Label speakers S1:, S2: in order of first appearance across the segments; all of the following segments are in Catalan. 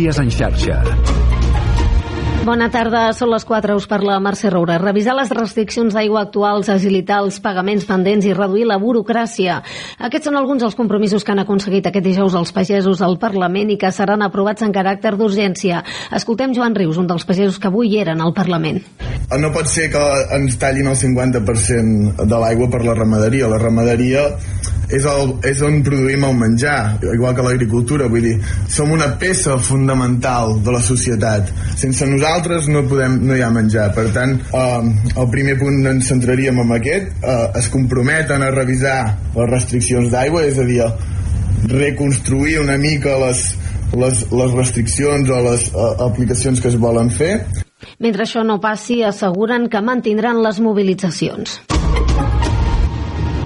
S1: Notícies en xarxa.
S2: Bona tarda, són les 4, us parla Mercè Roura. Revisar les restriccions d'aigua actuals, agilitar els pagaments pendents i reduir la burocràcia. Aquests són alguns dels compromisos que han aconseguit aquest dijous els pagesos al Parlament i que seran aprovats en caràcter d'urgència. Escoltem Joan Rius, un dels pagesos que avui eren al Parlament.
S3: No pot ser que ens tallin el 50% de l'aigua per la ramaderia. La ramaderia és, el, és on produïm el menjar, igual que l'agricultura, vull dir, som una peça fundamental de la societat. Sense nosaltres no, podem, no hi ha menjar. Per tant, eh, el primer punt ens centraríem en aquest, eh, es comprometen a revisar les restriccions d'aigua, és a dir, reconstruir una mica les, les, les restriccions o les uh, aplicacions que es volen fer.
S2: Mentre això no passi, asseguren que mantindran les mobilitzacions.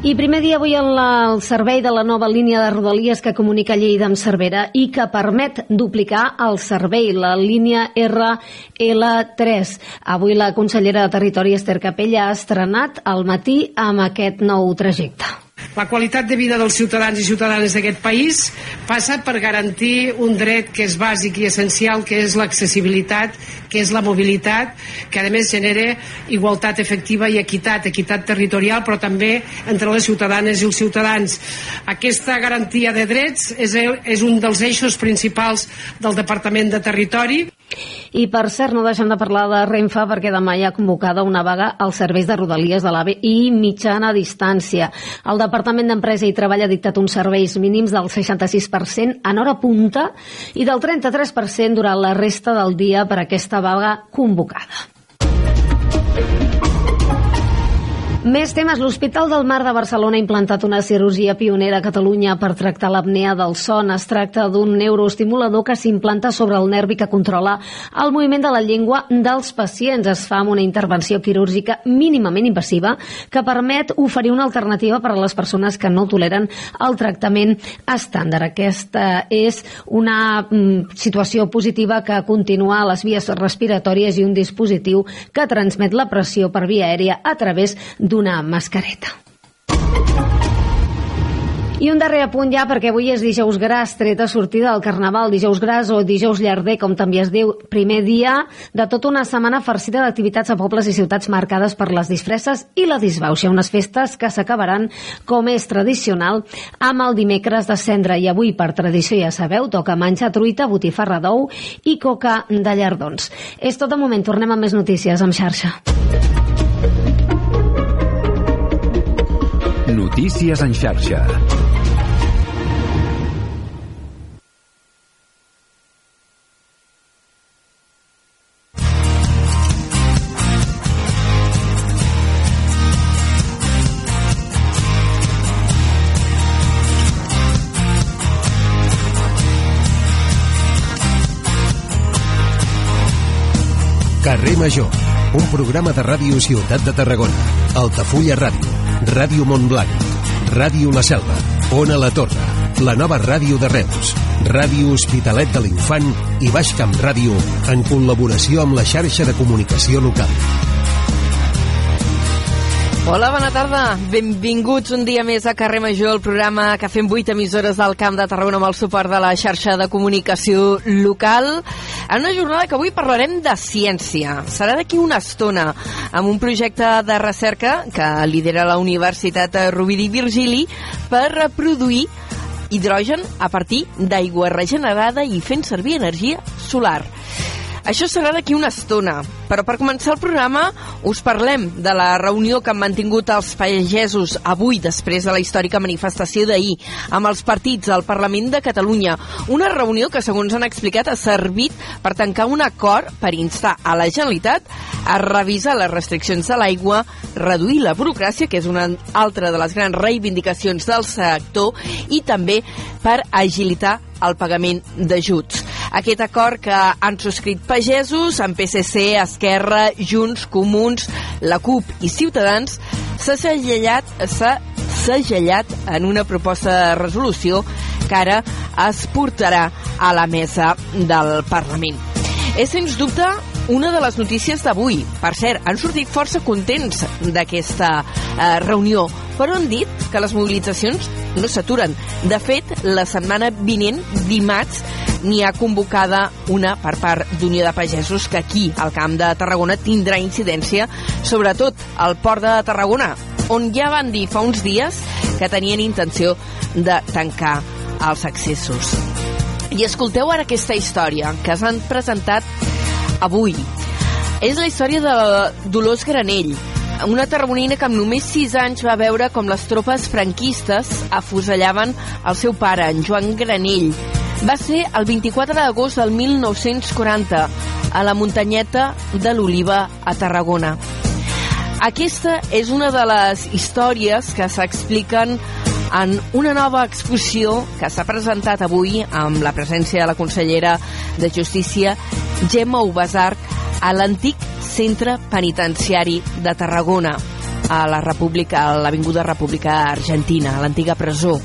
S2: I primer dia avui en la, el servei de la nova línia de Rodalies que comunica Lleida amb Cervera i que permet duplicar el servei, la línia RL3. Avui la consellera de Territori Esther Capella ha estrenat al matí amb aquest nou trajecte.
S4: La qualitat de vida dels ciutadans i ciutadanes d'aquest país passa per garantir un dret que és bàsic i essencial, que és l'accessibilitat, que és la mobilitat, que a més genera igualtat efectiva i equitat, equitat territorial, però també entre les ciutadanes i els ciutadans. Aquesta garantia de drets és, és un dels eixos principals del Departament de Territori.
S2: I per cert, no deixem de parlar de Renfa perquè demà hi ha convocada una vaga als serveis de rodalies de l'AVE i mitjana distància. El Departament d'Empresa i Treball ha dictat uns serveis mínims del 66% en hora punta i del 33% durant la resta del dia per aquesta vaga convocada. Més temes. L'Hospital del Mar de Barcelona ha implantat una cirurgia pionera a Catalunya per tractar l'apnea del son. Es tracta d'un neuroestimulador que s'implanta sobre el nervi que controla el moviment de la llengua dels pacients. Es fa amb una intervenció quirúrgica mínimament invasiva que permet oferir una alternativa per a les persones que no toleren el tractament estàndard. Aquesta és una mm, situació positiva que continua a les vies respiratòries i un dispositiu que transmet la pressió per via aèria a través d'una mascareta. I un darrer apunt ja, perquè avui és dijous gras, treta sortida del Carnaval, dijous gras o dijous llarder, com també es diu, primer dia de tota una setmana farcida d'activitats a pobles i ciutats marcades per les disfresses i la disbauxa, unes festes que s'acabaran, com és tradicional, amb el dimecres de cendra. I avui, per tradició, ja sabeu, toca menjar truita, botifarra d'ou i coca de llardons. És tot de moment, tornem amb més notícies amb xarxa.
S1: Notícies en xarxa.
S5: Carrer Major, un programa de ràdio Ciutat de Tarragona, Altafulla Ràdio, Ràdio Montblanc, Ràdio La Selva, Ona La Torre, la nova ràdio de Reus, Ràdio Hospitalet de l'Infant i Baix Camp Ràdio en col·laboració amb la xarxa de comunicació local.
S6: Hola, bona tarda. Benvinguts un dia més a Carrer Major, el programa que fem 8 emissores del Camp de Tarragona amb el suport de la xarxa de comunicació local. En una jornada que avui parlarem de ciència. Serà d'aquí una estona amb un projecte de recerca que lidera la Universitat Rovira i Virgili per reproduir hidrogen a partir d'aigua regenerada i fent servir energia solar. Això serà d'aquí una estona, però per començar el programa us parlem de la reunió que han mantingut els pagesos avui després de la històrica manifestació d'ahir amb els partits al Parlament de Catalunya. Una reunió que, segons han explicat, ha servit per tancar un acord per instar a la Generalitat a revisar les restriccions de l'aigua, reduir la burocràcia, que és una altra de les grans reivindicacions del sector, i també per agilitar el pagament d'ajuts. Aquest acord que han subscrit pagesos amb PSC, Esquerra, Junts, Comuns, la CUP i Ciutadans s'ha segellat, s'ha segellat en una proposta de resolució que ara es portarà a la mesa del Parlament. És, sens dubte, una de les notícies d'avui. Per cert, han sortit força contents d'aquesta eh, reunió però han dit que les mobilitzacions no s'aturen. De fet, la setmana vinent, dimarts, n'hi ha convocada una per part d'Unió de Pagesos que aquí, al Camp de Tarragona, tindrà incidència, sobretot al Port de Tarragona, on ja van dir fa uns dies que tenien intenció de tancar els accessos. I escolteu ara aquesta història que s'han presentat avui. És la història de Dolors Granell, una tarragonina que amb només 6 anys va veure com les tropes franquistes afusellaven el seu pare, en Joan Granell. Va ser el 24 d'agost del 1940 a la muntanyeta de l'Oliva a Tarragona. Aquesta és una de les històries que s'expliquen en una nova exposició que s'ha presentat avui amb la presència de la consellera de Justícia, Gemma Ubasarc, a l'antic centre penitenciari de Tarragona, a la República, a l'Avinguda República Argentina, a l'antiga presó.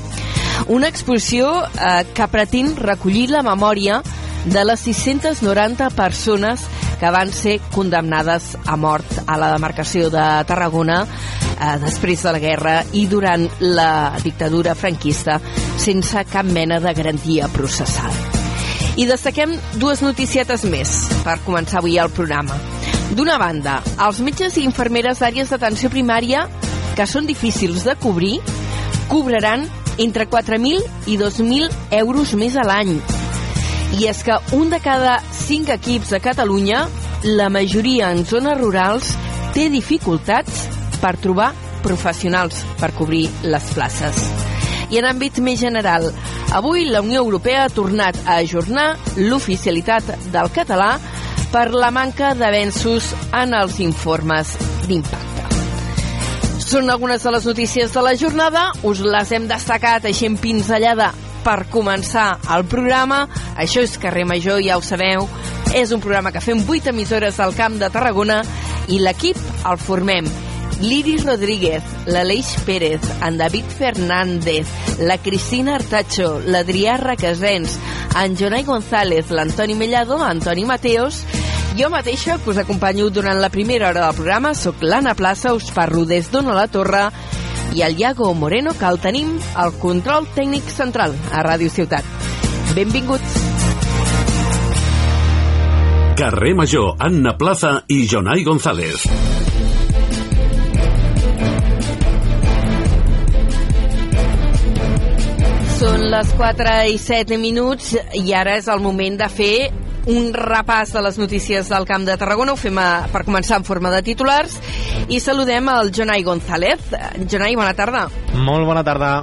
S6: Una exposició eh, que pretén recollir la memòria de les 690 persones que van ser condemnades a mort a la demarcació de Tarragona eh, després de la guerra i durant la dictadura franquista sense cap mena de garantia processal. I destaquem dues noticietes més per començar avui el programa. D'una banda, els metges i infermeres d'àrees d'atenció primària que són difícils de cobrir cobraran entre 4.000 i 2.000 euros més a l'any. I és que un de cada cinc equips de Catalunya, la majoria en zones rurals, té dificultats per trobar professionals per cobrir les places. I en àmbit més general, avui la Unió Europea ha tornat a ajornar l'oficialitat del català per la manca d'avenços en els informes d'impacte. Són algunes de les notícies de la jornada, us les hem destacat així en pinzellada per començar el programa. Això és Carrer Major, ja ho sabeu. És un programa que fem 8 emissores al Camp de Tarragona i l'equip el formem l'Iris Rodríguez, l'Aleix Pérez, en David Fernández, la Cristina Artacho, l'Adrià Requesens, en Jonai González, l'Antoni Mellado, Antoni Mateos, jo mateixa que us acompanyo durant la primera hora del programa, sóc l'Anna Plaça, us parlo des d'Ona la Torre, i el Iago Moreno, que el tenim al control tècnic central a Ràdio Ciutat. Benvinguts.
S1: Carrer Major, Anna Plaza i Jonai González.
S6: Són les 4 i 7 minuts i ara és el moment de fer un repàs de les notícies del Camp de Tarragona. Ho fem a, per començar en forma de titulars i saludem el Jonai González. Jonai, bona tarda.
S7: Molt bona tarda.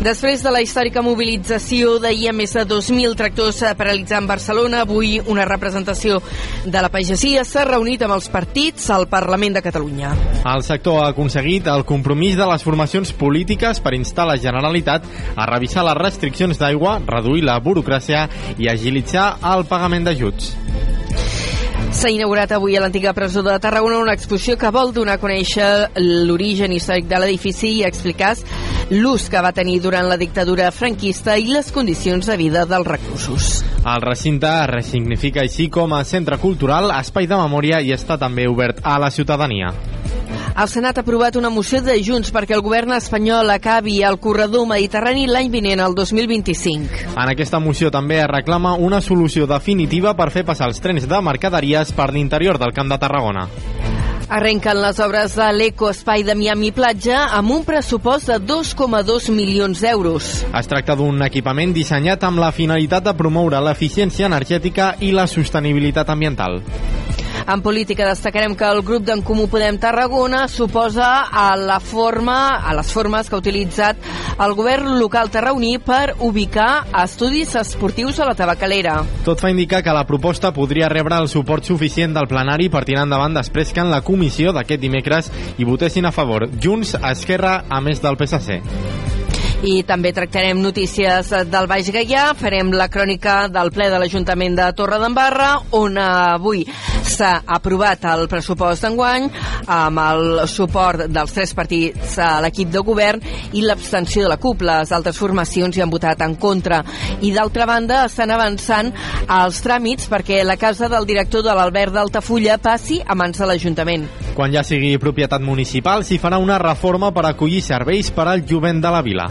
S6: Després de la històrica mobilització d'ahir a més de 2.000 tractors paralitzant Barcelona, avui una representació de la pagesia s'ha reunit amb els partits al Parlament de Catalunya.
S7: El sector ha aconseguit el compromís de les formacions polítiques per instar la Generalitat a revisar les restriccions d'aigua, reduir la burocràcia i agilitzar el pagament d'ajuts.
S6: S'ha inaugurat avui a l'antiga presó de Tarragona una exposició que vol donar a conèixer l'origen històric de l'edifici i explicar l'ús que va tenir durant la dictadura franquista i les condicions de vida dels reclusos.
S7: El recinte es resignifica així com a centre cultural, espai de memòria i està també obert a la ciutadania.
S6: El Senat ha aprovat una moció de Junts perquè el govern espanyol acabi el corredor mediterrani l'any vinent, el 2025.
S7: En aquesta moció també es reclama una solució definitiva per fer passar els trens de mercaderies per l'interior del Camp de Tarragona.
S6: Arrenquen les obres de l'Ecoespai de Miami Platja amb un pressupost de 2,2 milions d'euros.
S7: Es tracta d'un equipament dissenyat amb la finalitat de promoure l'eficiència energètica i la sostenibilitat ambiental.
S6: En política destacarem que el grup d'en Comú Podem Tarragona suposa a la forma, a les formes que ha utilitzat el govern local tarragoní per ubicar estudis esportius a la tabacalera.
S7: Tot fa indicar que la proposta podria rebre el suport suficient del plenari per tirar endavant després que en la comissió d'aquest dimecres hi votessin a favor Junts, Esquerra, a més del PSC.
S6: I també tractarem notícies del Baix Gaià, farem la crònica del ple de l'Ajuntament de Torredembarra, on avui s'ha aprovat el pressupost d'enguany amb el suport dels tres partits a l'equip de govern i l'abstenció de la CUP. Les altres formacions hi han votat en contra. I d'altra banda, estan avançant els tràmits perquè la casa del director de l'Albert d'Altafulla passi a mans de l'Ajuntament.
S7: Quan ja sigui propietat municipal, s'hi farà una reforma per acollir serveis per al jovent de la vila.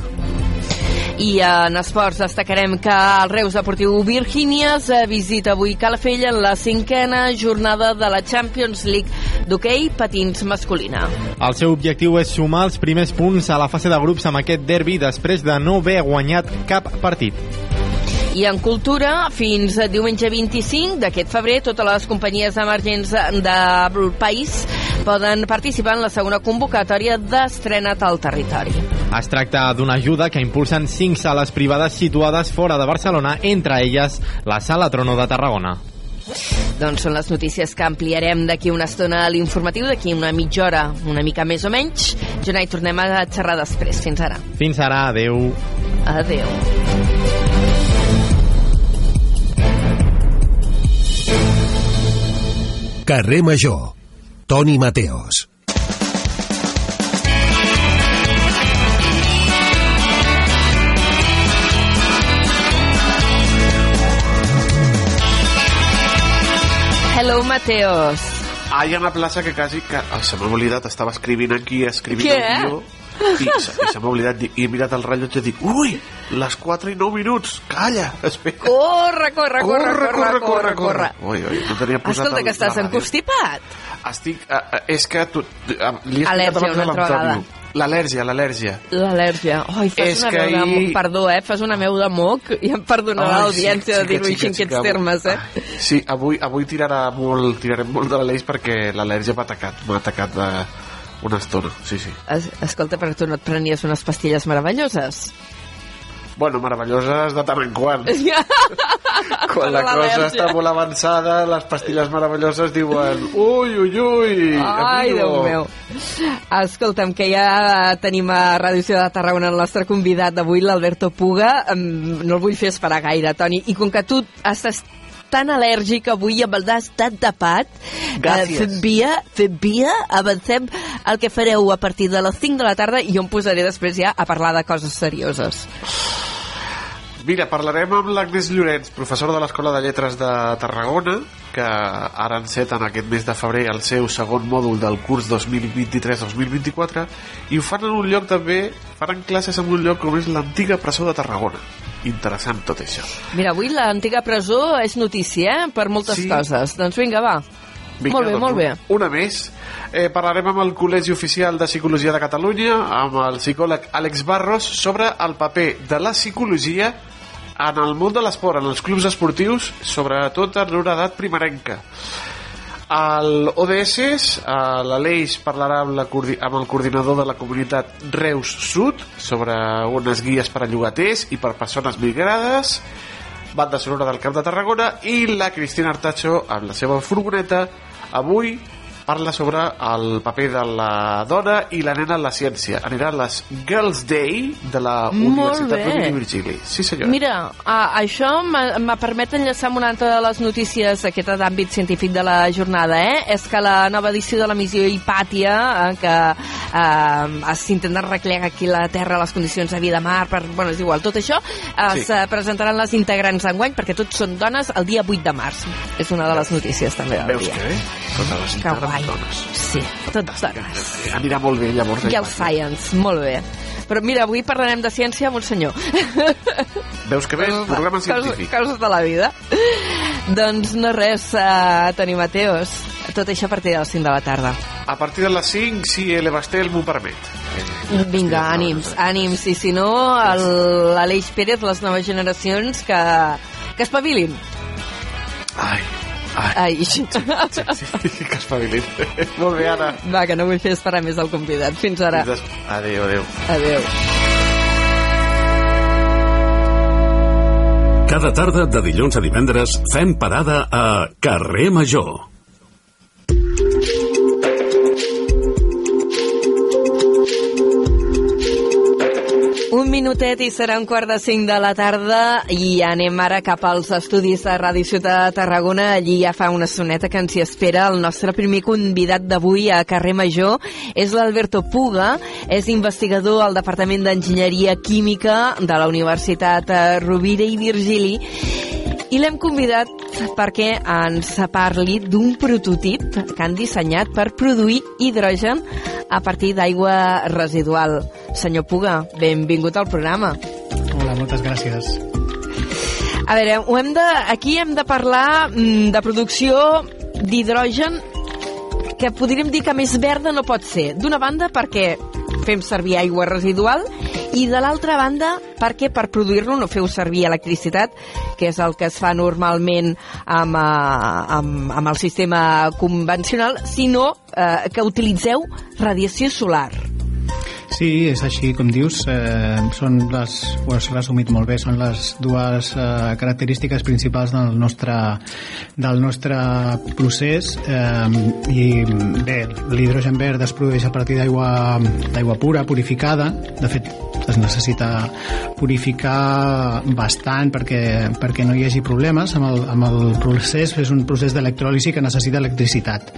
S6: I en esports destacarem que el Reus Deportiu Virgínies visita avui Calafell en la cinquena jornada de la Champions League d'hoquei patins masculina.
S7: El seu objectiu és sumar els primers punts a la fase de grups amb aquest derbi després de no haver guanyat cap partit.
S6: I en cultura, fins diumenge 25 d'aquest febrer, totes les companyies emergents del país poden participar en la segona convocatòria d'estrenat al territori.
S7: Es tracta d'una ajuda que impulsen cinc sales privades situades fora de Barcelona, entre elles la Sala Trono de Tarragona.
S6: Doncs són les notícies que ampliarem d'aquí una estona a l'informatiu, d'aquí una mitja hora, una mica més o menys. Jonai, tornem a xerrar després. Fins ara.
S7: Fins ara, adeu.
S6: Adeu.
S5: Carrer Major. Toni Mateos.
S6: Hello, Mateos.
S8: Ah, hi ha una plaça que quasi... Que... Oh, se m'ha oblidat, estava escrivint aquí, escrivint
S6: Què?
S8: el guió, i se, i se m'ha oblidat, i he mirat el rellotge i dic, ui, les 4 i 9 minuts, calla, espera.
S6: Corre, corre, corre, corre, corre, corre.
S8: Ui, ui, no tenia posat
S6: Escolta,
S8: el-
S6: que estàs encostipat.
S8: Estic... Uh, uh, és que tu, uh, li he explicat abans a
S6: una altra
S8: l'Antonio. L'al·lèrgia, l'al·lèrgia.
S6: L'al·lèrgia. Oi, fas
S8: És
S6: una
S8: que
S6: veu de moc. Perdó, eh? Fas una veu de moc i em perdonarà
S8: Ai,
S6: l'audiència
S8: sí,
S6: de dir-ho així en aquests
S8: xica,
S6: termes, eh?
S8: avui- Sí, avui, avui tirarà molt, tirarem molt de l'Aleix perquè l'al·lèrgia m'ha atacat, m'ha atacat de una estona, sí, sí.
S6: Es, escolta, però tu no et prenies unes pastilles meravelloses?
S8: Bueno, meravelloses de tant en quant. Quan la cosa està molt avançada, les pastilles meravelloses diuen ui, ui, ui,
S6: Ai,
S8: amigo.
S6: Déu meu. Escolta'm, que ja tenim a Ràdio Ciutat de Tarragona el nostre convidat d'avui, l'Alberto Puga. No el vull fer esperar gaire, Toni. I com que tu estàs tan al·lèrgic avui amb el nas tan tapat,
S8: Gràcies.
S6: fem via, fem via, avancem el que fareu a partir de les 5 de la tarda i jo em posaré després ja a parlar de coses serioses.
S8: Mira, parlarem amb l'Agnès Llorenç, professora de l'Escola de Lletres de Tarragona, que ara enceten aquest mes de febrer el seu segon mòdul del curs 2023-2024 i ho fan en un lloc també, faran classes en un lloc com és l'antiga presó de Tarragona. Interessant tot això.
S6: Mira, avui l'antiga presó és notícia, eh?, per moltes
S8: Sí.
S6: coses. Doncs vinga, va.
S8: Vinga,
S6: molt bé,
S8: doncs,
S6: molt bé.
S8: Una més. Eh, parlarem amb el Col·legi Oficial de Psicologia de Catalunya, amb el psicòleg Àlex Barros, sobre el paper de la psicologia en el món de l'esport, en els clubs esportius, sobretot en una edat primerenca. Al ODS, a l'Aleix parlarà amb, la, amb el coordinador de la comunitat Reus Sud sobre unes guies per a llogaters i per persones migrades, banda sonora del Camp de Tarragona i la Cristina Artacho amb la seva furgoneta avui parla sobre el paper de la dona i la nena en la ciència. Anirà a les Girls Day de la Universitat. Rovira i Virgili. Sí, senyora.
S6: Mira, a, això me permet enllaçar amb una altra de les notícies aquesta d'àmbit científic de la jornada, eh? És que la nova edició de la missió Hipàtia, eh, que eh, s'intenta arreglar aquí la Terra les condicions de vida a mar, per, bueno, és igual, tot això, es
S8: Sí.
S6: sí. presentaran les integrants d'enguany, perquè tots són dones, el dia 8 de març. És una de les notícies també del
S8: Veus
S6: dia.
S8: que bé? Totes les
S6: Que
S8: integrants
S6: guai.
S8: dones.
S6: Sí, tots dones.
S8: Eh, Anirà molt bé, llavors.
S6: El
S8: Hipàtia.
S6: Science, molt bé. Però mira, avui parlarem de ciència amb un senyor.
S8: Veus que bé? Programa científic.
S6: Coses de la vida. doncs no res, uh, Toni Mateos. Tot això a partir de les 5 de la tarda.
S8: A partir de les 5, si el Bastel m'ho permet. Eh,
S6: Vinga, ànims, ànims. I si no, l'Aleix Pérez, les noves generacions, que, que espavilin.
S8: Ai, ai.
S6: Ai.
S8: Sí, que espavilin. molt bé, Anna.
S6: Va, que no vull fer esperar més el convidat. Fins ara.
S8: Des- Adéu, adéu.
S6: Adéu.
S1: Cada tarda de dilluns a divendres fem parada a Carrer Major.
S6: Un minutet i serà un quart de cinc de la tarda i anem ara cap als estudis de Ràdio Ciutat de Tarragona. Allí ja fa una soneta que ens hi espera. El nostre primer convidat d'avui a Carrer Major és l'Alberto Puga. És investigador al Departament d'Enginyeria Química de la Universitat Rovira i Virgili i l'hem convidat perquè ens parli d'un prototip que han dissenyat per produir hidrogen a partir d'aigua residual. Senyor Puga, benvingut al programa.
S9: Hola, moltes gràcies.
S6: A veure, ho hem de, aquí hem de parlar mm, de producció d'hidrogen que podríem dir que més verda no pot ser. D'una banda perquè fem servir aigua residual i de l'altra banda perquè per produir-lo no feu servir electricitat, que és el que es fa normalment amb, eh, amb, amb el sistema convencional, sinó eh, que utilitzeu radiació solar.
S9: Sí, és així, com dius, eh, són les, ho has resumit molt bé, són les dues eh, característiques principals del nostre, del nostre procés. Eh, i bé, l'hidrogen verd es produeix a partir d'aigua pura, purificada, de fet es necessita purificar bastant perquè, perquè no hi hagi problemes amb el, amb el procés, és un procés d'electròlisi que necessita electricitat.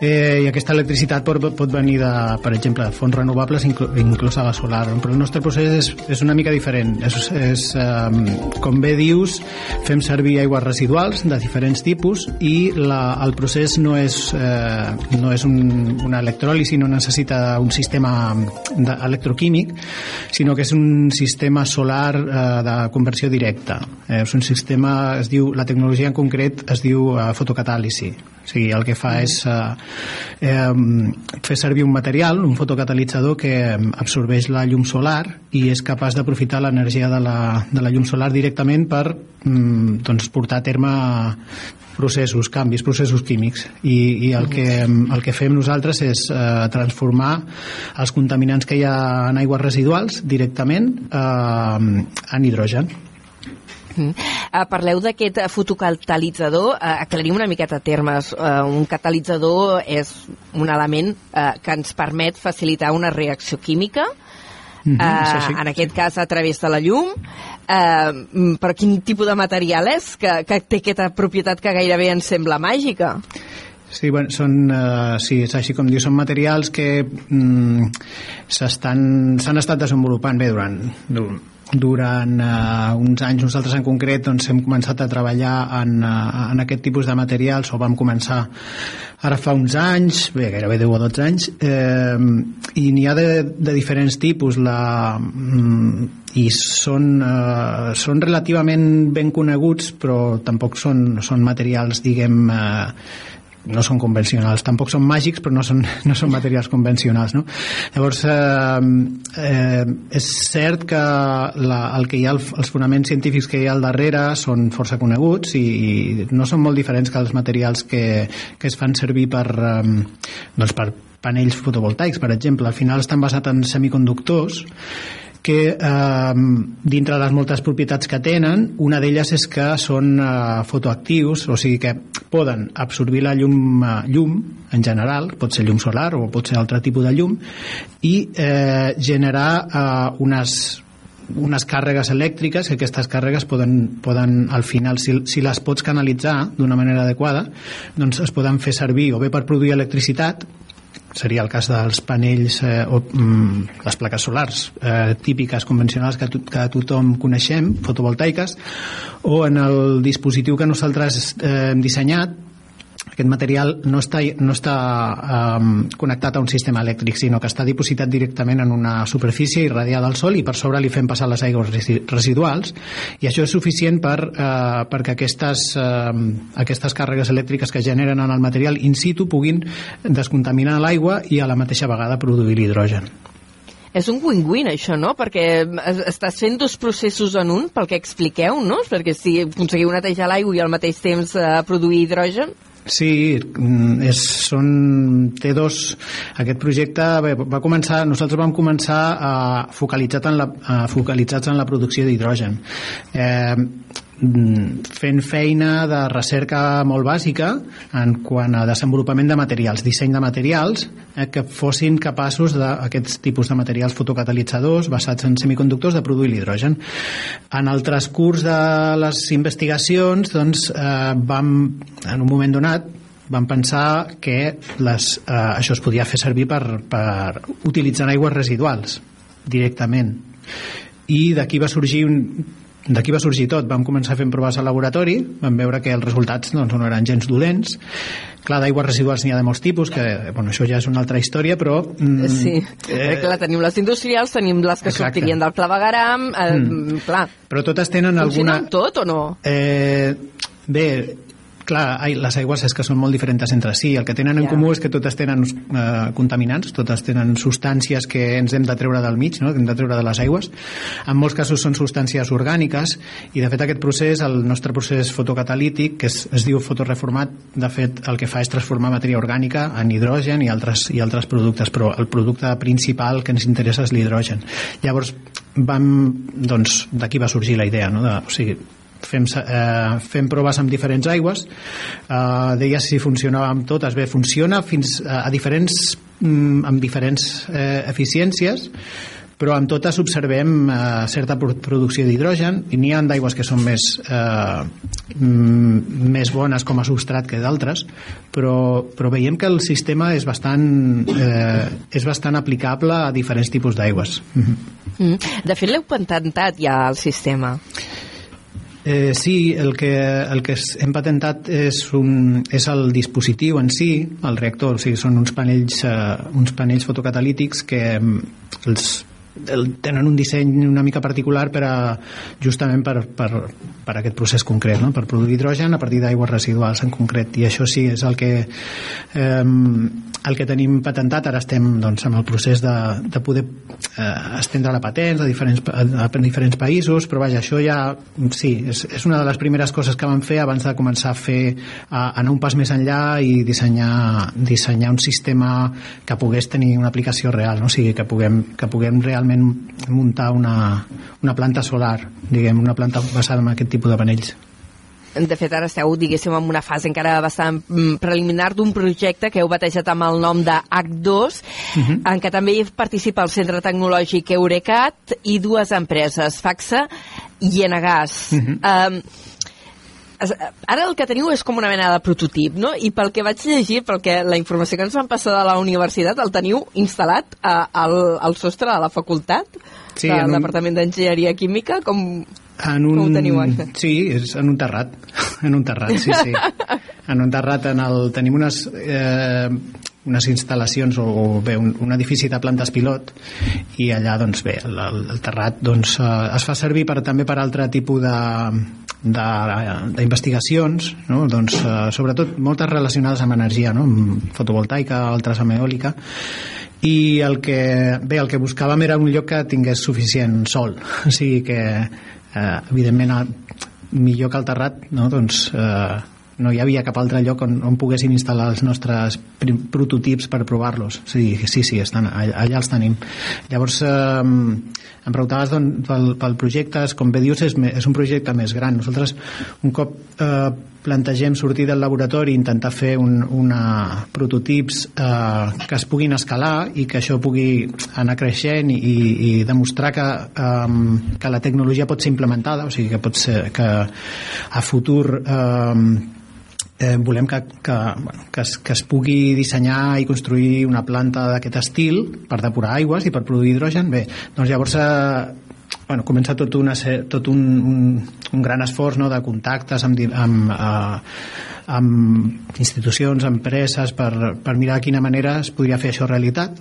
S9: Eh, i aquesta electricitat pot, pot venir de, per exemple, de fonts renovables inclosa la solar, però el nostre procés és, és una mica diferent. És, és eh, com bé dius, fem servir aigües residuals de diferents tipus i la, el procés no és, eh, no és un, una electròlisi, no necessita un sistema electroquímic, sinó que és un sistema solar eh, de conversió directa. Eh, és un sistema, es diu, la tecnologia en concret es diu eh, fotocatàlisi. O sigui, el que fa és eh, eh, fer servir un material, un fotocatalitzador que absorbeix la llum solar i és capaç d'aprofitar l'energia de, la, de la llum solar directament per mm, doncs, portar a terme processos, canvis, processos químics. I, i el, que, el que fem nosaltres és eh, transformar els contaminants que hi ha en aigües residuals directament eh, en hidrogen
S6: Uh, parleu d'aquest fotocatalitzador, uh, aclarim una miqueta termes. Uh, un catalitzador és un element uh, que ens permet facilitar una reacció química, Mm -hmm, uh, en aquest cas a través de la llum. Uh, però quin tipus de material és? Que, que té aquesta propietat que gairebé ens sembla màgica.
S9: Sí, bueno, són, uh, sí, és així com diu, són materials que mm, s'han estat desenvolupant bé durant, durant uh, uns anys nosaltres en concret doncs, hem començat a treballar en, uh, en aquest tipus de materials o vam començar ara fa uns anys bé, gairebé 10 o 12 anys eh, i n'hi ha de, de diferents tipus. La, mm, i són, uh, són relativament ben coneguts però tampoc són, són materials diguem eh, no són convencionals, tampoc són màgics però no són, no són materials convencionals no? llavors eh, eh, és cert que la, el que hi ha, els fonaments científics que hi ha al darrere són força coneguts i, i no són molt diferents que els materials que, que es fan servir per, eh, doncs per panells fotovoltaics, per exemple, al final estan basats en semiconductors que eh, dintre de les moltes propietats que tenen, una d'elles és que són eh, fotoactius, o sigui que poden absorbir la llum, eh, llum en general, pot ser llum solar o pot ser altre tipus de llum, i eh, generar eh, unes unes càrregues elèctriques que aquestes càrregues poden, poden al final, si, si les pots canalitzar d'una manera adequada, doncs es poden fer servir o bé per produir electricitat seria el cas dels panells eh, o mm, les plaques solars eh, típiques, convencionals que, to que tothom coneixem, fotovoltaiques o en el dispositiu que nosaltres eh, hem dissenyat aquest material no està, no està um, connectat a un sistema elèctric, sinó que està dipositat directament en una superfície irradiada al sol i per sobre li fem passar les aigües residuals i això és suficient per, uh, perquè aquestes, uh, aquestes càrregues elèctriques que generen en el material in situ puguin descontaminar l'aigua i a la mateixa vegada produir l'hidrogen.
S6: És un win-win, això, no? Perquè estàs fent dos processos en un, pel que expliqueu, no? Perquè si aconseguiu netejar l'aigua i al mateix temps uh, produir hidrogen,
S9: Sí, mm, és, són, té dos... Aquest projecte bé, va començar... Nosaltres vam començar a focalitzat en la, a focalitzats en la producció d'hidrogen. Eh, fent feina de recerca molt bàsica en quant a desenvolupament de materials, disseny de materials eh, que fossin capaços d'aquests tipus de materials fotocatalitzadors basats en semiconductors de produir l'hidrogen. En el transcurs de les investigacions doncs, eh, vam, en un moment donat, vam pensar que les, eh, això es podia fer servir per, per utilitzar aigües residuals directament i d'aquí va sorgir un, d'aquí va sorgir tot, vam començar fent proves al laboratori, vam veure que els resultats doncs, no eren gens dolents clar, d'aigües residuals n'hi ha de molts tipus que, bueno, això ja és una altra història però...
S6: Mm, sí, eh, clar, tenim les industrials tenim les que exacte. sortirien del clavegaram eh, mm. clar,
S9: però totes tenen
S6: Funciona
S9: alguna...
S6: tot o no?
S9: Eh, bé, clar, ai, les aigües és que són molt diferents entre si. El que tenen en yeah. comú és que totes tenen eh, contaminants, totes tenen substàncies que ens hem de treure del mig, no? que hem de treure de les aigües. En molts casos són substàncies orgàniques i, de fet, aquest procés, el nostre procés fotocatalític, que es, es diu fotoreformat, de fet, el que fa és transformar matèria orgànica en hidrogen i altres, i altres productes, però el producte principal que ens interessa és l'hidrogen. Llavors, vam, doncs, d'aquí va sorgir la idea, no? de, o sigui, fem, eh, fem proves amb diferents aigües. Eh, deia si funcionava amb totes bé, funciona fins a, a diferents mm, amb diferents eh, eficiències però amb totes observem eh, certa producció d'hidrogen i n'hi ha d'aigües que són més eh, mm, més bones com a substrat que d'altres però, però veiem que el sistema és bastant eh, és bastant aplicable a diferents tipus d'aigües.
S6: Mm. De fet l'heu patentat ja el sistema
S9: Eh, sí, el que, el que hem patentat és, un, és el dispositiu en si, el reactor, o sigui, són uns panells, eh, uns panells fotocatalítics que mm, els el, tenen un disseny una mica particular per a, justament per, per, per aquest procés concret, no? per produir hidrogen a partir d'aigües residuals en concret i això sí és el que eh, el que tenim patentat ara estem doncs, en el procés de, de poder eh, estendre la patent a diferents, a, a diferents països però vaja, això ja sí, és, és una de les primeres coses que vam fer abans de començar a fer a anar un pas més enllà i dissenyar, dissenyar un sistema que pogués tenir una aplicació real, no? o sigui, que puguem, que puguem realment realment muntar una, una planta solar, diguem, una planta basada en aquest tipus de panells.
S6: De fet, ara esteu, diguéssim, en una fase encara bastant mm, preliminar d'un projecte que heu batejat amb el nom de H2, uh -huh. en què també hi participa el Centre Tecnològic Eurecat i dues empreses, FAXA i Enagas. Uh -huh. um, ara el que teniu és com una mena de prototip, no? I pel que vaig llegir, pel que la informació que ens van passar de la universitat, el teniu instal·lat a, al, al sostre de la facultat, sí, del un... Departament d'Enginyeria Química, com,
S9: en un... com ho teniu ara? Sí, és en un terrat, en un terrat, sí, sí. en un terrat, en el... tenim unes... Eh, unes instal·lacions o, o bé, un, un edifici de plantes pilot i allà doncs bé, el, el terrat doncs, eh, es fa servir per, també per altre tipus de, d'investigacions, no? doncs, eh, sobretot moltes relacionades amb energia, no? amb fotovoltaica, altres amb eòlica, i el que, bé, el que buscàvem era un lloc que tingués suficient sol, o sigui que, eh, evidentment, millor que el terrat, no? doncs, eh, no hi havia cap altre lloc on, on poguessin instal·lar els nostres prototips per provar-los. Sí, sí, sí, estan, allà, allà els tenim. Llavors, eh, em preguntaves doncs, pel, pel projecte, com bé dius, és, és un projecte més gran. Nosaltres, un cop eh, plantegem sortir del laboratori i intentar fer un, una prototips eh, que es puguin escalar i que això pugui anar creixent i, i demostrar que, eh, que la tecnologia pot ser implementada, o sigui que pot ser que a futur eh, eh, volem que, que, bueno, que, es, que es pugui dissenyar i construir una planta d'aquest estil per depurar aigües i per produir hidrogen, bé, doncs llavors eh, bueno, comença tot, una, tot un, un, un gran esforç no, de contactes amb, amb, eh, amb institucions, empreses, per, per mirar de quina manera es podria fer això realitat.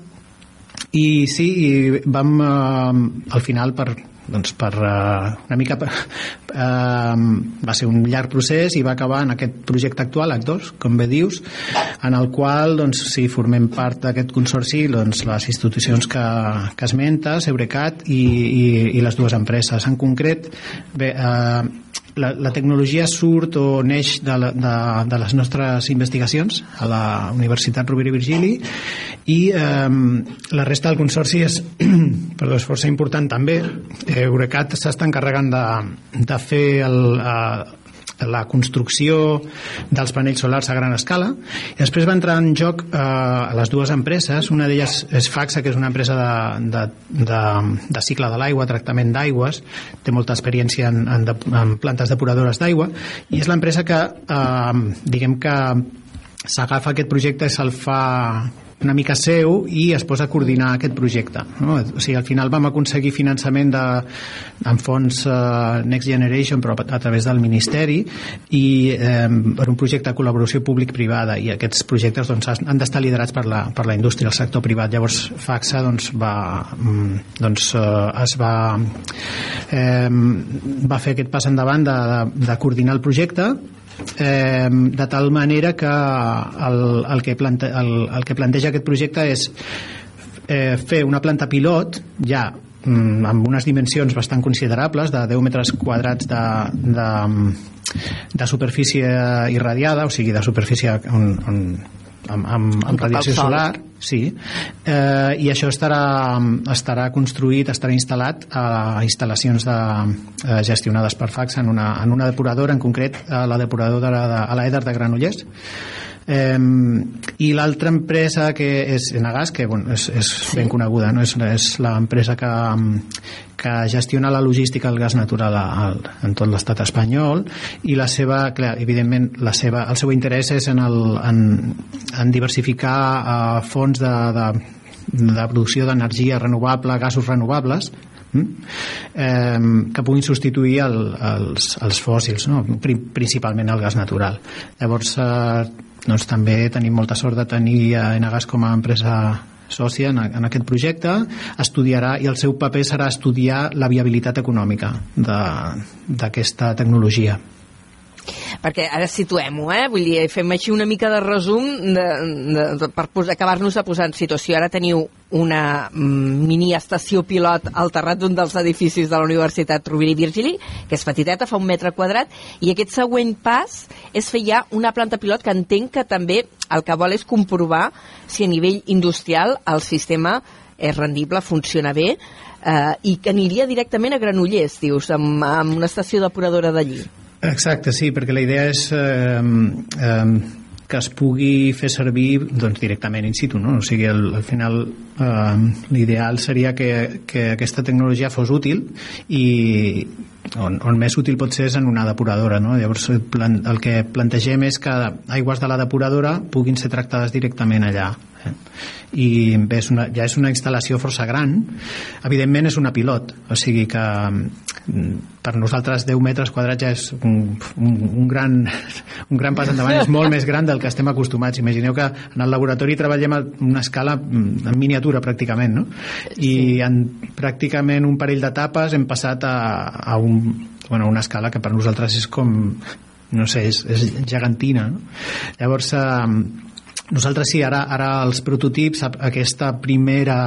S9: I sí, i vam, eh, al final, per, doncs per uh, una mica uh, va ser un llarg procés i va acabar en aquest projecte actual H2, com bé dius en el qual doncs, si formem part d'aquest consorci doncs, les institucions que, que esmentes, Eurecat i, i, i les dues empreses. En concret bé, uh, la, la tecnologia surt o neix de, la, de, de les nostres investigacions a la Universitat Rovira i Virgili i eh, la resta del consorci és, perdó, és força important també. Eh, Eurecat s'està encarregant de, de fer el, eh, la construcció dels panells solars a gran escala. I després va entrar en joc eh, les dues empreses, una d'elles és Faxa que és una empresa de, de, de, de cicle de l'aigua, tractament d'aigües. Té molta experiència en, en, de, en plantes depuradores d'aigua. I és l'empresa que eh, diguem que s'agafa aquest projecte i se'l fa una mica seu i es posa a coordinar aquest projecte. No? O sigui, al final vam aconseguir finançament de, en fons uh, Next Generation, però a, través del Ministeri, i eh, per un projecte de col·laboració públic-privada, i aquests projectes doncs, han d'estar liderats per la, per la indústria, el sector privat. Llavors, FAXA doncs, va, mm, doncs, uh, es va, eh, va fer aquest pas endavant de, de, de coordinar el projecte eh, de tal manera que el, el, que plante, el, el que planteja aquest projecte és eh, fer una planta pilot ja mm, amb unes dimensions bastant considerables de 10 metres quadrats de, de, de superfície irradiada, o sigui, de superfície on, on amb, amb, amb radiació solar sí, eh, i això estarà, estarà construït, estarà instal·lat a instal·lacions de, eh, gestionades per fax en una, en una depuradora, en concret a la depuradora de, a l'Eder de Granollers Eh, I l'altra empresa que és Enagas, que bueno, és, és sí. ben coneguda, no? és, és l'empresa que, que gestiona la logística del gas natural al, en tot l'estat espanyol i la seva, clar, evidentment, la seva, el seu interès és en, el, en, en diversificar uh, fonts de, de, de producció d'energia renovable, gasos renovables, eh, que puguin substituir el, els, els fòssils, no? principalment el gas natural. Llavors, eh, doncs també tenim molta sort de tenir a Enagas com a empresa sòcia en, en aquest projecte. Estudiarà i el seu paper serà estudiar la viabilitat econòmica d'aquesta tecnologia
S6: perquè ara situem-ho, eh? Vull dir, fem així una mica de resum de, de, de, per acabar-nos de posar en situació. Ara teniu una mm, mini estació pilot al terrat d'un dels edificis de la Universitat Rovira i Virgili, que és petiteta, fa un metre quadrat, i aquest següent pas és fer ja una planta pilot que entenc que també el que vol és comprovar si a nivell industrial el sistema és rendible, funciona bé, eh, i que aniria directament a Granollers, dius, amb, amb una estació depuradora d'allí.
S9: Exacte, sí, perquè la idea és eh, eh, que es pugui fer servir doncs, directament in situ. No? O sigui, el, al final eh, l'ideal seria que, que aquesta tecnologia fos útil i on, on més útil pot ser és en una depuradora. No? Llavors el que plantegem és que aigües de la depuradora puguin ser tractades directament allà. Eh? i bé, és una, ja és una instal·lació força gran evidentment és una pilot o sigui que mm, per nosaltres 10 metres quadrats ja és un, un, un, gran, un gran pas endavant és molt més gran del que estem acostumats imagineu que en el laboratori treballem a una escala mm, en miniatura pràcticament no? i en pràcticament un parell d'etapes hem passat a, a un, bueno, una escala que per nosaltres és com no sé, és, és gegantina no? llavors eh, nosaltres sí, ara, ara els prototips, aquesta primera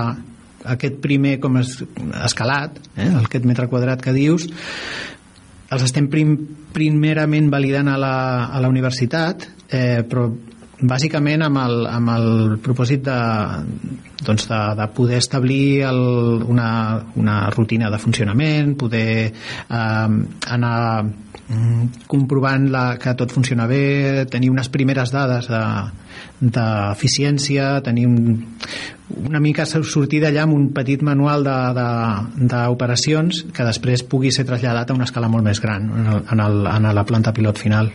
S9: aquest primer com es, escalat, eh, aquest metre quadrat que dius, els estem prim, primerament validant a la, a la universitat, eh, però bàsicament amb el, amb el propòsit de, doncs de, de poder establir el, una, una rutina de funcionament, poder eh, anar mm, comprovant la, que tot funciona bé, tenir unes primeres dades de, d'eficiència, tenir un, una mica sortir d'allà amb un petit manual d'operacions que després pugui ser traslladat a una escala molt més gran en, el, en, el, en la planta pilot final.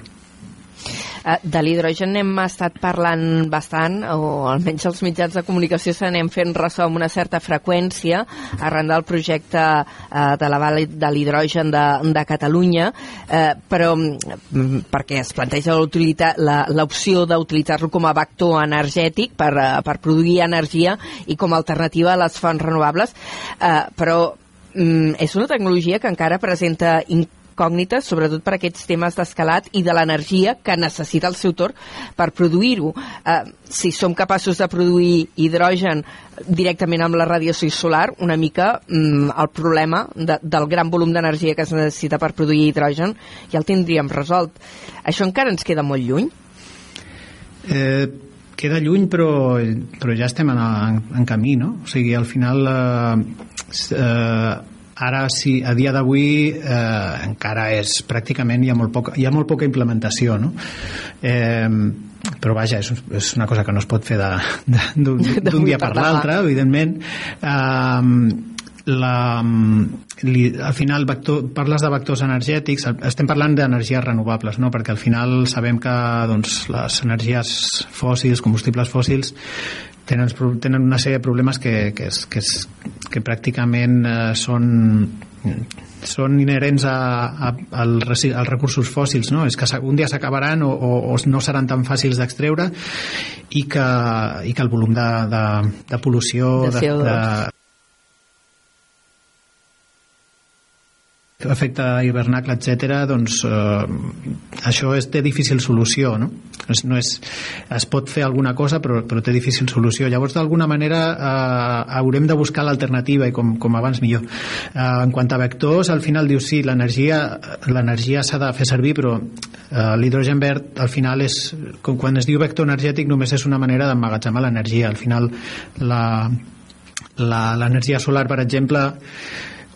S6: Eh, de l'hidrogen hem estat parlant bastant, o almenys els mitjans de comunicació se n'hem fent ressò amb una certa freqüència arran del projecte eh, de la Vall de l'Hidrogen de, de Catalunya, eh, però mm, perquè es planteja l'opció d'utilitzar-lo com a vector energètic per, per produir energia i com a alternativa a les fonts renovables, però mm, és una tecnologia que encara presenta incògnites, sobretot per aquests temes d'escalat i de l'energia que necessita el seu torn per produir-ho. Eh, si som capaços de produir hidrogen directament amb la radiació solar, una mica mm, el problema de, del gran volum d'energia que es necessita per produir hidrogen ja el tindríem resolt. Això encara ens queda molt lluny?
S9: Eh, queda lluny però, però ja estem en, en, en camí no? o sigui, al final eh, eh, ara sí, a dia d'avui eh, encara és pràcticament hi ha molt poca, hi ha molt poca implementació no? eh, però vaja, és, és una cosa que no es pot fer d'un dia per l'altre evidentment eh, la, li, al final vector, parles de vectors energètics estem parlant d'energies renovables no? perquè al final sabem que doncs, les energies fòssils, combustibles fòssils tenen, tenen una sèrie de problemes que, que, és, que, és, que pràcticament eh, són són inherents a, a, al, als recursos fòssils, no? és que un dia s'acabaran o, o, o no seran tan fàcils d'extreure i, que, i que el volum de, de, de pol·lució de, de, de, efecte hivernacle, etc. doncs eh, això és, té difícil solució, no? És, no és, es pot fer alguna cosa però, però té difícil solució. Llavors, d'alguna manera, eh, haurem de buscar l'alternativa i com, com abans millor. Eh, en quant a vectors, al final dius sí, l'energia l'energia s'ha de fer servir, però eh, l'hidrogen verd al final és, com quan es diu vector energètic, només és una manera d'emmagatzemar l'energia. Al final, l'energia solar, per exemple,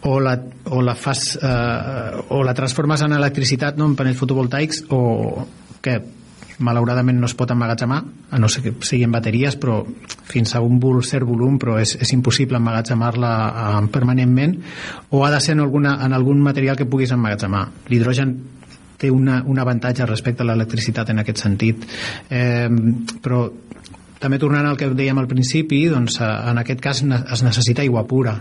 S9: o la, o la fas eh, o la transformes en electricitat no, en panells fotovoltaics o que malauradament no es pot emmagatzemar a no ser que siguin bateries però fins a un cert volum però és, és impossible emmagatzemar-la eh, permanentment o ha de ser en, alguna, en algun material que puguis emmagatzemar. L'hidrogen té una, un avantatge respecte a l'electricitat en aquest sentit. Eh, però també tornant al que dèiem al principi, doncs, eh, en aquest cas es necessita aigua pura.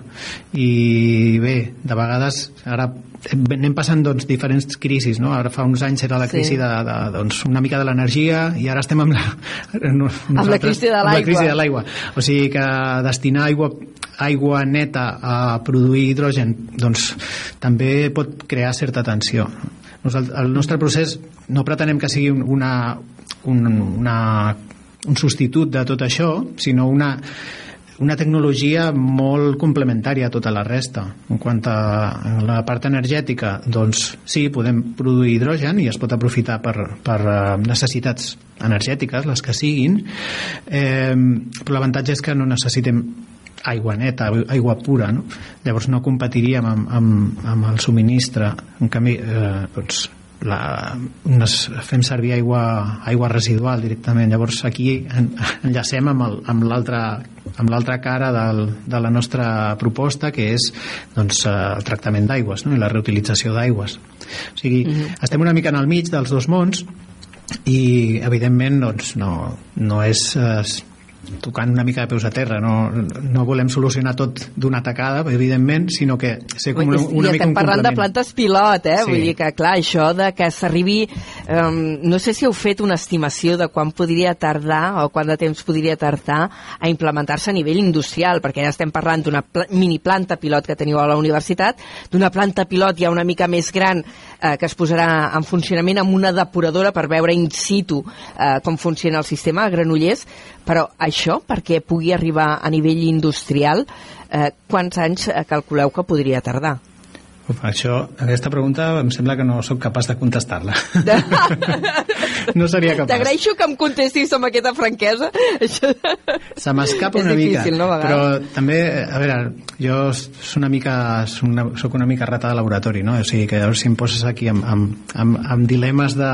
S9: I bé, de vegades, ara anem passant doncs, diferents crisis, no? Ara fa uns anys era la crisi sí. de, de, doncs, una mica de l'energia i ara estem amb la,
S6: amb la crisi de
S9: l'aigua. O sigui que destinar aigua aigua neta a produir hidrogen doncs també pot crear certa tensió. Nosaltres, el nostre procés no pretenem que sigui una, un, una un substitut de tot això, sinó una, una tecnologia molt complementària a tota la resta. En quant a la part energètica, doncs sí, podem produir hidrogen i es pot aprofitar per, per eh, necessitats energètiques, les que siguin, eh, però l'avantatge és que no necessitem aigua neta, aigua pura, no? Llavors no competiríem amb, amb, amb el subministre. En canvi, eh, doncs, la, unes, fem servir aigua, aigua residual directament llavors aquí en, enllacem amb l'altra cara del, de la nostra proposta que és doncs, eh, el tractament d'aigües no? i la reutilització d'aigües o sigui, mm -hmm. estem una mica en el mig dels dos mons i evidentment doncs, no, no és eh, tocant una mica de peus a terra no, no volem solucionar tot d'una tacada evidentment, sinó que ser com una, una
S6: I
S9: mica
S6: estem parlant de plantes pilot eh? Sí. vull dir que clar, això de que s'arribi um, no sé si heu fet una estimació de quan podria tardar o quant de temps podria tardar a implementar-se a nivell industrial, perquè ja estem parlant d'una pl mini planta pilot que teniu a la universitat d'una planta pilot ja una mica més gran eh, que es posarà en funcionament amb una depuradora per veure in situ eh, com funciona el sistema a Granollers però això, perquè pugui arribar a nivell industrial, eh, quants anys eh, calculeu que podria tardar?
S9: Uf, això, aquesta pregunta em sembla que no sóc capaç de contestar-la. no seria capaç.
S6: T'agraeixo que em contestis amb aquesta franquesa.
S9: Se m'escapa una difícil, mica, no, però també, a veure, jo soc una mica, soc una, soc una mica rata de laboratori, no? O sigui, que llavors si em poses aquí amb, amb, amb, amb dilemes de...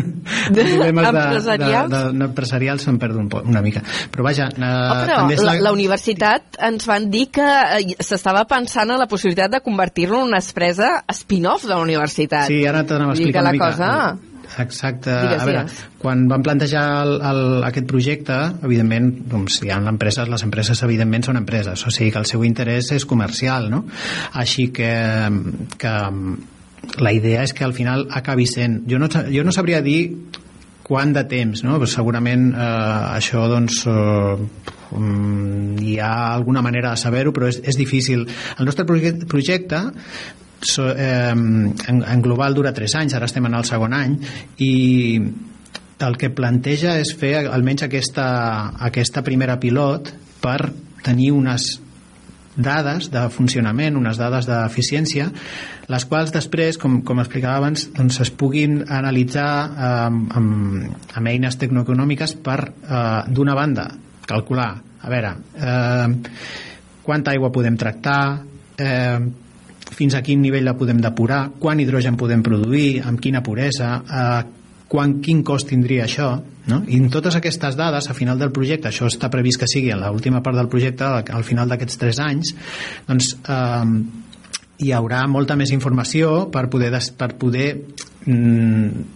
S6: de dilemes de, empresarials?
S9: De, de, de, empresarials em perdo un, una mica. Però vaja...
S6: Eh, oh, però també és la... la universitat ens van dir que eh, s'estava pensant en la possibilitat de convertir-lo en una expressa spin-off de la universitat.
S9: Sí, ara t'anava a explicar una mica.
S6: Cosa...
S9: Exacte. Digues, a veure, quan van plantejar el, el, aquest projecte, evidentment, doncs, hi ha empreses, les empreses evidentment són empreses, o sigui que el seu interès és comercial, no? Així que, que la idea és que al final acabi sent... Jo no, jo no sabria dir quant de temps, no? Però segurament eh, això doncs eh, hi ha alguna manera de saber-ho, però és, és difícil. El nostre projecte so, eh, en, en global dura 3 anys, ara estem en el segon any i el que planteja és fer almenys aquesta, aquesta primera pilot per tenir unes dades de funcionament, unes dades d'eficiència, les quals després, com, com explicava abans, doncs es puguin analitzar eh, amb, amb eines tecnoeconòmiques per, eh, d'una banda, calcular, a veure, eh, quanta aigua podem tractar, eh, fins a quin nivell la podem depurar, quant hidrogen podem produir, amb quina puresa, eh, quan, quin cost tindria això no? i en totes aquestes dades a final del projecte, això està previst que sigui en l'última part del projecte, al final d'aquests 3 anys doncs eh, hi haurà molta més informació per poder, des, per poder mm,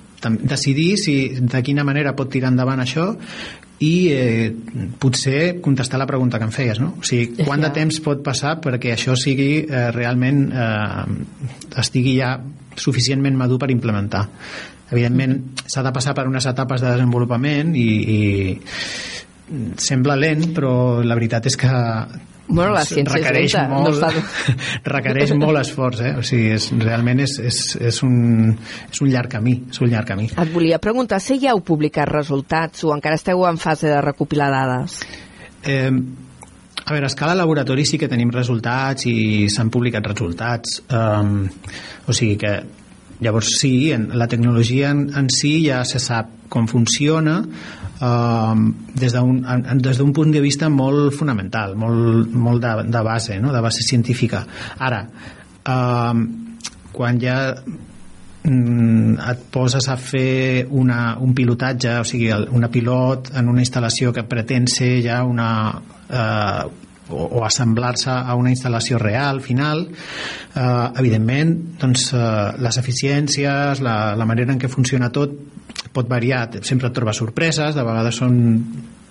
S9: decidir si de quina manera pot tirar endavant això i eh, potser contestar la pregunta que em feies no? o sigui, quant de temps pot passar perquè això sigui eh, realment eh, estigui ja suficientment madur per implementar evidentment s'ha de passar per unes etapes de desenvolupament i, i sembla lent però la veritat és que
S6: Bueno, la ciència
S9: requereix
S6: és lenta,
S9: molt,
S6: no està...
S9: requereix molt esforç, eh? O sigui, és, realment és, és, és, un, és un llarg camí, és un llarg camí.
S6: Et volia preguntar si ja heu publicat resultats o encara esteu en fase de recopilar dades.
S9: Eh, a veure, a escala laboratori sí que tenim resultats i s'han publicat resultats. Um, o sigui que Llavors sí, en, la tecnologia en, en si ja se sap com funciona eh, des d'un punt de vista molt fonamental, molt, molt de, de base, no? de base científica. Ara, eh, quan ja mm, et poses a fer una, un pilotatge, o sigui, una pilot en una instal·lació que pretén ser ja una, eh, o, o assemblar-se a una instal·lació real final eh, evidentment doncs, eh, les eficiències la, la manera en què funciona tot pot variar, sempre et trobes sorpreses de vegades són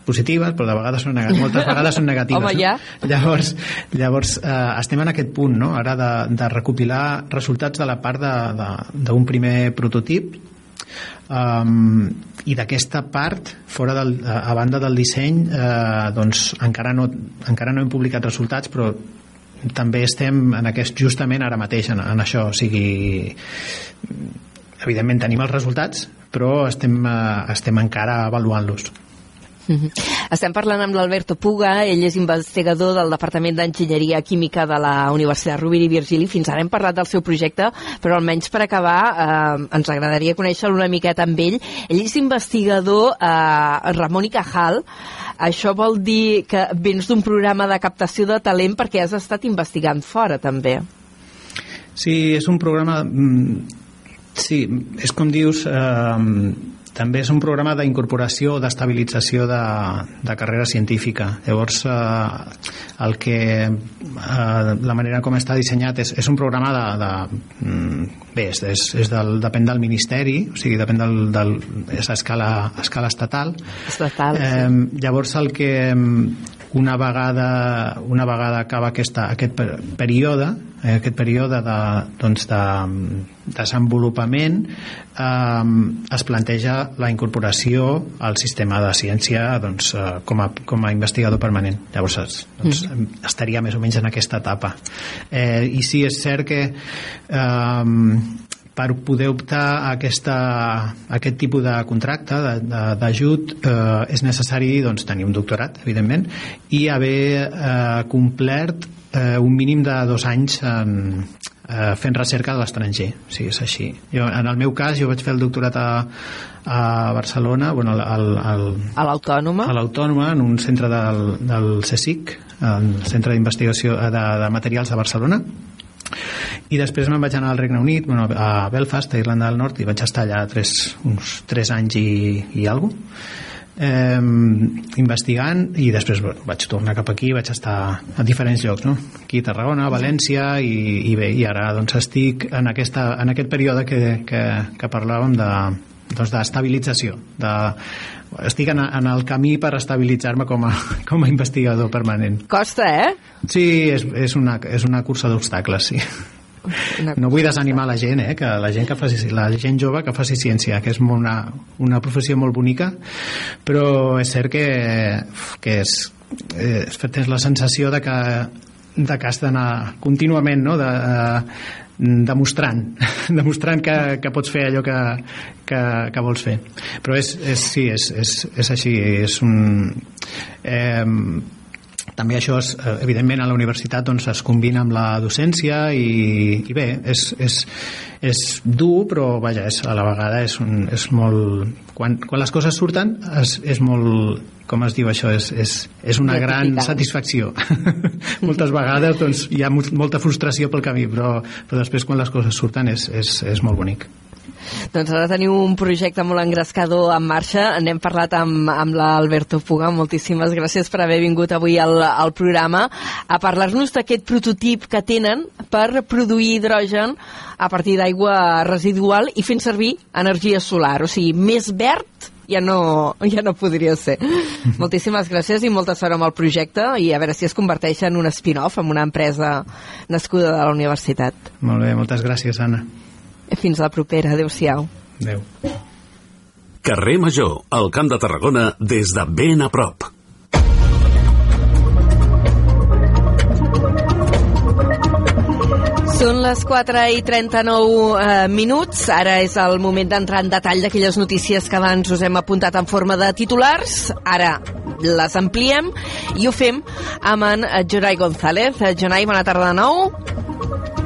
S9: positives, però de vegades són negatives, moltes vegades són negatives.
S6: Home, ja.
S9: No? Llavors, llavors eh, estem en aquest punt, no? ara de, de recopilar resultats de la part d'un primer prototip um, i d'aquesta part fora del, a banda del disseny eh, doncs encara no, encara no hem publicat resultats però també estem en aquest, justament ara mateix en, en això. O sigui evidentment tenim els resultats però estem, eh, estem encara avaluant-los
S6: -hmm. Estem parlant amb l'Alberto Puga, ell és investigador del Departament d'Enginyeria Química de la Universitat Rovira i Virgili. Fins ara hem parlat del seu projecte, però almenys per acabar eh, ens agradaria conèixer una miqueta amb ell. Ell és investigador eh, Ramon i Cajal. Això vol dir que vens d'un programa de captació de talent perquè has estat investigant fora, també.
S9: Sí, és un programa... Mm, sí, és com dius... Eh, també és un programa d'incorporació o d'estabilització de, de carrera científica. Llavors, eh, el que, eh, la manera com està dissenyat és, és un programa de... de mm, bé, és, és, és del, depèn del ministeri, o sigui, depèn del, del, és a escala, a escala estatal.
S6: Estatal,
S9: eh, sí. Llavors, el que una vegada, una vegada acaba aquesta, aquest període, eh, aquest període de, doncs de, desenvolupament eh, es planteja la incorporació al sistema de ciència doncs, eh, com, a, com a investigador permanent. Llavors doncs, mm. estaria més o menys en aquesta etapa. Eh, I sí, és cert que eh, per poder optar a, aquesta, a aquest tipus de contracte, d'ajut, eh, és necessari doncs, tenir un doctorat, evidentment, i haver eh, complert eh, un mínim de dos anys en, eh, fent recerca a l'estranger, o sigui, és així. Jo, en el meu cas, jo vaig fer el doctorat a, a Barcelona, bueno, al, al,
S6: a l'Autònoma,
S9: a l'Autònoma, en un centre del, del CSIC, el Centre d'Investigació de, de Materials de Barcelona, i després me'n vaig anar al Regne Unit bueno, a Belfast, a Irlanda del Nord i vaig estar allà tres, uns 3 anys i, i alguna eh, investigant i després bueno, vaig tornar cap aquí vaig estar a diferents llocs no? aquí a Tarragona, a València i, i bé, i ara doncs estic en, aquesta, en aquest període que, que, que parlàvem de, doncs d'estabilització de, estic en, en el camí per estabilitzar-me com, a, com a investigador permanent
S6: costa, eh?
S9: sí, és, és, una, és una cursa d'obstacles sí no vull desanimar la gent, eh? que la gent que faci, la gent jove que faci ciència, que és una, una professió molt bonica, però és cert que, que és, eh, tens la sensació de que de que has d'anar contínuament no? de, eh, demostrant demostrant que, que pots fer allò que, que, que vols fer. Però és, és, sí, és, és, és així és un eh, també això és, eh, evidentment a la universitat doncs, es combina amb la docència i, i bé, és, és, és dur però vaja, és, a la vegada és, un, és molt quan, quan les coses surten és, és molt com es diu això, és, és, és una gran satisfacció moltes vegades doncs, hi ha molta frustració pel camí però, però després quan les coses surten és, és, és molt bonic
S6: doncs ara teniu un projecte molt engrescador en marxa. N'hem parlat amb, amb l'Alberto Puga. Moltíssimes gràcies per haver vingut avui al, al programa a parlar-nos d'aquest prototip que tenen per produir hidrogen a partir d'aigua residual i fent servir energia solar. O sigui, més verd ja no, ja no podria ser. Moltíssimes gràcies i molta sort amb el projecte i a veure si es converteix en un spin-off, en una empresa nascuda de la universitat.
S9: Molt bé, moltes gràcies, Anna.
S6: Fins la propera. Adéu-siau.
S9: Adéu.
S1: Carrer Major, al Camp de Tarragona, des de ben a prop.
S6: Són les 4 i 39 eh, minuts. Ara és el moment d'entrar en detall d'aquelles notícies que abans us hem apuntat en forma de titulars. Ara les ampliem i ho fem amb en Jonai González. Jonai, bona tarda de nou.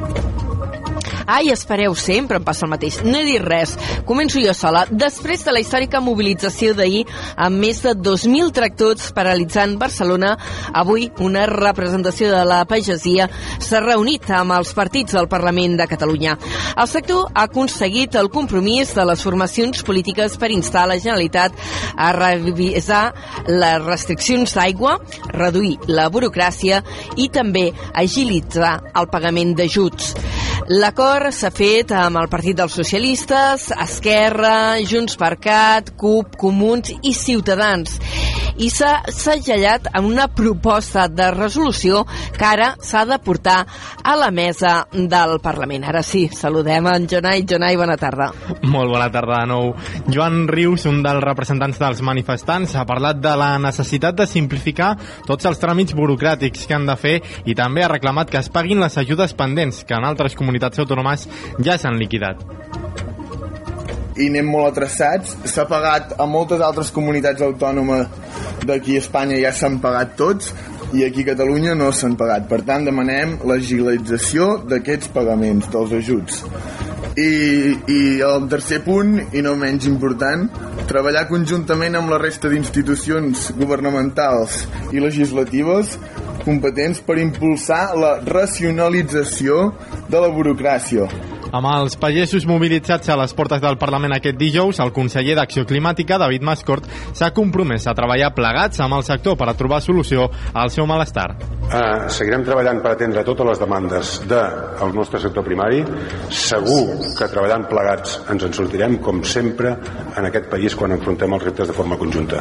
S6: Ai, espereu, sempre em passa el mateix. No he dit res. Començo jo sola. Després de la històrica mobilització d'ahir amb més de 2.000 tractors paralitzant Barcelona, avui una representació de la pagesia s'ha reunit amb els partits del Parlament de Catalunya. El sector ha aconseguit el compromís de les formacions polítiques per instar la Generalitat a revisar les restriccions d'aigua, reduir la burocràcia i també agilitzar el pagament d'ajuts. L'acord s'ha fet amb el Partit dels Socialistes, Esquerra, Junts per Cat, CUP, Comuns i Ciutadans i s'ha segellat amb una proposta de resolució que ara s'ha de portar a la mesa del Parlament. Ara sí, saludem en Jonai. Jonai, bona tarda.
S7: Molt bona tarda de nou. Joan Rius, un dels representants dels manifestants, ha parlat de la necessitat de simplificar tots els tràmits burocràtics que han de fer i també ha reclamat que es paguin les ajudes pendents que en altres comunitats autònomes ja s'han liquidat
S3: i anem molt atrasats. S'ha pagat a moltes altres comunitats autònomes d'aquí a Espanya ja s'han pagat tots i aquí a Catalunya no s'han pagat. Per tant, demanem l'agilització d'aquests pagaments, dels ajuts. I, I el tercer punt, i no menys important, treballar conjuntament amb la resta d'institucions governamentals i legislatives competents per impulsar la racionalització de la burocràcia
S7: amb els pagesos mobilitzats a les portes del Parlament aquest dijous, el conseller d'Acció Climàtica, David Mascort, s'ha compromès a treballar plegats amb el sector per a trobar solució al seu malestar.
S10: Uh, seguirem treballant per atendre totes les demandes del nostre sector primari. Segur que treballant plegats ens en sortirem, com sempre, en aquest país quan enfrontem els reptes de forma conjunta.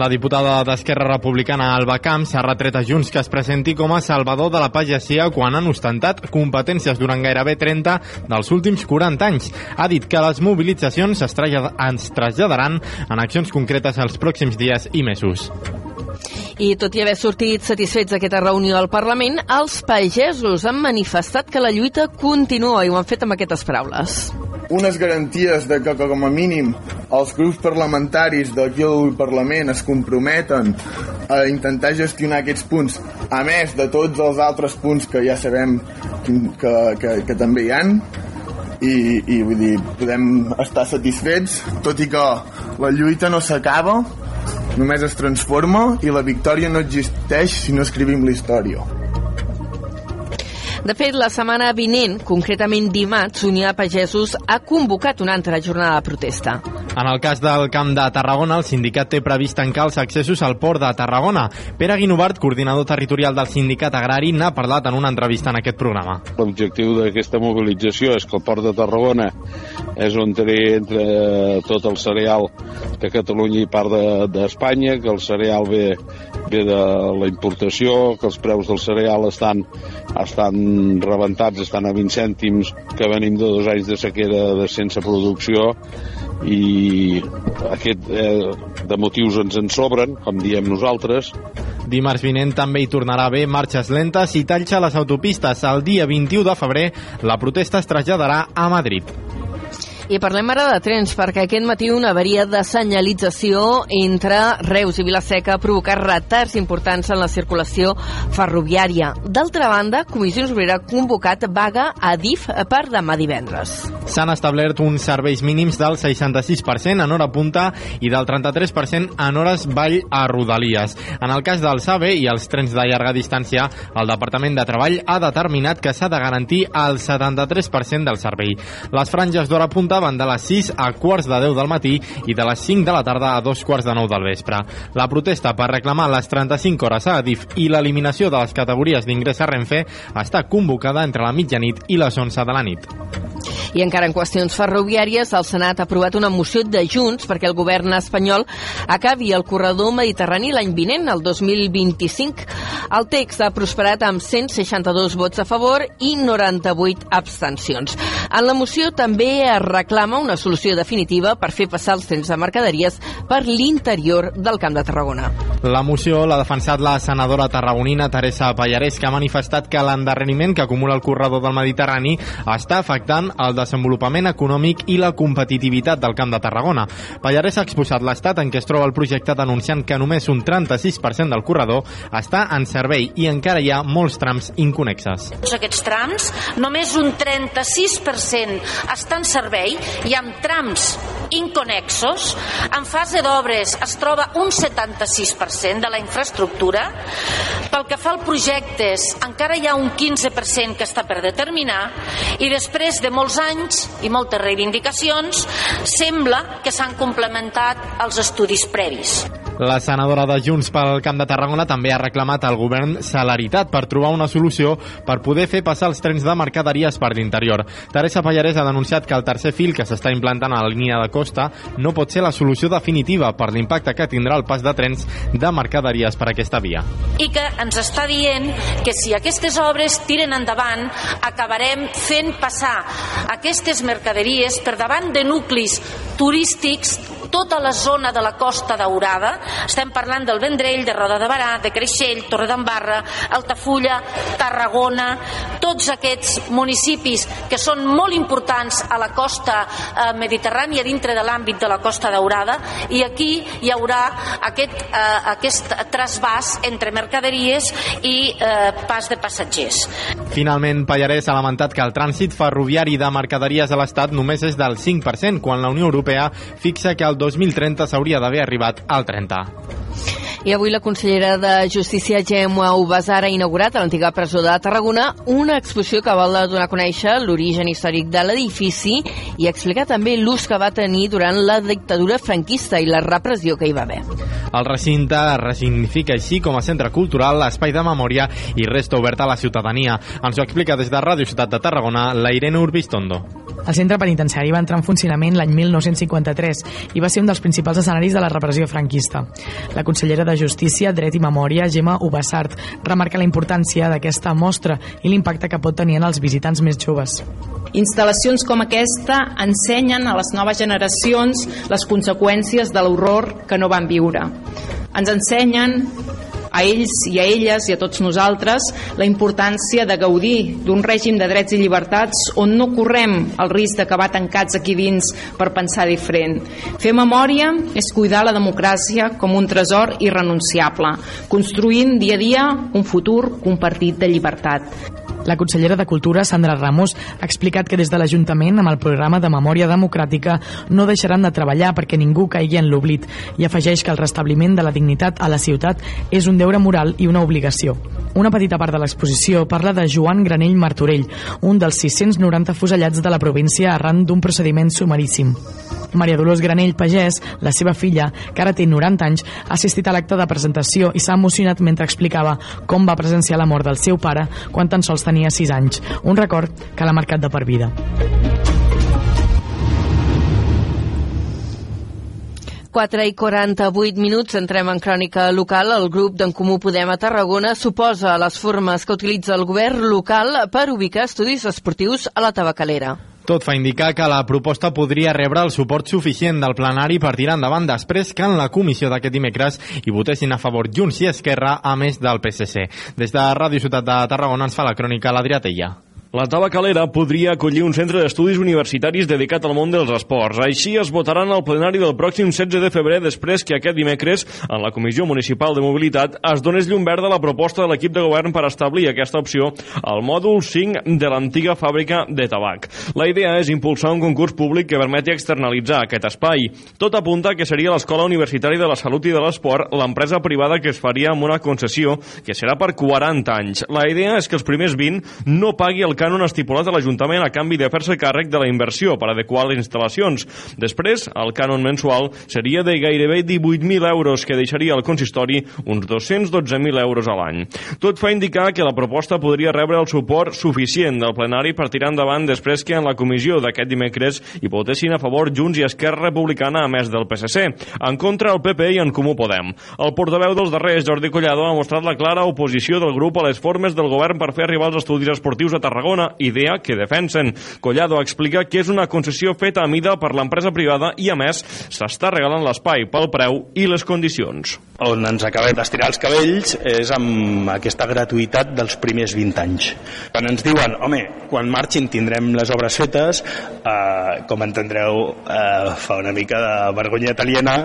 S7: La diputada d'Esquerra Republicana, Alba Camps, ha retret a Junts que es presenti com a salvador de la pagesia quan han ostentat competències durant gairebé 30 del dels últims 40 anys. Ha dit que les mobilitzacions es, ens traslladaran en accions concretes els pròxims dies i mesos.
S6: I tot i haver sortit satisfets d'aquesta reunió al Parlament, els pagesos han manifestat que la lluita continua i ho han fet amb aquestes paraules.
S3: Unes garanties de que, com a mínim, els grups parlamentaris d'aquí al Parlament es comprometen a intentar gestionar aquests punts, a més de tots els altres punts que ja sabem que, que, que també hi han, i, i vull dir, podem estar satisfets, tot i que la lluita no s'acaba, només es transforma i la victòria no existeix si no escrivim la història.
S6: De fet, la setmana vinent, concretament dimarts, Unió de Pagesos ha convocat una altra jornada de protesta.
S7: En el cas del Camp de Tarragona, el sindicat té previst tancar els accessos al port de Tarragona. Pere Guinovart, coordinador territorial del sindicat agrari, n'ha parlat en una entrevista en aquest programa.
S11: L'objectiu d'aquesta mobilització és que el port de Tarragona és on té entre tot el cereal de Catalunya i part d'Espanya, de, que el cereal ve, ve de la importació, que els preus del cereal estan, estan rebentats, estan a 20 cèntims, que venim de dos anys de sequera de sense producció i aquest eh, de motius ens en sobren, com diem nosaltres.
S7: Dimarts vinent també hi tornarà haver marxes lentes i talls a les autopistes. El dia 21 de febrer la protesta es traslladarà a Madrid.
S6: I parlem ara de trens, perquè aquest matí una avaria de senyalització entre Reus i Vilaseca ha provocat retards importants en la circulació ferroviària. D'altra banda, Comissions Obrera ha convocat vaga a DIF per demà divendres.
S7: S'han establert uns serveis mínims del 66% en hora punta i del 33% en hores vall a Rodalies. En el cas del SABE i els trens de llarga distància, el Departament de Treball ha determinat que s'ha de garantir el 73% del servei. Les franges d'hora punta van de les 6 a quarts de 10 del matí i de les 5 de la tarda a dos quarts de 9 del vespre. La protesta per reclamar les 35 hores a Adif i l'eliminació de les categories d'ingrés a Renfe està convocada entre la mitjanit i les 11 de la nit.
S6: I encara en qüestions ferroviàries, el Senat ha aprovat una moció de Junts perquè el govern espanyol acabi el corredor mediterrani l'any vinent, el 2025. El text ha prosperat amb 162 vots a favor i 98 abstencions. En la moció també es reclama una solució definitiva per fer passar els trens de mercaderies per l'interior del Camp de Tarragona.
S7: La moció l'ha defensat la senadora tarragonina Teresa Pallarès, que ha manifestat que l'endarreriment que acumula el corredor del Mediterrani està afectant el desenvolupament econòmic i la competitivitat del Camp de Tarragona. Pallarès ha exposat l'estat en què es troba el projecte denunciant que només un 36% del corredor està en servei i encara hi ha molts trams inconexes.
S12: Tots aquests trams, només un 36% està en servei i amb trams inconexos, en fase d'obres es troba un 76% de la infraestructura. Pel que fa al projectes, encara hi ha un 15% que està per determinar i després de molts anys i moltes reivindicacions, sembla que s'han complementat els estudis previs.
S7: La senadora de Junts pel Camp de Tarragona també ha reclamat al govern celeritat per trobar una solució per poder fer passar els trens de mercaderies per l'interior. Teresa Pallarès ha denunciat que el tercer fil que s'està implantant a la línia de costa no pot ser la solució definitiva per l'impacte que tindrà el pas de trens de mercaderies per aquesta via.
S12: I que ens està dient que si aquestes obres tiren endavant acabarem fent passar aquestes mercaderies per davant de nuclis turístics tota la zona de la Costa Daurada. Estem parlant del Vendrell, de Roda de Barà, de Creixell, Torredembarra, Altafulla, Tarragona, tots aquests municipis que són molt importants a la costa eh, mediterrània dintre de l'àmbit de la Costa Daurada i aquí hi haurà aquest, eh, aquest trasbàs entre mercaderies i eh, pas de passatgers.
S7: Finalment, Pallarès ha lamentat que el trànsit ferroviari de mercaderies a l'Estat només és del 5%, quan la Unió Europea fixa que el 2030 s'hauria d'haver arribat al 30%.
S6: I avui la consellera de Justícia, Gemma Ubasar, ha inaugurat a l'antiga presó de Tarragona una exposició que vol donar a conèixer l'origen històric de l'edifici i explicar també l'ús que va tenir durant la dictadura franquista i la repressió que hi va haver.
S7: El recinte es resignifica així com a centre cultural, espai de memòria i resta obert a la ciutadania. Ens ho explica des de Ràdio Ciutat de Tarragona la Irene Urbistondo.
S13: El centre penitenciari va entrar en funcionament l'any 1953 i va ser un dels principals escenaris de la repressió franquista. La consellera de Justícia, Dret i Memòria, Gemma Ubassart, remarca la importància d'aquesta mostra i l'impacte que pot tenir en els visitants més joves.
S14: Instal·lacions com aquesta ensenyen a les noves generacions les conseqüències de l'horror que no van viure. Ens ensenyen a ells i a elles i a tots nosaltres la importància de gaudir d'un règim de drets i llibertats on no correm el risc d'acabar tancats aquí dins per pensar diferent. Fer memòria és cuidar la democràcia com un tresor irrenunciable, construint dia a dia un futur compartit de llibertat.
S13: La consellera de Cultura, Sandra Ramos, ha explicat que des de l'Ajuntament, amb el programa de Memòria Democràtica, no deixaran de treballar perquè ningú caigui en l'oblit i afegeix que el restabliment de la dignitat a la ciutat és un deure moral i una obligació. Una petita part de l'exposició parla de Joan Granell Martorell, un dels 690 fusellats de la província arran d'un procediment sumaríssim. Maria Dolors Granell Pagès, la seva filla, que ara té 90 anys, ha assistit a l'acte de presentació i s'ha emocionat mentre explicava com va presenciar la mort del seu pare quan tan sols tenia 6 anys. Un record que l'ha marcat de per vida.
S6: Quatre i 48 minuts, entrem en crònica local. El grup d'en Comú Podem a Tarragona suposa les formes que utilitza el govern local per ubicar estudis esportius a la tabacalera.
S7: Tot fa indicar que la proposta podria rebre el suport suficient del plenari per tirar endavant després que en la comissió d'aquest dimecres hi votessin a favor Junts i Esquerra, a més del PSC. Des de Ràdio Ciutat de Tarragona ens fa la crònica l'Adrià Tella.
S15: La Tabacalera podria acollir un centre d'estudis universitaris dedicat al món dels esports. Així es votaran al plenari del pròxim 16 de febrer després que aquest dimecres en la Comissió Municipal de Mobilitat es donés llum verda a la proposta de l'equip de govern per establir aquesta opció al mòdul 5 de l'antiga fàbrica de tabac. La idea és impulsar un concurs públic que permeti externalitzar aquest espai. Tot apunta que seria l'Escola Universitària de la Salut i de l'Esport l'empresa privada que es faria amb una concessió que serà per 40 anys. La idea és que els primers 20 no pagui el cànon estipulat a l'Ajuntament a canvi de fer-se càrrec de la inversió per adequar les instal·lacions. Després, el cànon mensual seria de gairebé 18.000 euros, que deixaria al consistori uns 212.000 euros a l'any. Tot fa indicar que la proposta podria rebre el suport suficient del plenari per tirar endavant després que en la comissió d'aquest dimecres hi votessin a favor Junts i Esquerra Republicana a més del PSC. En contra el PP i en Comú Podem. El portaveu dels darrers, Jordi Collado, ha mostrat la clara oposició del grup a les formes del govern per fer arribar els estudis esportius a Tarragona Tarragona, idea que defensen. Collado explica que és una concessió feta a mida per l'empresa privada i, a més, s'està regalant l'espai pel preu i les condicions.
S16: On ens acabem d'estirar els cabells és amb aquesta gratuïtat dels primers 20 anys. Quan ens diuen, home, quan marxin tindrem les obres fetes, eh, com entendreu, eh, fa una mica de vergonya italiana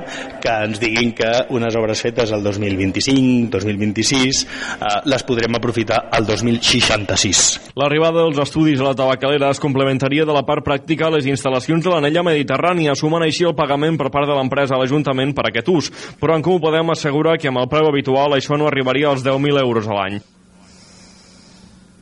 S16: que ens diguin que unes obres fetes el 2025, 2026, eh, les podrem aprofitar al 2066.
S15: L'arribada dels estudis a la tabacalera es complementaria de la part pràctica a les instal·lacions de l'anella mediterrània, sumant així el pagament per part de l'empresa a l'Ajuntament per aquest ús. Però en com ho podem assegurar que amb el preu habitual això no arribaria als 10.000 euros a l'any.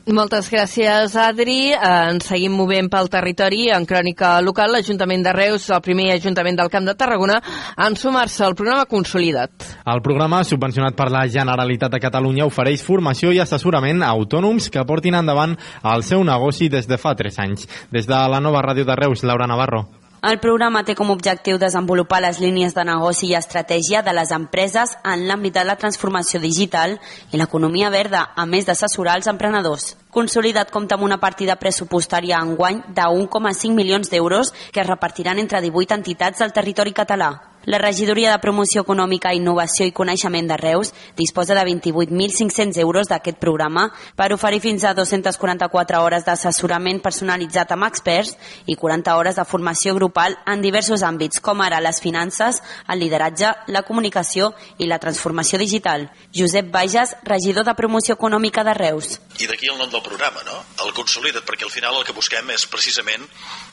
S6: Moltes gràcies, Adri. Ens seguim movent pel territori. En crònica local, l'Ajuntament de Reus, el primer Ajuntament del Camp de Tarragona, en sumar-se al programa Consolidat.
S7: El programa, subvencionat per la Generalitat de Catalunya, ofereix formació i assessorament a autònoms que portin endavant el seu negoci des de fa 3 anys. Des de la nova ràdio de Reus, Laura Navarro.
S17: El programa té com a objectiu desenvolupar les línies de negoci i estratègia de les empreses en l'àmbit de la transformació digital i l'economia verda, a més d'assessorar els emprenedors. Consolidat compta amb una partida pressupostària enguany de 1,5 milions d'euros que es repartiran entre 18 entitats del territori català. La Regidoria de Promoció Econòmica, Innovació i Coneixement de Reus disposa de 28.500 euros d'aquest programa per oferir fins a 244 hores d'assessorament personalitzat amb experts i 40 hores de formació grupal en diversos àmbits, com ara les finances, el lideratge, la comunicació i la transformació digital. Josep Bages, regidor de Promoció Econòmica de Reus.
S18: I d'aquí el nom del programa, no? El Consolida't, perquè al final el que busquem és precisament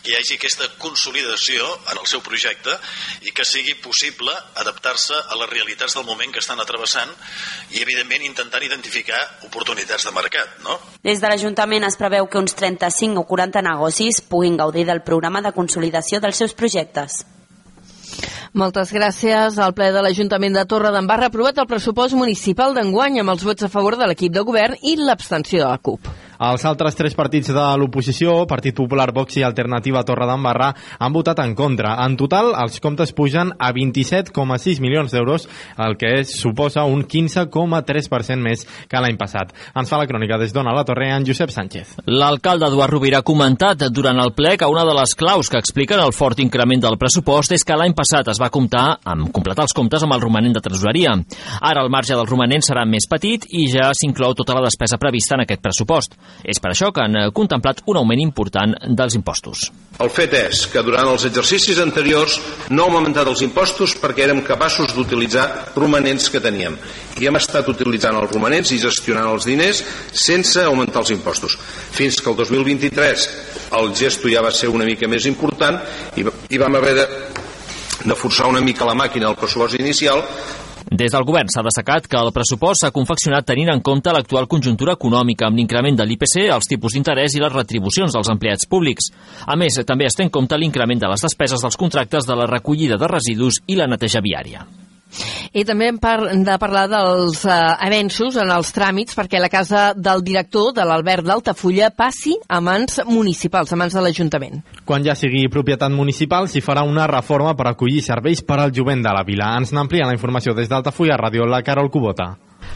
S18: que hi hagi aquesta consolidació en el seu projecte i que sigui possible adaptar-se a les realitats del moment que estan atrevessant i, evidentment, intentant identificar oportunitats de mercat, no?
S17: Des de l'Ajuntament es preveu que uns 35 o 40 negocis puguin gaudir del programa de consolidació dels seus projectes.
S6: Moltes gràcies. al ple de l'Ajuntament de Torre d'en ha aprovat el pressupost municipal d'enguany amb els vots a favor de l'equip de govern i l'abstenció de la CUP.
S7: Els altres tres partits de l'oposició, Partit Popular, Vox i Alternativa Torre d'Embarra, han votat en contra. En total, els comptes pugen a 27,6 milions d'euros, el que és, suposa un 15,3% més que l'any passat. Ens fa la crònica des d'Ona la Torre en Josep Sánchez.
S19: L'alcalde Eduard Rovira ha comentat durant el ple que una de les claus que expliquen el fort increment del pressupost és que l'any passat es va comptar amb completar els comptes amb el romanent de tresoreria. Ara el marge del romanent serà més petit i ja s'inclou tota la despesa prevista en aquest pressupost. És per això que han eh, contemplat un augment important dels impostos.
S20: El fet és que durant els exercicis anteriors no hem augmentat els impostos perquè érem capaços d'utilitzar romanents que teníem i hem estat utilitzant els romanents i gestionant els diners sense augmentar els impostos. Fins que el 2023 el gesto ja va ser una mica més important i, i vam haver de, de forçar una mica la màquina al pressupost inicial
S19: des del govern s'ha destacat que el pressupost s'ha confeccionat tenint en compte l'actual conjuntura econòmica amb l'increment de l'IPC, els tipus d'interès i les retribucions dels empleats públics. A més, també es té en compte l'increment de les despeses dels contractes de la recollida de residus i la neteja viària.
S6: I també hem par de parlar dels eh, avenços en els tràmits perquè la casa del director de l'Albert d'Altafulla passi a mans municipals, a mans de l'Ajuntament.
S7: Quan ja sigui propietat municipal, s'hi farà una reforma per acollir serveis per al jovent de la vila. Ens n'amplia la informació des d'Altafulla Ràdio, la Carol Cubota.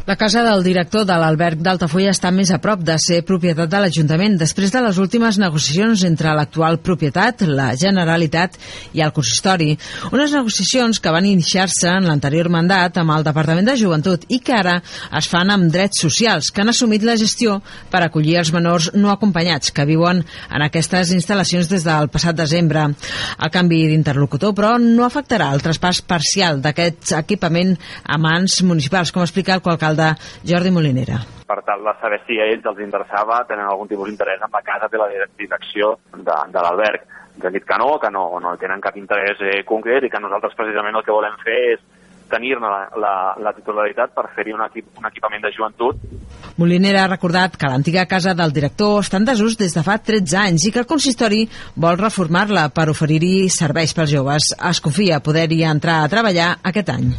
S21: La casa del director de l'alberg d'Altafulla està més a prop de ser propietat de l'Ajuntament després de les últimes negociacions entre l'actual propietat, la Generalitat i el consistori. Unes negociacions que van iniciar-se en l'anterior mandat amb el Departament de Joventut i que ara es fan amb drets socials, que han assumit la gestió per acollir els menors no acompanyats que viuen en aquestes instal·lacions des del passat desembre. El canvi d'interlocutor, però, no afectarà el traspàs parcial d'aquest equipament a mans municipals, com explica el alcalde de Jordi Molinera.
S22: Per tal de saber si a ells els interessava, tenen algun tipus d'interès en la casa de la direcció de, de l'alberg. Ens han dit que no, que no, no tenen cap interès eh, concret i que nosaltres precisament el que volem fer és tenir-ne la, la, la titularitat per fer-hi un, equip, un equipament de joventut.
S21: Molinera ha recordat que l'antiga casa del director està en desús des de fa 13 anys i que el consistori vol reformar-la per oferir-hi serveis pels joves. Es confia poder-hi entrar a treballar aquest any.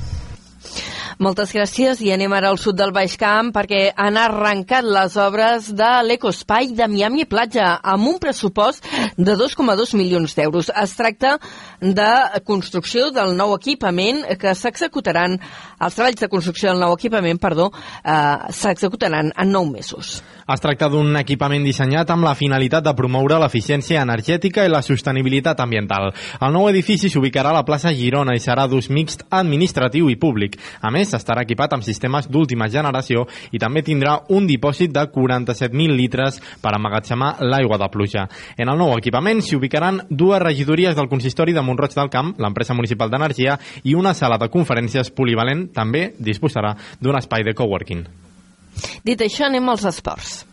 S6: Moltes gràcies i anem ara al sud del Baix Camp perquè han arrencat les obres de l'Ecospai de Miami Platja amb un pressupost de 2,2 milions d'euros. Es tracta de construcció del nou equipament que s'executaran, els treballs de construcció del nou equipament, perdó, eh, s'executaran en 9 mesos.
S7: Es tracta d'un equipament dissenyat amb la finalitat de promoure l'eficiència energètica i la sostenibilitat ambiental. El nou edifici s'ubicarà a la plaça Girona i serà d'ús mixt administratiu i públic. A més, estarà equipat amb sistemes d'última generació i també tindrà un dipòsit de 47.000 litres per emmagatzemar l'aigua de pluja. En el nou equipament s'hi ubicaran dues regidories del consistori de Montroig del Camp, l'empresa municipal d'energia i una sala de conferències polivalent també disposarà d'un espai de coworking.
S6: Dit això, anem als esports.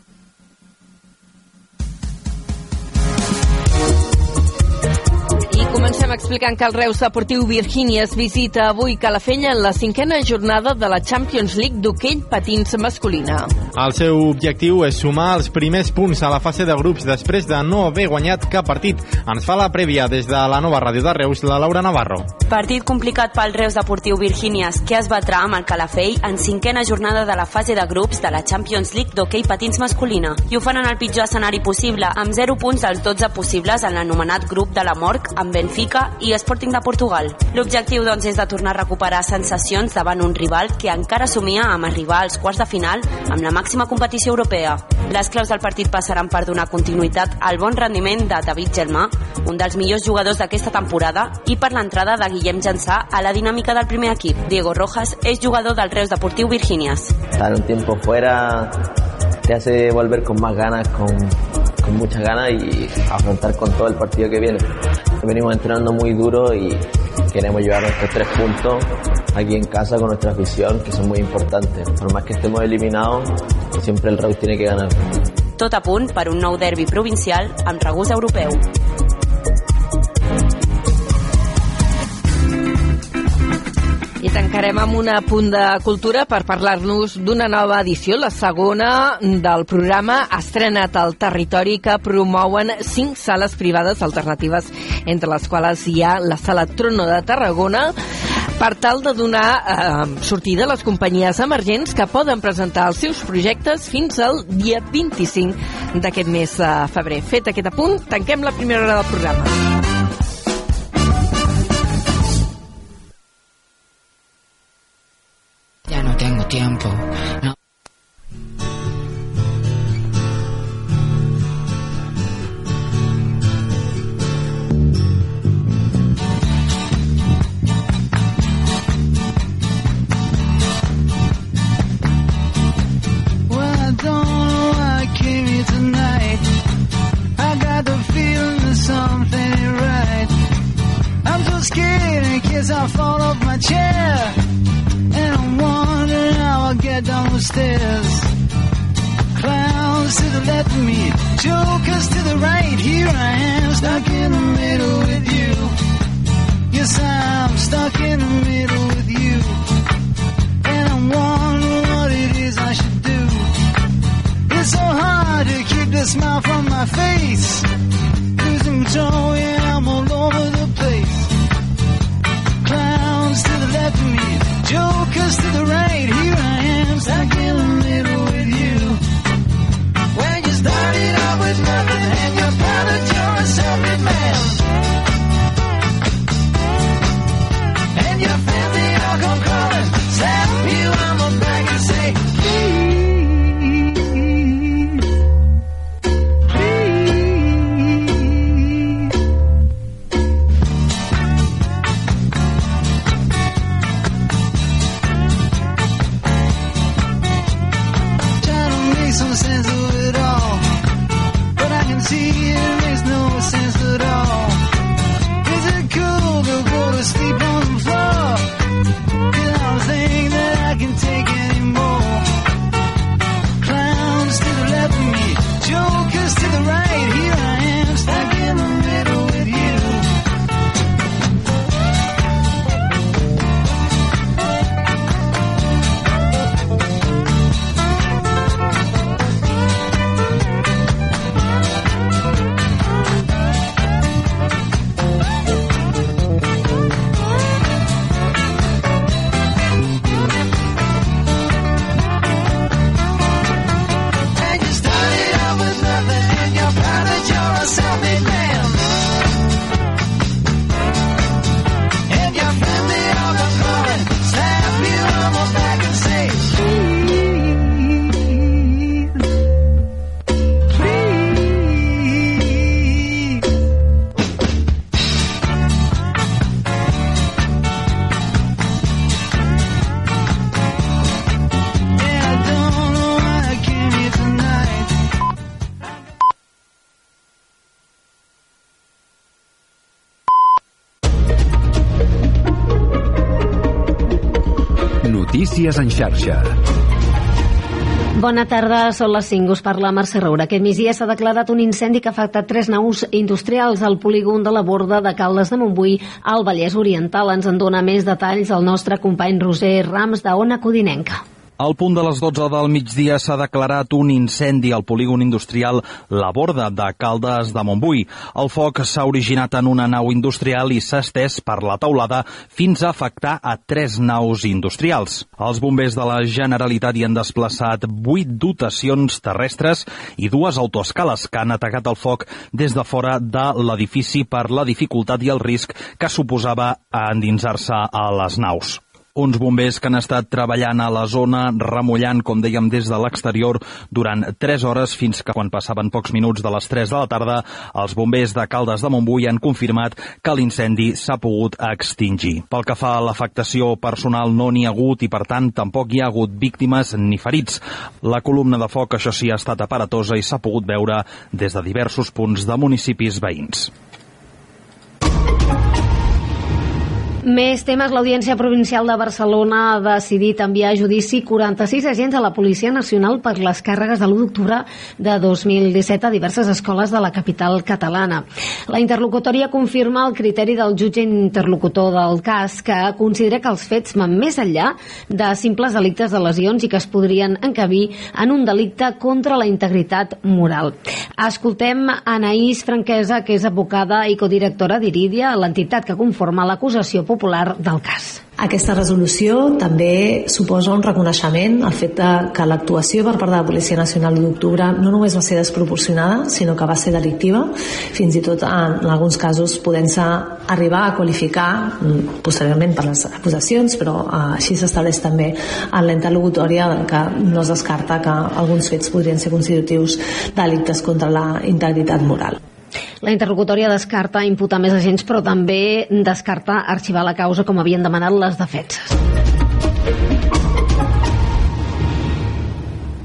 S6: Comencem explicant que el Reus Deportiu Virgínia es visita avui Calafell en la cinquena jornada de la Champions League d'hoquei patins masculina.
S7: El seu objectiu és sumar els primers punts a la fase de grups després de no haver guanyat cap partit. Ens fa la prèvia des de la nova ràdio de Reus, la Laura Navarro.
S17: Partit complicat pel Reus Deportiu Virgínies, que es batrà amb el Calafell en cinquena jornada de la fase de grups de la Champions League d'hoquei patins masculina. I ho fan en el pitjor escenari possible, amb 0 punts als 12 possibles en l'anomenat grup de la Morc, amb ben Benfica i Sporting de Portugal. L'objectiu doncs, és de tornar a recuperar sensacions davant un rival que encara somia amb arribar als quarts de final amb la màxima competició europea. Les claus del partit passaran per donar continuïtat al bon rendiment de David Gelmà, un dels millors jugadors d'aquesta temporada, i per l'entrada de Guillem Jansà a la dinàmica del primer equip. Diego Rojas és jugador del Reus Deportiu Virginias.
S23: Estar un tiempo fuera te hace volver con más ganas, con, con muchas ganas y afrontar con todo el partido que viene. Venimos entrenando muy duro y queremos llevar nuestros tres puntos aquí en casa con nuestra afición, que son muy importantes. Por más que estemos eliminados, siempre el Reus tiene que ganar.
S17: Tot a punt un nou derbi provincial amb regús europeu.
S6: I tancarem amb un punt de cultura per parlar-nos d'una nova edició, la segona del programa estrenat al territori que promouen cinc sales privades alternatives, entre les quals hi ha la sala Trono de Tarragona, per tal de donar eh, sortida a les companyies emergents que poden presentar els seus projectes fins al dia 25 d'aquest mes de febrer. Fet aquest apunt, tanquem la primera hora del programa.
S24: Tiempo.
S25: Case I fall off my chair. And I'm wondering how I'll get down the stairs. Clowns to the left of me, jokers to the right. Here I am, stuck in the middle with you. Yes, I'm stuck in the middle with you. And I'm wondering what it is I should do. It's so hard to keep the smile from my face. Losing control, yeah, I'm all over jokers to the right. Here I am,
S1: Notícies en xarxa.
S2: Bona tarda, són les 5, us parla Mercè Roura. Aquest migdia s'ha declarat un incendi que ha afectat tres naus industrials al polígon de la borda de Caldes de Montbui al Vallès Oriental. Ens en dona més detalls el nostre company Roser Rams de Ona Codinenca.
S26: Al punt de les 12 del migdia s'ha declarat un incendi al polígon industrial La Borda de Caldes de Montbui. El foc s'ha originat en una nau industrial i s'ha estès per la taulada fins a afectar a tres naus industrials. Els bombers de la Generalitat hi han desplaçat vuit dotacions terrestres i dues autoescales que han atacat el foc des de fora de l'edifici per la dificultat i el risc que suposava endinsar-se a les naus. Uns bombers que han estat treballant a la zona, remullant, com dèiem, des de l'exterior durant 3 hores fins que quan passaven pocs minuts de les 3 de la tarda, els bombers de Caldes de Montbui han confirmat que l'incendi s'ha pogut extingir. Pel que fa a l'afectació personal no n'hi ha hagut i, per tant, tampoc hi ha hagut víctimes ni ferits. La columna de foc, això sí, ha estat aparatosa i s'ha pogut veure des de diversos punts de municipis veïns.
S2: Més temes. L'Audiència Provincial de Barcelona ha decidit enviar a judici 46 agents a la Policia Nacional per les càrregues de l'1 d'octubre de 2017 a diverses escoles de la capital catalana. La interlocutòria confirma el criteri del jutge interlocutor del cas, que considera que els fets van més enllà de simples delictes de lesions i que es podrien encabir en un delicte contra la integritat moral. Escoltem Anaïs Franquesa, que és advocada i codirectora d'Iridia, l'entitat que conforma l'acusació popular popular del cas.
S27: Aquesta resolució també suposa un reconeixement al fet de que l'actuació per part de la Policia Nacional d'octubre no només va ser desproporcionada, sinó que va ser delictiva, fins i tot en, en alguns casos podent-se arribar a qualificar mm, posteriorment per les acusacions, però eh, així s'estableix també en la interlocutòria que no es descarta que alguns fets podrien ser constitutius delictes contra la integritat moral.
S2: La interlocutòria descarta imputar més agents, però també descarta arxivar la causa com havien demanat les defenses.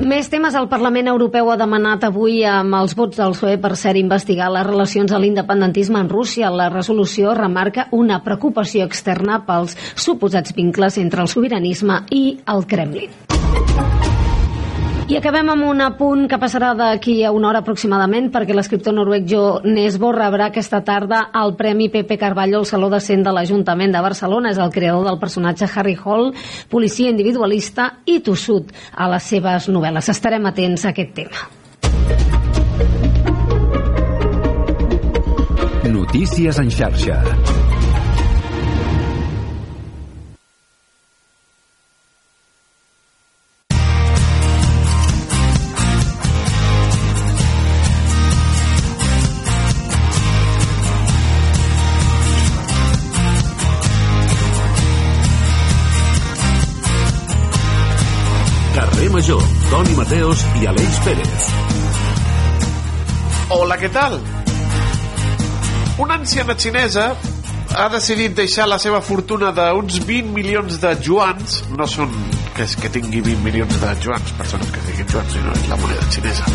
S2: Més temes. El Parlament Europeu ha demanat avui amb els vots del PSOE per ser investigar les relacions de l'independentisme en Rússia. La resolució remarca una preocupació externa pels suposats vincles entre el sobiranisme i el Kremlin. I acabem amb un apunt que passarà d'aquí a una hora aproximadament perquè l'escriptor noruec Jo Nesbo rebrà aquesta tarda el Premi Pepe Carballo al Saló de Cent de l'Ajuntament de Barcelona. És el creador del personatge Harry Hall, policia individualista i tossut a les seves novel·les. Estarem atents a aquest tema.
S1: Notícies en xarxa. Major, Toni Mateos i Aleix Pérez.
S8: Hola, què tal? Una anciana xinesa ha decidit deixar la seva fortuna d'uns 20 milions de juans, no són que, és que tingui 20 milions de juans, persones que tinguin juans, sinó la moneda xinesa,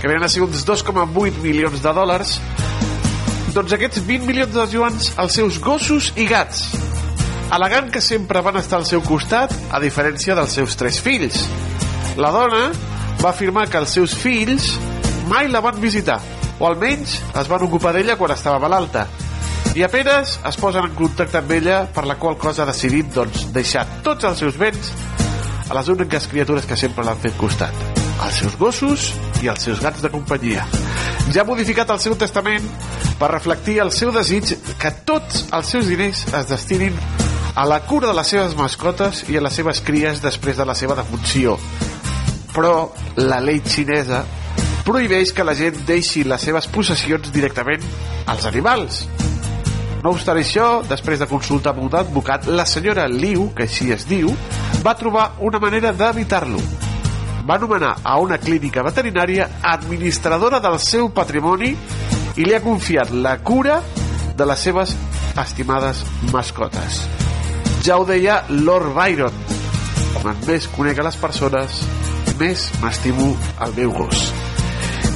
S8: que venen a ser uns 2,8 milions de dòlars, doncs aquests 20 milions de juans als seus gossos i gats, alegant que sempre van estar al seu costat, a diferència dels seus tres fills. La dona va afirmar que els seus fills mai la van visitar, o almenys es van ocupar d'ella quan estava malalta. I apenas es posen en contacte amb ella, per la qual cosa ha decidit doncs, deixar tots els seus béns a les úniques criatures que sempre l'han fet costat, els seus gossos i els seus gats de companyia. Ja ha modificat el seu testament per reflectir el seu desig que tots els seus diners es destinin a la cura de les seves mascotes i a les seves cries després de la seva defunció. Però la llei xinesa prohibeix que la gent deixi les seves possessions directament als animals. No obstant això, després de consultar amb un advocat, la senyora Liu, que així es diu, va trobar una manera d'evitar-lo. Va nomenar a una clínica veterinària administradora del seu patrimoni i li ha confiat la cura de les seves estimades mascotes. Ja ho deia Lord Byron, quan més conec a les persones, més m'estimo el meu gos.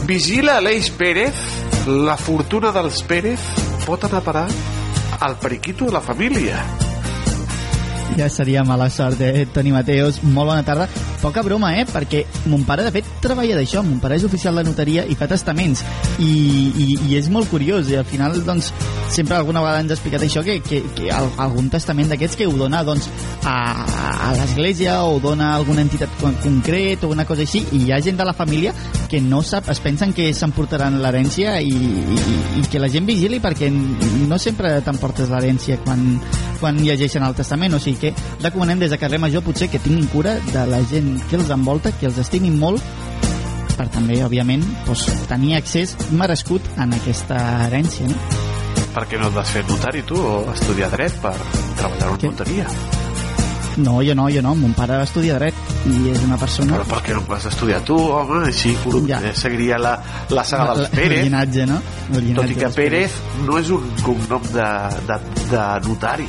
S8: Vigila Aleix Pérez, la fortuna dels Pérez pot anar a parar al periquito de la família.
S28: Ja seria mala sort, eh? Toni Mateos, molt bona tarda. Poca broma, eh? Perquè mon pare, de fet, treballa d'això. Mon pare és oficial de notaria i fa testaments. I, i, i és molt curiós. I al final, doncs, sempre alguna vegada ens ha explicat això, que, que, que al- algun testament d'aquests que ho dona, doncs, a, a l'església o dona a alguna entitat con- concret o una cosa així, i hi ha gent de la família que no sap, es pensen que s'emportaran l'herència i, i, i que la gent vigili perquè no sempre t'emportes l'herència quan, quan llegeixen el testament, o sigui que recomanem des de carrer Major potser que tinguin cura de la gent que els envolta, que els estimin molt per també, òbviament, doncs, tenir accés merescut en aquesta herència. No?
S8: Per què no et vas fer notari tu o estudiar dret per treballar en notaria?
S28: No, jo no, jo no. Mon pare va estudiar dret i és una persona...
S8: Però per què no vas estudiar tu, home? Així ja. seguiria la, la saga dels
S28: El
S8: Pérez.
S28: llinatge, no? El
S8: Tot
S28: llinatge
S8: i que
S28: dels
S8: Pérez no és un cognom de, de, de notari.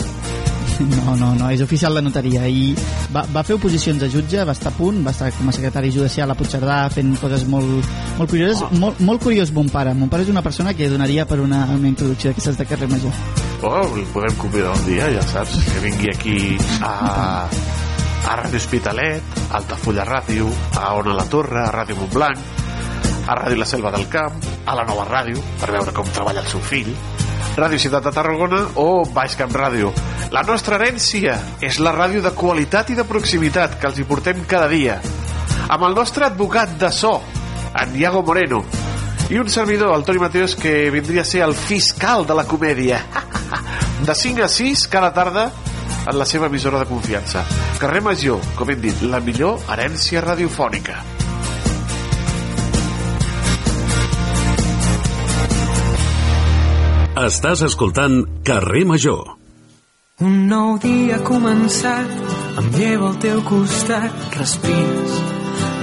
S28: No, no, no, és oficial de notaria i va, va fer oposicions a jutge, va estar a punt, va estar com a secretari judicial a Puigcerdà fent coses molt, molt curioses.
S8: Ah.
S28: Molt, molt curiós, mon pare. Mon pare és una persona que donaria per una, una introducció d'aquestes de carrer Major.
S8: Oh, el podem convidar un dia, ja saps, que vingui aquí a, a Ràdio Hospitalet, a Altafulla Ràdio, a Ona la Torre, a Ràdio Montblanc, a Ràdio La Selva del Camp, a la Nova Ràdio, per veure com treballa el seu fill, Ràdio Ciutat de Tarragona o Baix Camp Ràdio. La nostra herència és la ràdio de qualitat i de proximitat que els hi portem cada dia. Amb el nostre advocat de so, en Iago Moreno, i un servidor, el Toni Mateos, que vindria a ser el fiscal de la comèdia. De 5 a 6 cada tarda en la seva emissora de confiança. Carrer Major, com hem dit, la millor herència radiofònica.
S1: Estàs escoltant Carrer Major.
S29: Un nou dia ha començat, em llevo al teu costat, respires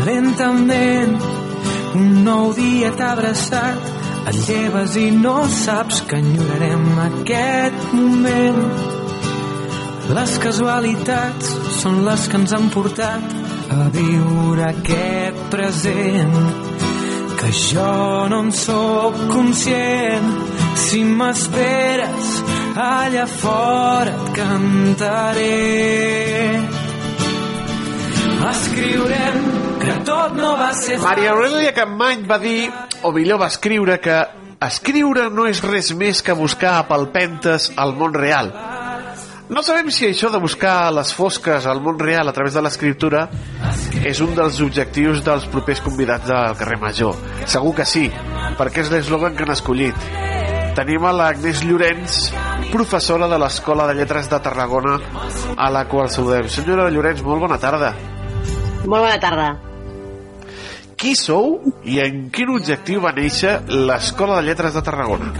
S29: lentament. Un nou dia t'ha abraçat, et lleves i no saps que enyorarem aquest moment. Les casualitats són les que ens han portat a viure aquest present que jo no en sóc conscient si m'esperes allà fora et cantaré escriurem que tot no va ser
S8: Maria Aurelia Campmany va dir, o millor va escriure, que escriure no és res més que buscar a palpentes al món real. No sabem si això de buscar les fosques al món real a través de l'escriptura és un dels objectius dels propers convidats del carrer Major. Segur que sí, perquè és l'eslògan que han escollit. Tenim a l'Agnès Llorenç, professora de l'Escola de Lletres de Tarragona, a la qual saludem. Senyora Llorenç, molt bona tarda.
S30: Molt bona tarda.
S8: Qui sou i en quin objectiu va néixer l'Escola de Lletres de Tarragona?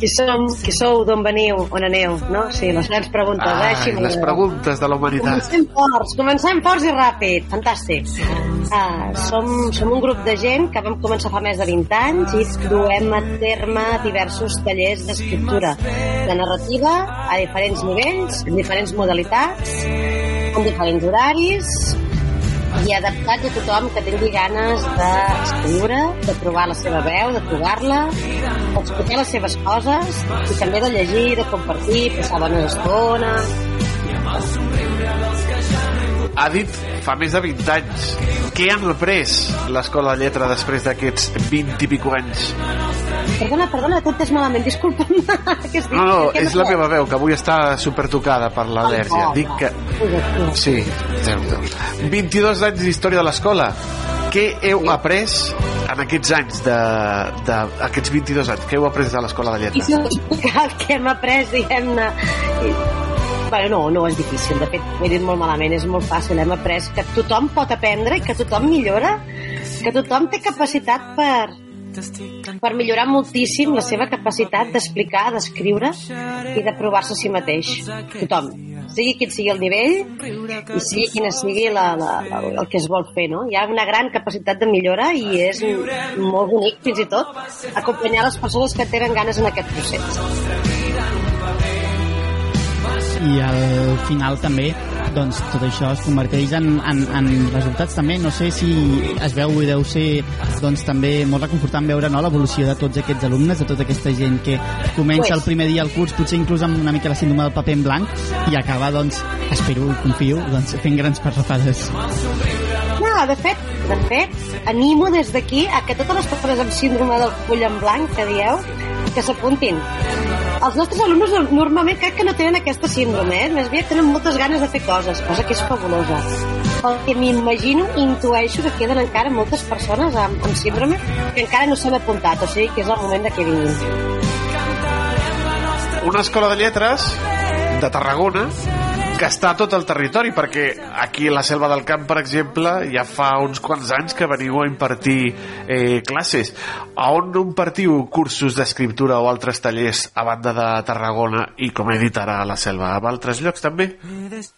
S30: Qui som, qui sou, d'on veniu, on aneu, no? Sí, les grans preguntes, eh?
S8: Ai,
S30: Així
S8: les preguntes de la humanitat.
S30: Comencem forts, comencem forts i ràpid, fantàstic. Uh, som, som un grup de gent que vam començar fa més de 20 anys i duem a terme diversos tallers d'escriptura de narrativa a diferents nivells, en diferents modalitats, amb diferents horaris i adaptats a tothom que tingui ganes d'escriure, de trobar la seva veu, de trobar-la, d'explicar les seves coses i també de llegir, de compartir, passar bona estona,
S8: Ha dit fa més de 20 anys. Què han après l'Escola de Lletra després d'aquests 20 i pico anys?
S30: Perdona, perdona, tot és malament, disculpa'm. Dit?
S8: No, no,
S30: Què
S8: és la meva veu, que avui està supertocada per l'al·lèrgia.
S30: Oh.
S8: Dic que... Sí, déu 22 anys d'història de l'escola. Què heu après en aquests anys de, de aquests 22 anys? Què heu après de l'escola de
S30: I
S8: lletres?
S30: si us explicar el que hem après, diguem-ne... Bueno, no, no és difícil, de fet, ho he dit molt malament, és molt fàcil, hem après que tothom pot aprendre i que tothom millora, que tothom té capacitat per, per millorar moltíssim la seva capacitat d'explicar, d'escriure i de provar-se a si mateix. Tothom. Sigui quin sigui el nivell i sigui quina sigui la, la, la, el que es vol fer, no? Hi ha una gran capacitat de millora i és molt bonic, fins i tot, acompanyar les persones que tenen ganes en aquest procés.
S28: I al final també doncs tot això es converteix en, en, en resultats també, no sé si es veu i deu ser doncs també molt reconfortant veure no, l'evolució de tots aquests alumnes, de tota aquesta gent que comença
S30: Pues.
S28: el primer dia al curs, potser inclús amb una mica la síndrome del paper en blanc i acaba, doncs, espero, confio, doncs, fent grans parrafades.
S30: No, de fet, de fet, animo des d'aquí a que totes les persones amb síndrome del full en blanc que dieu, que s'apuntin. Els nostres alumnes no- normalment crec que no tenen aquesta síndrome, eh? més aviat tenen moltes ganes de fer coses, cosa que és fabulosa. Pel que m'imagino, intueixo que queden encara moltes persones amb, amb síndrome que encara no s'han apuntat, o sigui que és el moment de que vinguin.
S8: Una escola de lletres de Tarragona que està a tot el territori, perquè aquí a la Selva del Camp, per exemple, ja fa uns quants anys que veniu a impartir eh, classes. A on impartiu cursos d'escriptura o altres tallers a banda de Tarragona i, com he dit ara, a la Selva? A altres llocs també?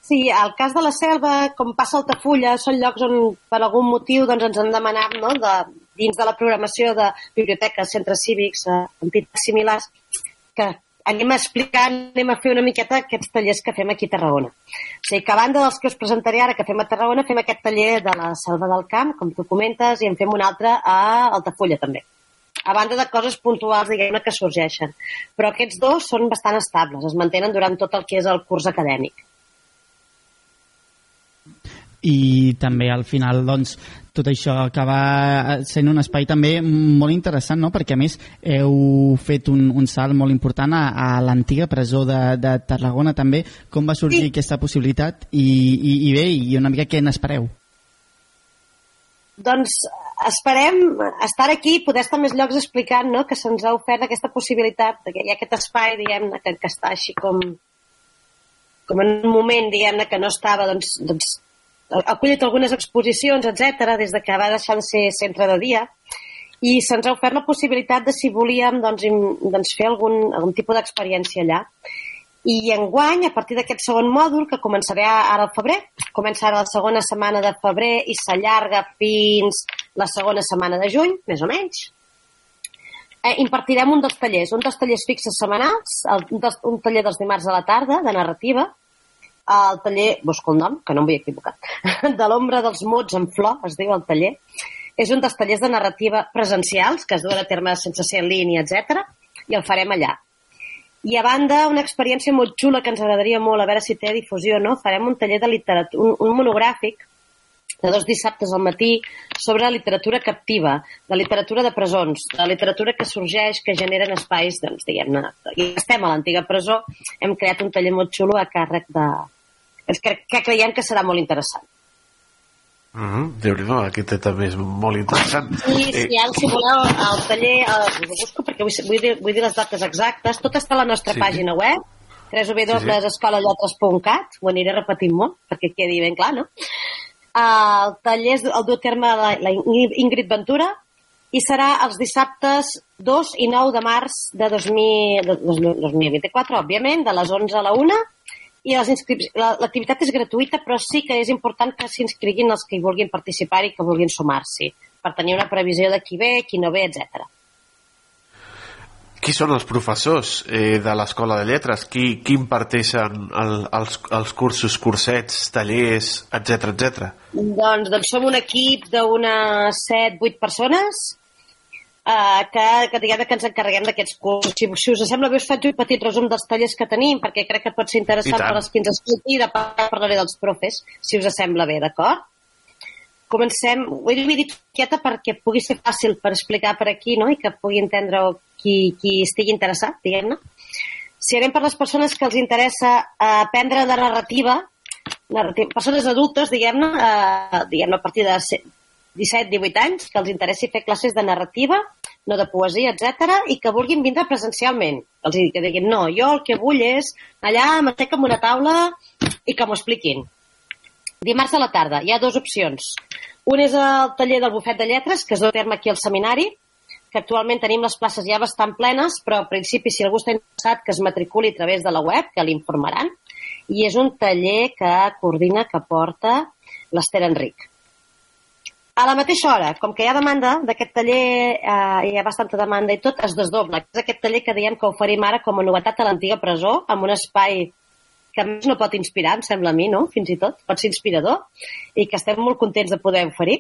S30: Sí, al cas de la selva, com passa a Altafulla, són llocs on per algun motiu doncs, ens han demanat no, de, dins de la programació de biblioteques, centres cívics, eh, entitats similars, que anem a explicar, anem a fer una miqueta aquests tallers que fem aquí a Tarragona. O sigui que a banda dels que us presentaré ara que fem a Tarragona, fem aquest taller de la Selva del Camp, com tu comentes, i en fem un altre a Altafulla també. A banda de coses puntuals, diguem-ne, que sorgeixen. Però aquests dos són bastant estables, es mantenen durant tot el que és el curs acadèmic.
S28: I també al final doncs, tot això acaba sent un espai també molt interessant no? perquè a més heu fet un, un salt molt important a, a l'antiga presó de, de Tarragona també com va sorgir sí. aquesta possibilitat i, i, i bé, i una mica què n'espereu?
S30: Doncs esperem estar aquí i poder estar més llocs explicant no? que se'ns ha ofert aquesta possibilitat, que hi ha aquest espai diguem-ne que, que està així com com en un moment diguem-ne que no estava doncs, doncs ha acollit algunes exposicions, etc des de que va deixar de ser centre de dia i se'ns ha ofert la possibilitat de si volíem doncs, doncs fer algun, algun tipus d'experiència allà. I enguany, a partir d'aquest segon mòdul, que començarà ara al febrer, comença ara la segona setmana de febrer i s'allarga fins la segona setmana de juny, més o menys, eh, impartirem un dels tallers, un dels tallers fixes setmanals, el, un, dels, un taller dels dimarts a la tarda, de narrativa, el taller, busco el nom, que no em vull equivocar, de l'ombra dels mots en flor, es diu el taller. És un dels tallers de narrativa presencials, que es duen a terme sense ser en línia, etc. i el farem allà. I a banda, una experiència molt xula que ens agradaria molt, a veure si té difusió o no, farem un taller de literatura, un, un monogràfic de dos dissabtes al matí sobre literatura captiva, de literatura de presons, de literatura que sorgeix, que generen espais, doncs, diguem-ne, i estem a l'antiga presó, hem creat un taller molt xulo a càrrec de... És que, que creiem que serà molt interessant.
S8: Uh -huh. Déu-n'hi-do, aquest també és molt interessant.
S30: I si, ara, si voleu, el taller, eh, us ho busco perquè vull, vull, dir, vull dir les dates exactes, tot està a la nostra
S8: Sí.
S30: sí. pàgina web, www.escolallotres.cat, ho aniré repetint molt, perquè quedi ben clar, no? El taller el du a terme la, la Ingrid Ventura i serà els dissabtes 2 i 9 de març de 2000, de 2024, òbviament, de les 11 a la 1 i l'activitat és gratuïta, però sí que és important que s'inscriguin els que hi vulguin participar i que vulguin sumar-s'hi, per tenir una previsió de qui ve, qui no ve, etc.
S8: Qui són els professors eh, de l'Escola de Lletres? Qui, qui imparteixen el, els, els cursos, cursets, tallers, etc etc.
S30: Doncs, doncs som un equip d'unes 7-8 persones eh, que, que, diguem que ens encarreguem d'aquests cursos. Si, si us sembla bé, us faig un petit resum dels tallers que tenim, perquè crec que pot ser interessant per als que ens escolti i de parlaré dels profes, si us sembla bé, d'acord? Comencem, ho he dividit quieta perquè pugui ser fàcil per explicar per aquí no? i que pugui entendre qui, qui estigui interessat, diguem-ne. Si anem per les persones que els interessa eh, aprendre de narrativa, narrativa persones adultes, diguem-ne, eh, diguem a partir de 17-18 anys, que els interessi fer classes de narrativa, no de poesia, etc i que vulguin vindre presencialment. Que els que diguin, no, jo el que vull és allà m'assec amb una taula i que m'ho expliquin. Dimarts a la tarda hi ha dues opcions. Un és el taller del bufet de lletres, que es duu a terme aquí al seminari, que actualment tenim les places ja bastant plenes, però al principi, si algú està interessat, que es matriculi a través de la web, que l'informaran. I és un taller que coordina, que porta l'Ester Enric. A la mateixa hora, com que hi ha demanda d'aquest taller, eh, hi ha bastanta demanda i tot, es desdobla. És aquest taller que diem que oferim ara com a novetat a l'antiga presó, amb un espai que més no pot inspirar, em sembla a mi, no? Fins i tot, pot ser inspirador, i que estem molt contents de poder oferir,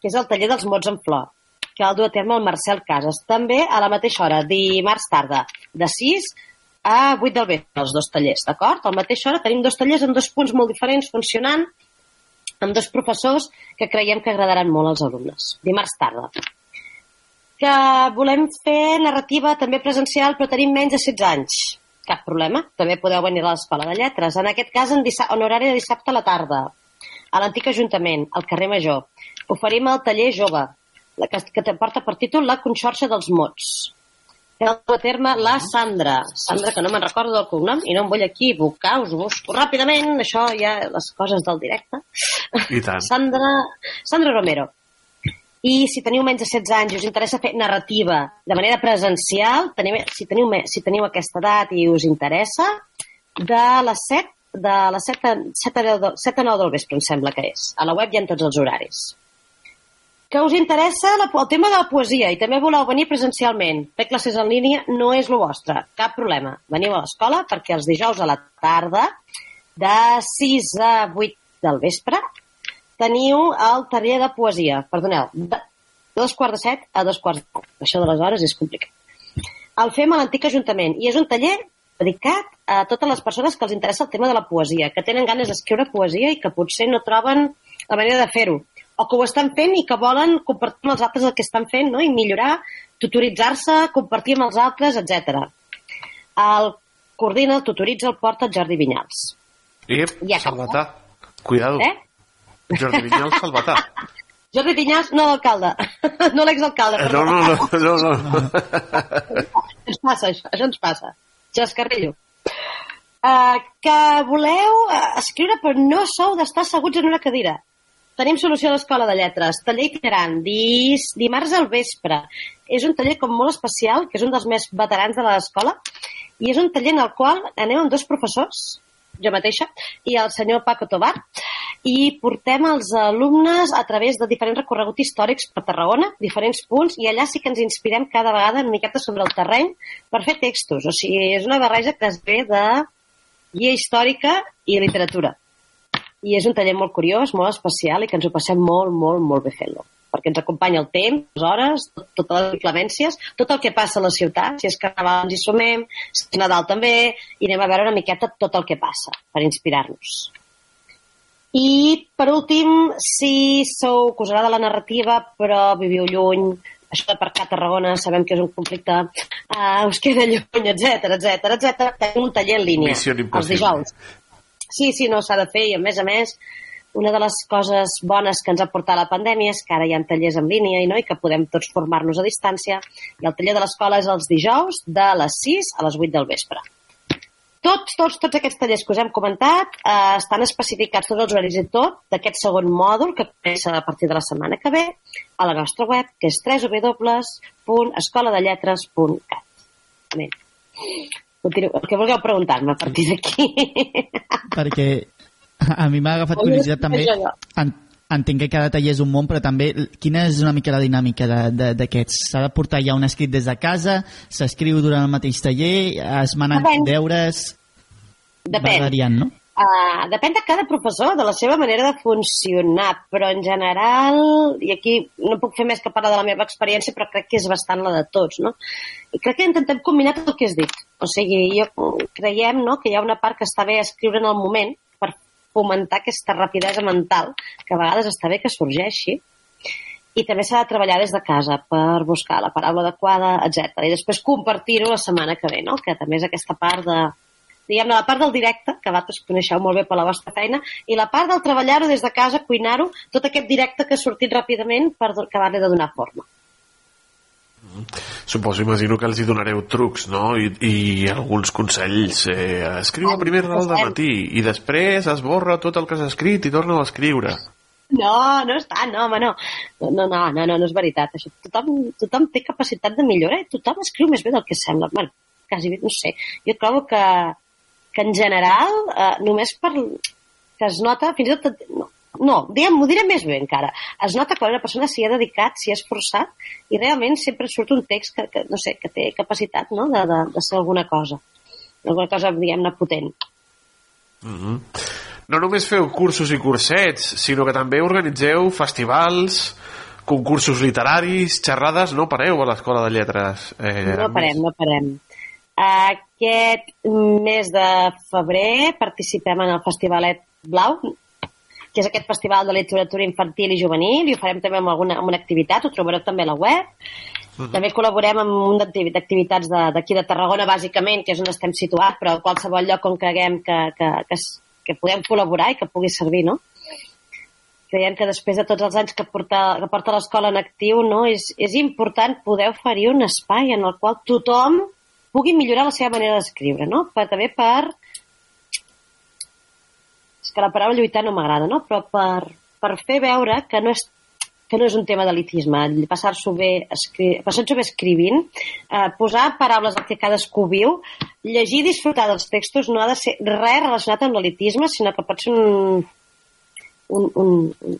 S30: que és el taller dels mots en flor, que el du a terme el Marcel Casas. També a la mateixa hora, dimarts tarda, de 6 a 8 del vespre, els dos tallers, d'acord? A la mateixa hora tenim dos tallers en dos punts molt diferents funcionant, amb dos professors que creiem que agradaran molt als alumnes. Dimarts tarda. Que volem fer narrativa també presencial, però tenim menys de 16 anys. Cap problema, també podeu venir a l'Escola de Lletres. En aquest cas, en, en horari de dissabte a la tarda, a l'antic Ajuntament, al carrer Major. Oferim el taller jove, que, que porta per títol La Conxorxa dels Mots. Que el du a terme la Sandra. Sandra, que no me'n recordo del cognom i no em vull equivocar, us busco ràpidament, això ja les coses del directe.
S8: I tant.
S30: Sandra, Sandra Romero. I si teniu menys de 16 anys i us interessa fer narrativa de manera presencial, teniu, si, teniu, si teniu aquesta edat i us interessa, de les 7, de les 7 a, 7 a, 10, del- 7 a 9 del vespre, em sembla que és. A la web hi ha tots els horaris. Que us interessa la, el tema de la poesia i també voleu venir presencialment, fer classes en línia no és el vostre, cap problema. Veniu a l'escola perquè els dijous a la tarda, de 6 a 8 del vespre, teniu el taller de poesia, perdoneu, de dos quarts de set a dos quarts de set. Això de les hores és complicat. El fem a l'antic Ajuntament i és un taller dedicat a totes les persones que els interessa el tema de la poesia, que tenen ganes d'escriure poesia i que potser no troben la manera de fer-ho, o que ho estan fent i que volen compartir amb els altres el que estan fent no? i millorar, tutoritzar-se, compartir amb els altres, etc. El coordina, el tutoritza, el porta el Jordi Vinyals. Ja acaba.
S8: Salvatà. Cuidado.
S30: Eh?
S8: Jordi Vinyals, Salvatà.
S30: Jordi Vinyals, no l'alcalde, no l'exalcalde.
S8: No, no, no, no, no.
S30: Ens passa això, això ens passa. Xascarrillo. Uh, que voleu escriure però no sou d'estar asseguts en una cadira. Tenim solució a l'Escola de Lletres. Taller itinerant, dis, dimarts al vespre. És un taller com molt especial, que és un dels més veterans de l'escola, i és un taller en el qual anem amb dos professors, jo mateixa, i el senyor Paco Tobar, i portem els alumnes a través de diferents recorreguts històrics per Tarragona, diferents punts, i allà sí que ens inspirem cada vegada una miqueta sobre el terreny per fer textos. O sigui, és una barreja que es ve de guia històrica i literatura. I és un taller molt curiós, molt especial i que ens ho passem molt, molt, molt bé fent-lo. Perquè ens acompanya el temps, les hores, tot, totes les inclemències, tot el que passa a la ciutat, si és carnaval ens hi sumem, si és Nadal també, i anem a veure una miqueta tot el que passa per inspirar-nos. I, per últim, si sou, que us agrada la narrativa, però viviu lluny, això de parcar a Tarragona sabem que és un conflicte, uh, us queda lluny, etc etc etc. tenim un taller en línia, els dijous. Sí, sí, no s'ha de fer i a més a més una de les coses bones que ens ha portat la pandèmia és que ara hi ha tallers en línia i, no? i que podem tots formar-nos a distància i el taller de l'escola és els dijous de les 6 a les 8 del vespre. Tots, tots, tots aquests tallers que us hem comentat eh, estan especificats tots els horaris i tot d'aquest segon mòdul que comença a partir de la setmana que ve a la nostra web, que és www.escoladelletres.cat. Continuo, que vulgueu preguntar-me a partir d'aquí.
S28: perquè a mi m'ha agafat curiositat també en, entenc que cada taller és un món però també quina és una mica la dinàmica d'aquests s'ha de portar ja un escrit des de casa s'escriu durant el mateix taller es manen
S30: Depèn.
S28: deures
S30: Depèn.
S28: va variant, no?
S30: Uh, depèn de cada professor, de la seva manera de funcionar, però en general, i aquí no puc fer més que parlar de la meva experiència, però crec que és bastant la de tots, no? I crec que intentem combinar tot el que has dit. O sigui, jo, creiem no, que hi ha una part que està bé escriure en el moment per fomentar aquesta rapidesa mental, que a vegades està bé que sorgeixi, i també s'ha de treballar des de casa per buscar la paraula adequada, etc. I després compartir-ho la setmana que ve, no? que també és aquesta part de, diguem-ne, la part del directe, que vosaltres coneixeu molt bé per la vostra feina, i la part del treballar-ho des de casa, cuinar-ho, tot aquest directe que ha sortit ràpidament per acabar-li de donar forma.
S8: Suposo, imagino que els hi donareu trucs, no? I, i alguns consells. Eh, escriu a primera hora del matí i després esborra tot el que has escrit i torna a escriure.
S30: No, no tant, no, home, no. No, no, no, no, no, no és veritat. Això, tothom, tothom té capacitat de millora i tothom escriu més bé del que sembla. Bueno, quasi bé, no sé. Jo trobo que, que en general, eh, només per que es nota, fins i tot, no, no diguem, m'ho diré més bé encara, es nota quan una persona s'hi ha dedicat, s'hi ha esforçat, i realment sempre surt un text que, que no sé, que té capacitat no? de, de, de ser alguna cosa, alguna cosa, diguem-ne, potent.
S8: Mm -hmm. No només feu cursos i cursets, sinó que també organitzeu festivals, concursos literaris, xerrades, no pareu a l'Escola de Lletres.
S30: Eh, no parem, no parem. Aquest mes de febrer participem en el Festivalet Blau, que és aquest festival de literatura infantil i juvenil, i ho farem també amb alguna amb una activitat, ho trobareu també a la web. Uh -huh. També col·laborem amb un d'activitats d'aquí de, de Tarragona, bàsicament, que és on estem situats, però a qualsevol lloc on creguem que, que, que, que podem col·laborar i que pugui servir, no? Creiem que després de tots els anys que porta, que porta l'escola en actiu, no, és, és important poder oferir un espai en el qual tothom pugui millorar la seva manera d'escriure, no? Per, també per és que la paraula lluitar no m'agrada, no? Però per, per fer veure que no és que no és un tema d'elitisme, passar-s'ho bé, escri... passar bé escrivint, eh, posar paraules que cadascú viu, llegir i disfrutar dels textos no ha de ser res relacionat amb l'elitisme, sinó que pot ser un, un, un,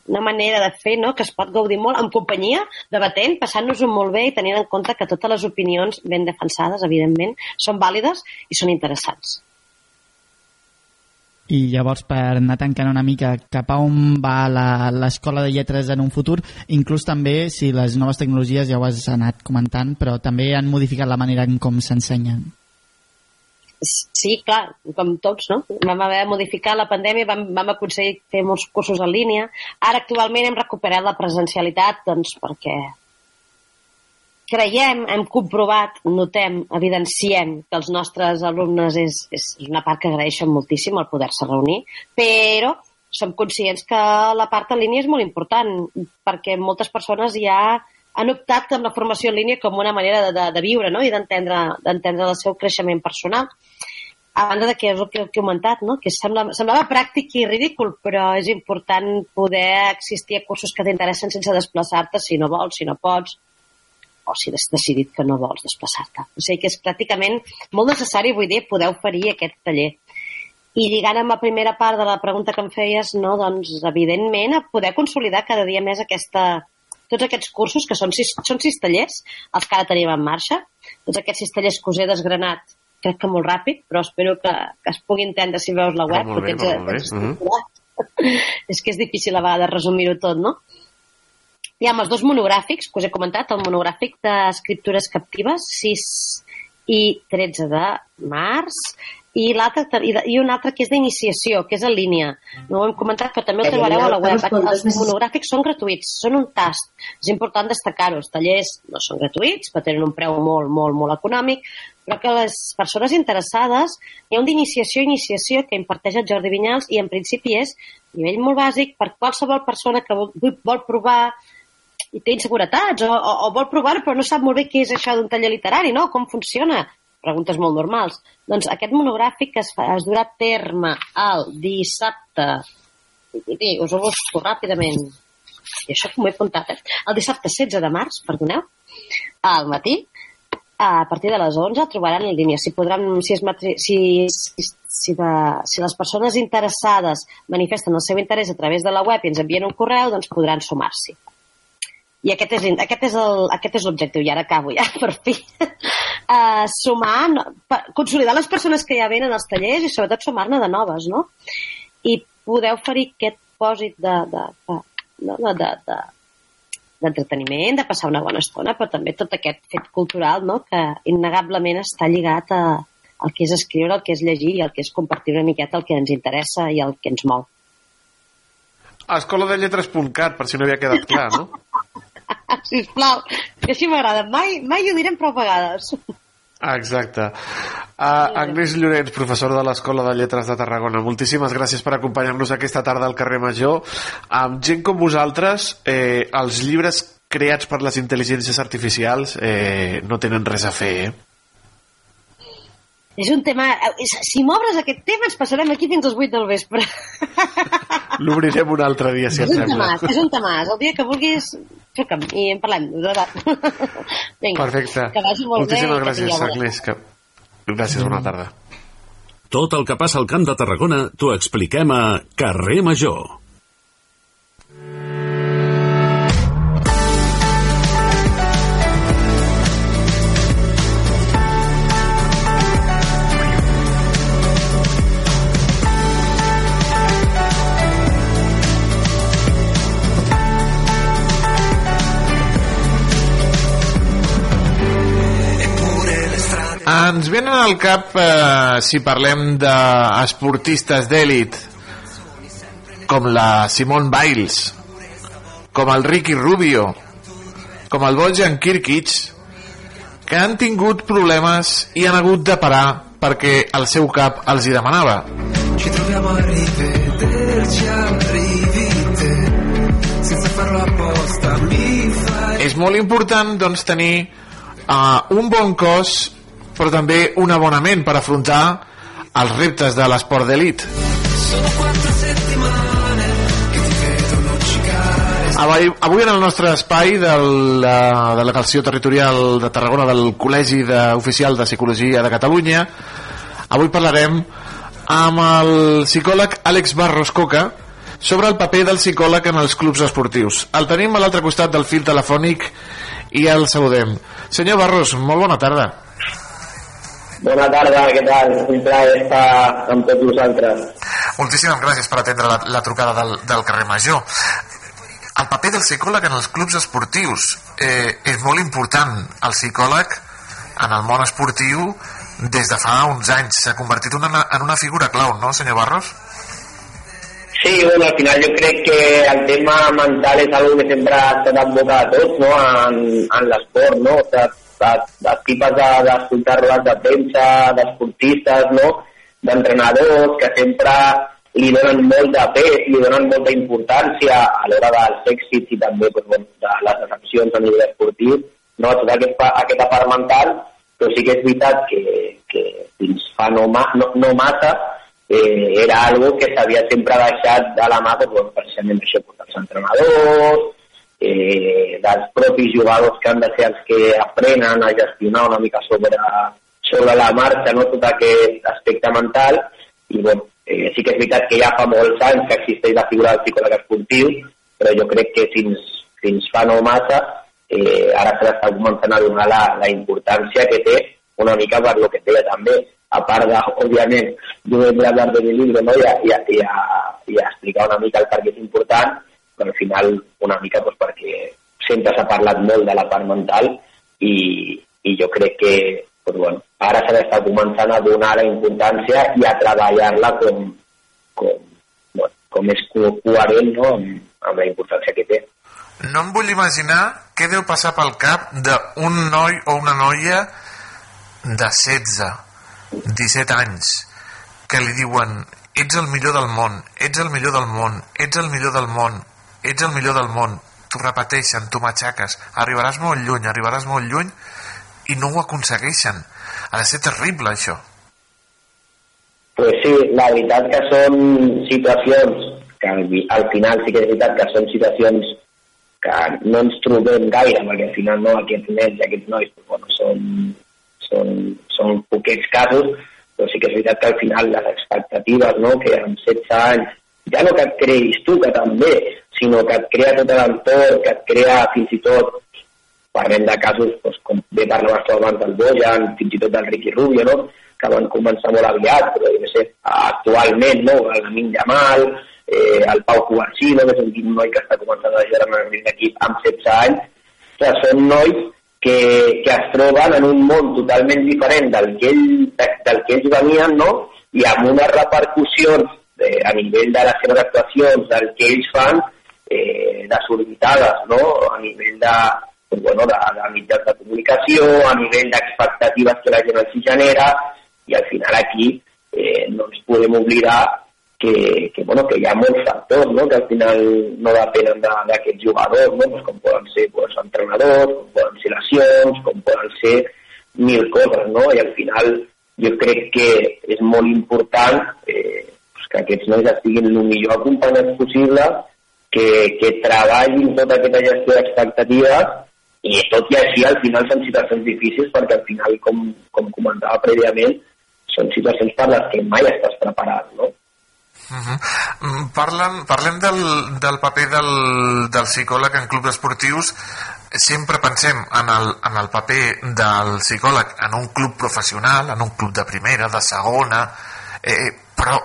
S30: una manera de fer no? que es pot gaudir molt en companyia, debatent, passant-nos-ho molt bé i tenint en compte que totes les opinions ben defensades, evidentment, són vàlides i són interessants.
S28: I llavors, per anar tancant una mica cap a on va l'escola de lletres en un futur, inclús també, si les noves tecnologies ja ho has anat comentant, però també han modificat la manera en com s'ensenyen.
S30: Sí, clar, com tots, no? Vam haver de modificar la pandèmia, vam, vam aconseguir fer molts cursos en línia. Ara, actualment, hem recuperat la presencialitat, doncs, perquè creiem, hem comprovat, notem, evidenciem que els nostres alumnes és, és una part que agraeixen moltíssim el poder-se reunir, però som conscients que la part en línia és molt important perquè moltes persones ja han optat amb la formació en línia com una manera de, de, de viure no? i d'entendre el seu creixement personal a banda de que és el que, he comentat, no? que sembla, semblava pràctic i ridícul, però és important poder existir a cursos que t'interessen sense desplaçar-te si no vols, si no pots, o si has decidit que no vols desplaçar-te. O sigui que és pràcticament molt necessari, vull dir, poder oferir aquest taller. I lligant amb la primera part de la pregunta que em feies, no, doncs, evidentment, a poder consolidar cada dia més aquesta, tots aquests cursos, que són sis, són sis tallers, els que ara tenim en marxa, tots aquests sis tallers que us he desgranat, crec que molt ràpid, però espero que, que es pugui entendre si veus la web,
S8: ah, molt bé,
S30: perquè
S8: molt bé.
S30: uh -huh. és que és difícil a vegades resumir-ho tot, no? Hi ha els dos monogràfics que us he comentat, el monogràfic d'escriptures captives, 6 i 13 de març, i, i, i un altre que és d'iniciació, que és en línia. No ho hem comentat, però també el trobareu a la web. Els monogràfics són gratuïts, són un tast. És important destacar-ho. Els tallers no són gratuïts, però tenen un preu molt, molt, molt econòmic, però que les persones interessades, hi ha un d'iniciació iniciació que imparteix el Jordi Vinyals i en principi és nivell molt bàsic per qualsevol persona que vol, vol provar i té inseguretats o, o, o vol provar però no sap molt bé què és això d'un taller literari, no? Com funciona? Preguntes molt normals. Doncs aquest monogràfic es, fa, es durà a terme el dissabte i us ho busco ràpidament i això com ho he apuntat, eh? El dissabte 16 de març, perdoneu, al matí, a partir de les 11 trobaran en línia. Si, podran, si, es matri... si, si, si, de, si les persones interessades manifesten el seu interès a través de la web i ens envien un correu, doncs podran sumar-s'hi. I aquest és, aquest és el, aquest és l'objectiu, i ara acabo ja, per fi. Uh, sumar, no, per, consolidar les persones que ja venen als tallers i sobretot sumar-ne de noves, no? I poder oferir aquest pòsit de, de, de, de, de, de, de d'entreteniment, de passar una bona estona, però també tot aquest fet cultural no? que innegablement està lligat a, al que és escriure, el que és llegir i el que és compartir una miqueta el que ens interessa i el que ens mou.
S8: Escola de lletres.cat, per si no havia quedat clar, no?
S30: Sisplau, que així m'agrada. Mai, mai ho direm prou vegades.
S8: Exacte. Uh, Agnès Llorenç, professora de l'Escola de Lletres de Tarragona, moltíssimes gràcies per acompanyar-nos aquesta tarda al carrer Major. Amb gent com vosaltres, eh, els llibres creats per les intel·ligències artificials eh, no tenen res a fer, eh?
S30: És un tema... Si m'obres aquest tema ens passarem aquí fins als 8 del vespre.
S8: L'obrirem un altre dia, si
S30: és
S8: et sembla.
S30: temàs, és un temàs. El dia que vulguis, truca'm i en parlem. De veritat. Vinga,
S8: Perfecte.
S30: que vagi molt
S8: Moltíssimes
S30: bé. que
S8: gràcies,
S30: bona
S8: Agnès. Que... Gràcies, bona tarda.
S1: Tot el que passa al Camp de Tarragona t'ho expliquem a Carrer Major.
S31: Ens venen al cap, eh, si parlem d'esportistes d'èlit, com la Simone Biles, com el Ricky Rubio, com el Bojan Kirkic, que han tingut problemes i han hagut de parar perquè el seu cap els hi demanava.
S29: Ci troviamo a rivederci al rivite senza farlo apposta mi fai
S31: És molt important doncs, tenir uh, un bon cos però també un bona ment per afrontar els reptes de l'esport d'elit. Avui, avui en el nostre espai de la delegació territorial de Tarragona del Col·legi de, Oficial de Psicologia de Catalunya avui parlarem amb el psicòleg Àlex Barros Coca sobre el paper del psicòleg en els clubs esportius. El tenim a l'altre costat del fil telefònic i el saludem. Senyor Barros, molt bona tarda.
S32: Bona tarda, què tal? Un plaer estar amb tots vosaltres.
S31: Moltíssimes gràcies per atendre la, la trucada del, del carrer Major. El paper del psicòleg en els clubs esportius eh, és molt important. El psicòleg en el món esportiu des de fa uns anys s'ha convertit una, en una figura clau, no, senyor Barros?
S32: Sí, bueno, al final jo crec que el tema mental és algo que sempre ha estat en boca de tots, no?, en, en l'esport, no? O sigui, les, les tipes de- d'escoltar rodes de premsa, d'esportistes, no?, d'entrenadors, que sempre li donen molt de pes, li donen molta importància a l'hora dels èxits i també doncs, bueno, de les decepcions a nivell esportiu, no? tota aquesta, aquesta part mental, però sí que és veritat que, que fins fa no, ma, no, no massa eh, era algo que s'havia sempre deixat de la mà doncs, bueno, precisament això dels entrenadors, eh, dels propis jugadors que han de ser els que aprenen a gestionar una mica sobre, sobre la marxa no? tot aquest aspecte mental i bueno, eh, sí que és veritat que ja fa molts anys que existeix la figura del psicòleg esportiu però jo crec que fins, fins fa no massa eh, ara se l'està començant a donar la, la importància que té una mica per lo que deia també a part de, òbviament, jo he hablar de mi llibre no? I, a, i, a, i, a, i a explicar una mica el per què és important, però al final una mica doncs, perquè sempre s'ha parlat molt de la part mental i, i jo crec que doncs, bueno, ara se l'està començant a donar la importància i a treballar-la com, com, bueno, com és co- coherent no? amb, amb la importància que té.
S31: No em vull imaginar què deu passar pel cap d'un noi o una noia de 16, 17 anys, que li diuen ets el millor del món, ets el millor del món, ets el millor del món, ets el millor del món, t'ho repeteixen, t'ho matxaques, arribaràs molt lluny, arribaràs molt lluny, i no ho aconsegueixen. Ha de ser terrible, això.
S32: Pues sí, la veritat que són situacions que al, al final sí que és veritat que són situacions que no ens trobem gaire, perquè al final no, aquests nens i aquests nois pues, bueno, són, són, són poquets casos, però sí que és veritat que al final les expectatives no, que amb 16 anys, ja no que et creïs tu, que també, sinó que et crea tot l'entorn, que et crea fins i tot parlem de casos doncs, com bé parlaves tu abans del Bojan, fins i tot del Ricky Rubio, no? que van començar molt aviat, però jo què sé, actualment, no? el Lamin Yamal, eh, el Pau Cubarsino, que és un noi que està començant a jugar nivell d'equip amb 16 anys, o sigui, són nois que, que es troben en un món totalment diferent del que, ell, del que ells venien, no? i amb unes repercussions eh, a nivell de les seves actuacions, del que ells fan, eh, desorbitades, no? a nivell de, bueno, de, de mitjans de comunicació, a nivell d'expectatives que la gent els genera, i al final aquí eh, no ens podem oblidar que, que, bueno, que hi ha molts factors no? que al final no depenen de- d'aquests jugadors, no? pues com poden ser pues, entrenadors, com poden ser lesions, com poden ser mil coses, no? i al final jo crec que és molt important eh, que aquests nois estiguin el millor acompanyats possible, que, que treballin tota aquesta gestió d'expectatives i tot i així al final són situacions difícils perquè al final, com, com comentava prèviament, són situacions per les que mai estàs preparat, no?
S31: Uh -huh. Parlen, parlem del, del paper del, del psicòleg en clubs esportius sempre pensem en el, en el paper del psicòleg en un club professional, en un club de primera, de segona, eh, però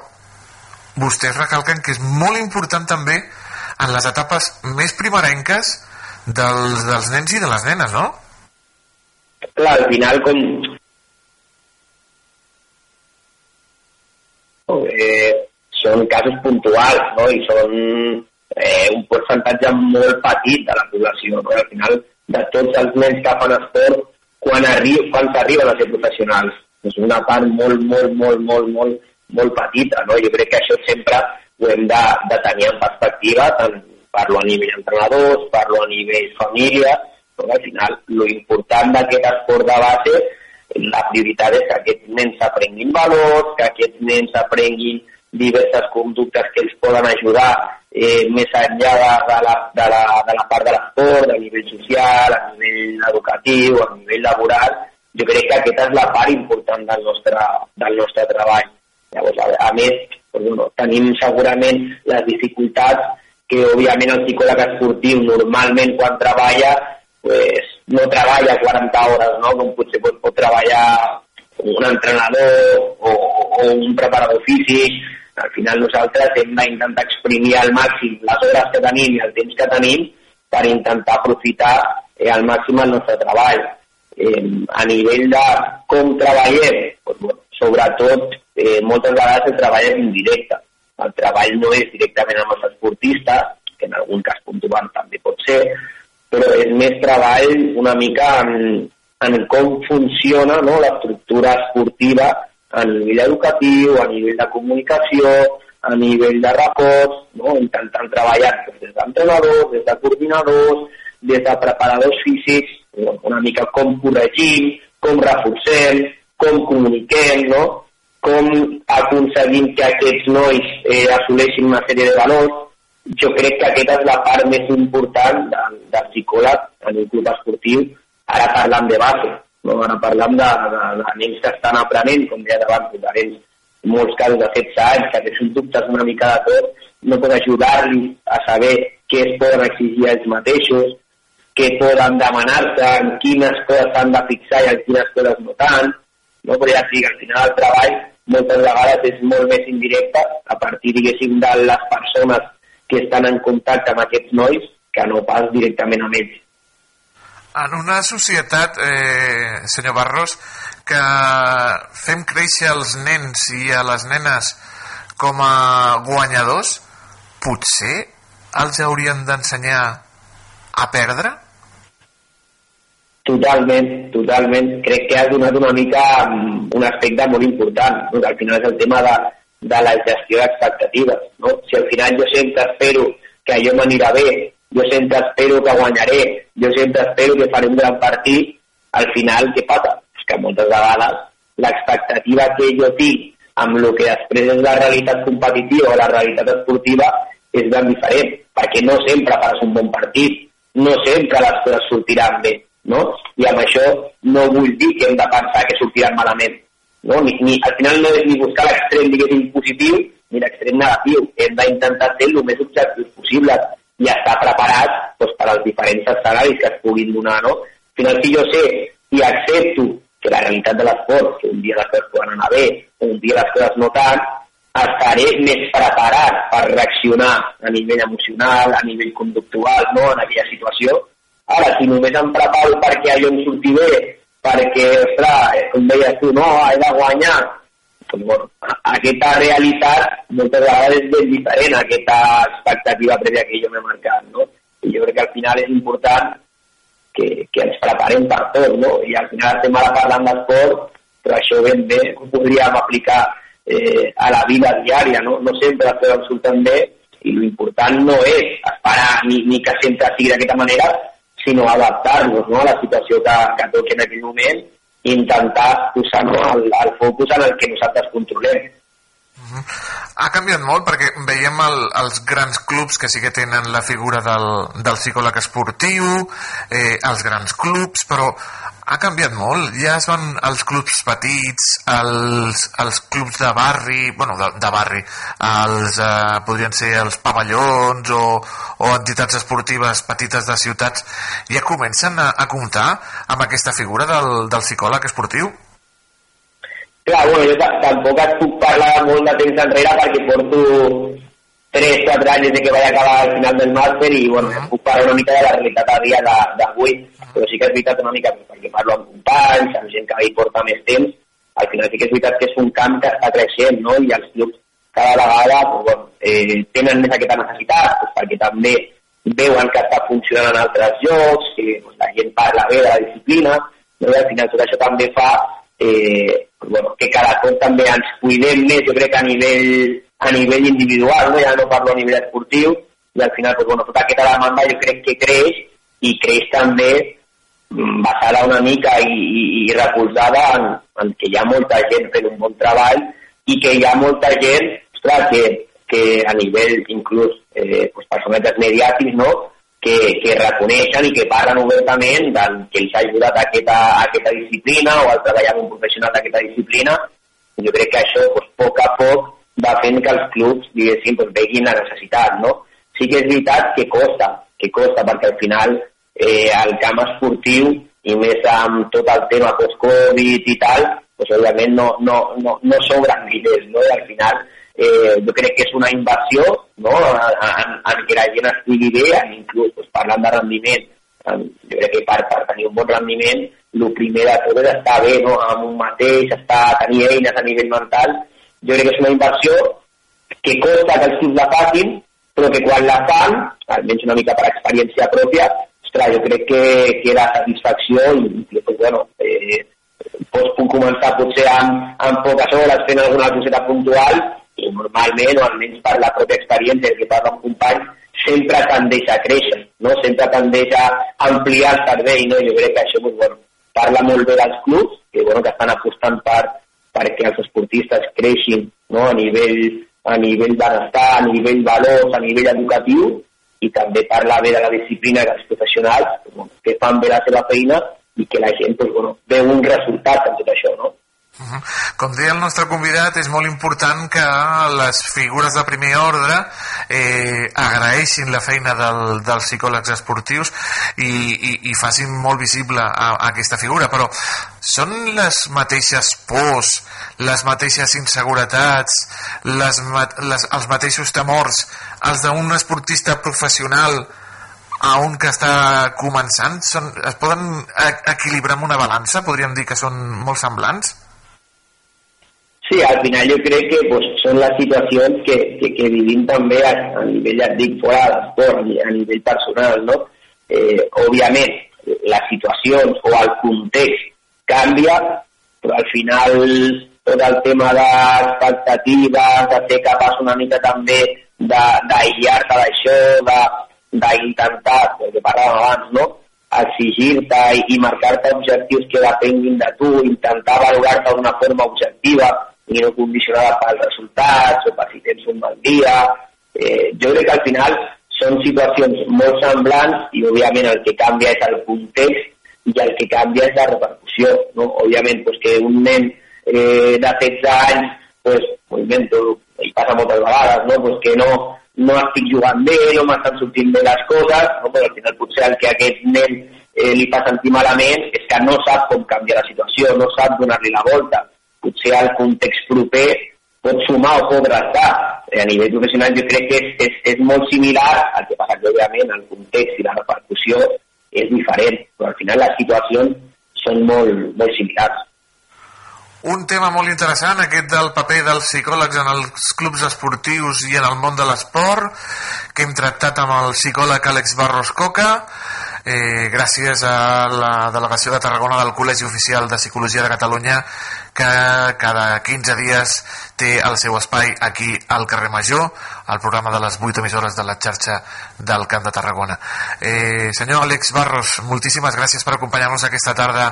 S31: vostès recalquen que és molt important també en les etapes més primerenques dels, dels nens i de les nenes, no?
S32: Clar, al final com... Eh, són casos puntuals, no? I són eh, un percentatge molt petit de la població, no? Al final, de tots els nens que fan esport, quan, arri quan arriben a ser professionals, és una part molt, molt, molt, molt, molt molt petita. No? Jo crec que això sempre ho hem de, de tenir en perspectiva, tant parlo a nivell entrenadors, parlo a nivell família, però al final l'important d'aquest esport de base, la prioritat és que aquests nens aprenguin valors, que aquests nens aprenguin diverses conductes que els poden ajudar eh, més enllà de, de, la, de, la, de la part de l'esport, a nivell social, a nivell educatiu, a nivell laboral, jo crec que aquesta és la part important del nostre, del nostre treball. Llavors, a, a més, doncs, tenim segurament les dificultats que, òbviament, el psicòleg esportiu normalment quan treballa pues, no treballa 40 hores, no? com potser pot, pot treballar un entrenador o, o un preparador físic. Al final nosaltres hem d'intentar exprimir al màxim les hores que tenim i el temps que tenim per intentar aprofitar eh, al màxim el nostre treball. Eh, a nivell de com treballem, doncs, bueno, sobretot eh, moltes vegades el treball és indirecte. El treball no és directament amb els esportistes, que en algun cas puntual també pot ser, però és més treball una mica en, en com funciona no, l'estructura esportiva a nivell educatiu, a nivell de comunicació, a nivell de records, no? intentant treballar des d'entrenadors, des de coordinadors, des de preparadors físics, una mica com corregim, com reforcem, com comuniquem, no? Com aconseguim que aquests nois eh, assoleixin una sèrie de valors. Jo crec que aquesta és la part més important del, del psicòleg en un club esportiu, ara parlant de base, no? ara parlant de, de, de nens que estan aprenent, com deia davant, posarem molts casos de 16 anys, que tenen dubtes una mica de tot, no pot ajudar-los a saber què es poden exigir ells mateixos, què poden demanar-se, en quines coses s'han de fixar i en quines coses no tant, no? però ja sigui, al final el treball moltes vegades és molt més indirecte a partir, diguéssim, de les persones que estan en contacte amb aquests nois que no pas directament amb ells.
S8: En una societat, eh, senyor Barros, que fem créixer els nens i a les nenes com a guanyadors, potser els haurien d'ensenyar a perdre?
S32: Totalment, totalment. Crec que has donat una mica mm, un aspecte molt important, no? que al final és el tema de, de la gestió d'expectatives. No? Si al final jo sempre espero que allò m'anirà bé, jo sempre espero que guanyaré, jo sempre espero que faré un gran partit, al final què passa? És que moltes vegades l'expectativa que jo tinc amb el que després és la realitat competitiva o la realitat esportiva és ben diferent, perquè no sempre faràs un bon partit, no sempre les coses sortiran bé, no? I amb això no vull dir que hem de pensar que sortiran malament, no? Ni, ni, al final no és ni buscar l'extrem, diguéssim, positiu, ni l'extrem negatiu. Hem d'intentar ser el més objectius possible i estar preparats doncs, per als diferents escenaris que es puguin donar, no? Al final, si jo sé i accepto que la realitat de l'esport, que un dia les coses poden anar bé, un dia les coses no tant, estaré més preparat per reaccionar a nivell emocional, a nivell conductual, no?, en aquella situació. Ara, si només em preparo perquè allò em surti bé, perquè, ostres, com deies tu, no, he de guanyar, doncs, bueno, aquesta realitat moltes vegades és ben diferent a aquesta expectativa prèvia que jo m'he marcat, no? I jo crec que al final és important que, que ens preparem per tot, no? I al final estem ara parlant d'esport, però això ben bé ho podríem aplicar eh, a la vida diària, no? No sempre les coses surten bé i l'important no és esperar ni, ni que sempre sigui d'aquesta manera, sinó adaptar-nos no? a la situació que, que toqui en aquell moment i intentar posar no, el, el focus en el que nosaltres controlem.
S8: Ha canviat molt perquè veiem el, els grans clubs que sí que tenen la figura del, del psicòleg esportiu, eh, els grans clubs, però ha canviat molt. Ja van els clubs petits, els, els clubs de barri, bueno, de, de barri, els, eh, podrien ser els pavellons o, o entitats esportives petites de ciutats, ja comencen a, a comptar amb aquesta figura del, del psicòleg esportiu?
S32: Clar, bueno, jo tampoc et puc parlar molt de temps enrere perquè porto 3-4 anys des de que vaig acabar al final del màster i bueno, uh -huh. puc parlar una mica de la realitat a dia d'avui, però sí que és veritat una mica perquè parlo amb companys, amb gent que hi porta més temps, al final sí que és veritat que és un camp que està creixent, no? I els clubs cada vegada doncs, bueno, eh, tenen més aquesta necessitat, doncs, perquè també veuen que està funcionant en altres llocs, que doncs, la gent parla bé de la disciplina, no? i al final tot això també fa eh, bueno, que cada cop també ens cuidem més, jo crec a nivell, a nivell individual, no? ja no parlo a nivell esportiu, i al final doncs, bueno, tota aquesta demanda jo crec que creix i creix també mm, basada una mica i, i, i recolzada en, en que hi ha molta gent fent un bon treball i que hi ha molta gent ostres, que, que a nivell inclús eh, pues, personatges mediàtics no? Que, que reconeixen i que parlen obertament del que els ha ajudat a aquesta, a aquesta disciplina o al treballar amb un professional d'aquesta disciplina. Jo crec que això, pues, a poc a poc, va fent que els clubs, diguéssim, pues, veguin la necessitat, no? Sí que és veritat que costa, que costa, perquè al final eh, el camp esportiu, i més amb tot el tema post-Covid i tal, pues, òbviament no, no, no, no sobren diners, no? I al final eh, jo crec que és una inversió no? en, en, que la gent estigui bé, en inclús doncs, parlant de rendiment, en, jo crec que per, per tenir un bon rendiment, el primer de tot és estar bé no? amb un mateix, estar, tenir eines a nivell mental, jo crec que és una inversió que costa que els la facin, però que quan la fan, almenys una mica per experiència pròpia, ostres, jo crec que, que la satisfacció i, i pues, bueno, eh, pots començar potser amb, amb poques hores fent alguna coseta puntual i normalment, o almenys per la pròpia experiència que parla un company, sempre tendeix a créixer, no? sempre tendeix a ampliar el servei. No? Jo crec que això doncs, bueno, parla molt bé dels clubs, que, bueno, que estan apostant per, perquè els esportistes creixin no? a nivell a nivell benestar, a nivell valors, a nivell educatiu, i també parla bé de la disciplina dels professionals, bueno, que fan bé la seva feina i que la gent doncs, bueno, veu un resultat en tot això. No?
S31: Com deia el nostre convidat, és molt important que les figures de primer ordre eh, agraeixin la feina del, dels psicòlegs esportius i, i, i facin molt visible a, a aquesta figura, però són les mateixes pors, les mateixes inseguretats, les, les, els mateixos temors, els d'un esportista professional a un que està començant? Són, es poden equilibrar amb una balança? Podríem dir que són molt semblants?
S32: Sí, al final jo crec que pues, són les situacions que, que, que vivim també a, a nivell, ja dic, fora de l'esport, a nivell personal, no? Eh, òbviament, les situacions o el context canvia, però al final tot el tema d'expectatives, de ser capaç una mica també d'aïllar-te d'això, d'intentar, el que parlàvem abans, no? exigir-te i, i marcar-te objectius que depenguin de tu, intentar valorar-te d'una forma objectiva, i no condicionada pels resultats o per si tens un mal dia. Eh, jo crec que al final són situacions molt semblants i òbviament el que canvia és el context i el que canvia és la repercussió. No? Òbviament pues, que un nen eh, de 16 anys, pues, movimento, i passa no? pues que no, no estic jugant bé, no m'estan sortint bé les coses, no? però al final potser el que aquest nen eh, li fa sentir malament és que no sap com canviar la situació, no sap donar-li la volta potser el context proper pot sumar o pot restar. Eh, a nivell professional jo crec que és, és, és molt similar, el que passa que òbviament el context i la repercussió és diferent, però al final les situacions són molt, molt similars.
S31: Un tema molt interessant, aquest del paper dels psicòlegs en els clubs esportius i en el món de l'esport, que hem tractat amb el psicòleg Àlex Barros Coca, eh, gràcies a la delegació de Tarragona del Col·legi Oficial de Psicologia de Catalunya que cada 15 dies té el seu espai aquí al carrer Major, al programa de les 8 emissores de la xarxa del Camp de Tarragona. Eh, senyor Àlex Barros, moltíssimes gràcies per acompanyar-nos aquesta tarda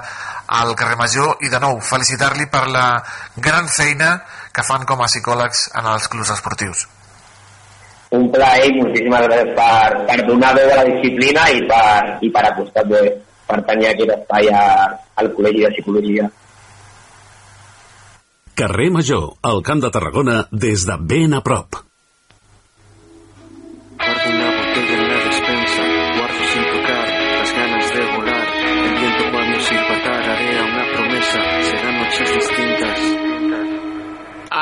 S31: al carrer Major i de nou felicitar-li per la gran feina que fan com a psicòlegs en els clubs esportius.
S32: Un plaer i moltíssimes gràcies per, per donar veu a la disciplina i per, i per apostar per, per tenir aquest espai a, al Col·legi de Psicologia.
S1: Carrer Major, al Camp de Tarragona, des de ben a prop.
S33: Guardo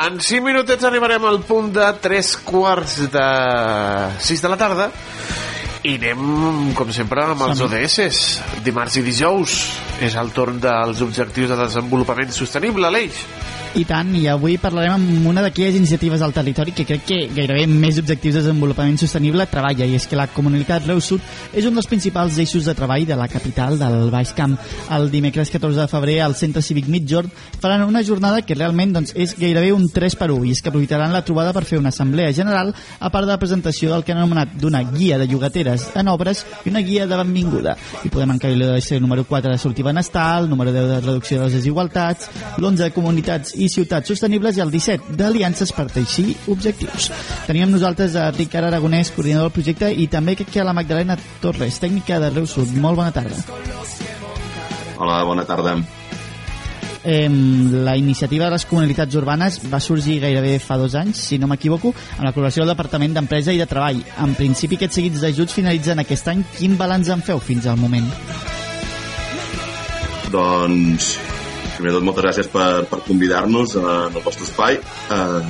S33: En
S8: 5 minutets arribarem al punt de 3 quarts de 6 de la tarda I anem, com sempre, amb els. ODS. Dimarts i dijous és el torn dels objectius de desenvolupament sostenible, l'Eix.
S28: I tant, i avui parlarem amb una d'aquelles iniciatives al territori que crec que gairebé més objectius de desenvolupament sostenible treballa, i és que la comunitat Reus Sud és un dels principals eixos de treball de la capital del Baix Camp. El dimecres 14 de febrer al Centre Cívic Mitjorn faran una jornada que realment doncs, és gairebé un 3 per 1 i és que aprofitaran la trobada per fer una assemblea general a part de la presentació del que han anomenat d'una guia de llogateres en obres i una guia de benvinguda. I podem encarir l'ODC número 4 de sortir benestar, el número 10 de reducció de les desigualtats, l'11 de comunitats i ciutats sostenibles i el 17 d'aliances per teixir objectius. Teníem nosaltres a Ricard Aragonès, coordinador del projecte, i també que a la Magdalena Torres, tècnica de Reus Sud. Molt bona tarda.
S34: Hola, bona tarda.
S28: Eh, la iniciativa de les comunitats urbanes va sorgir gairebé fa dos anys, si no m'equivoco, amb la col·laboració del Departament d'Empresa i de Treball. En principi, aquests seguits d'ajuts finalitzen aquest any. Quin balanç en feu fins al moment?
S34: Doncs, primer de tot, moltes gràcies per, per convidar-nos eh, en el vostre espai. Eh,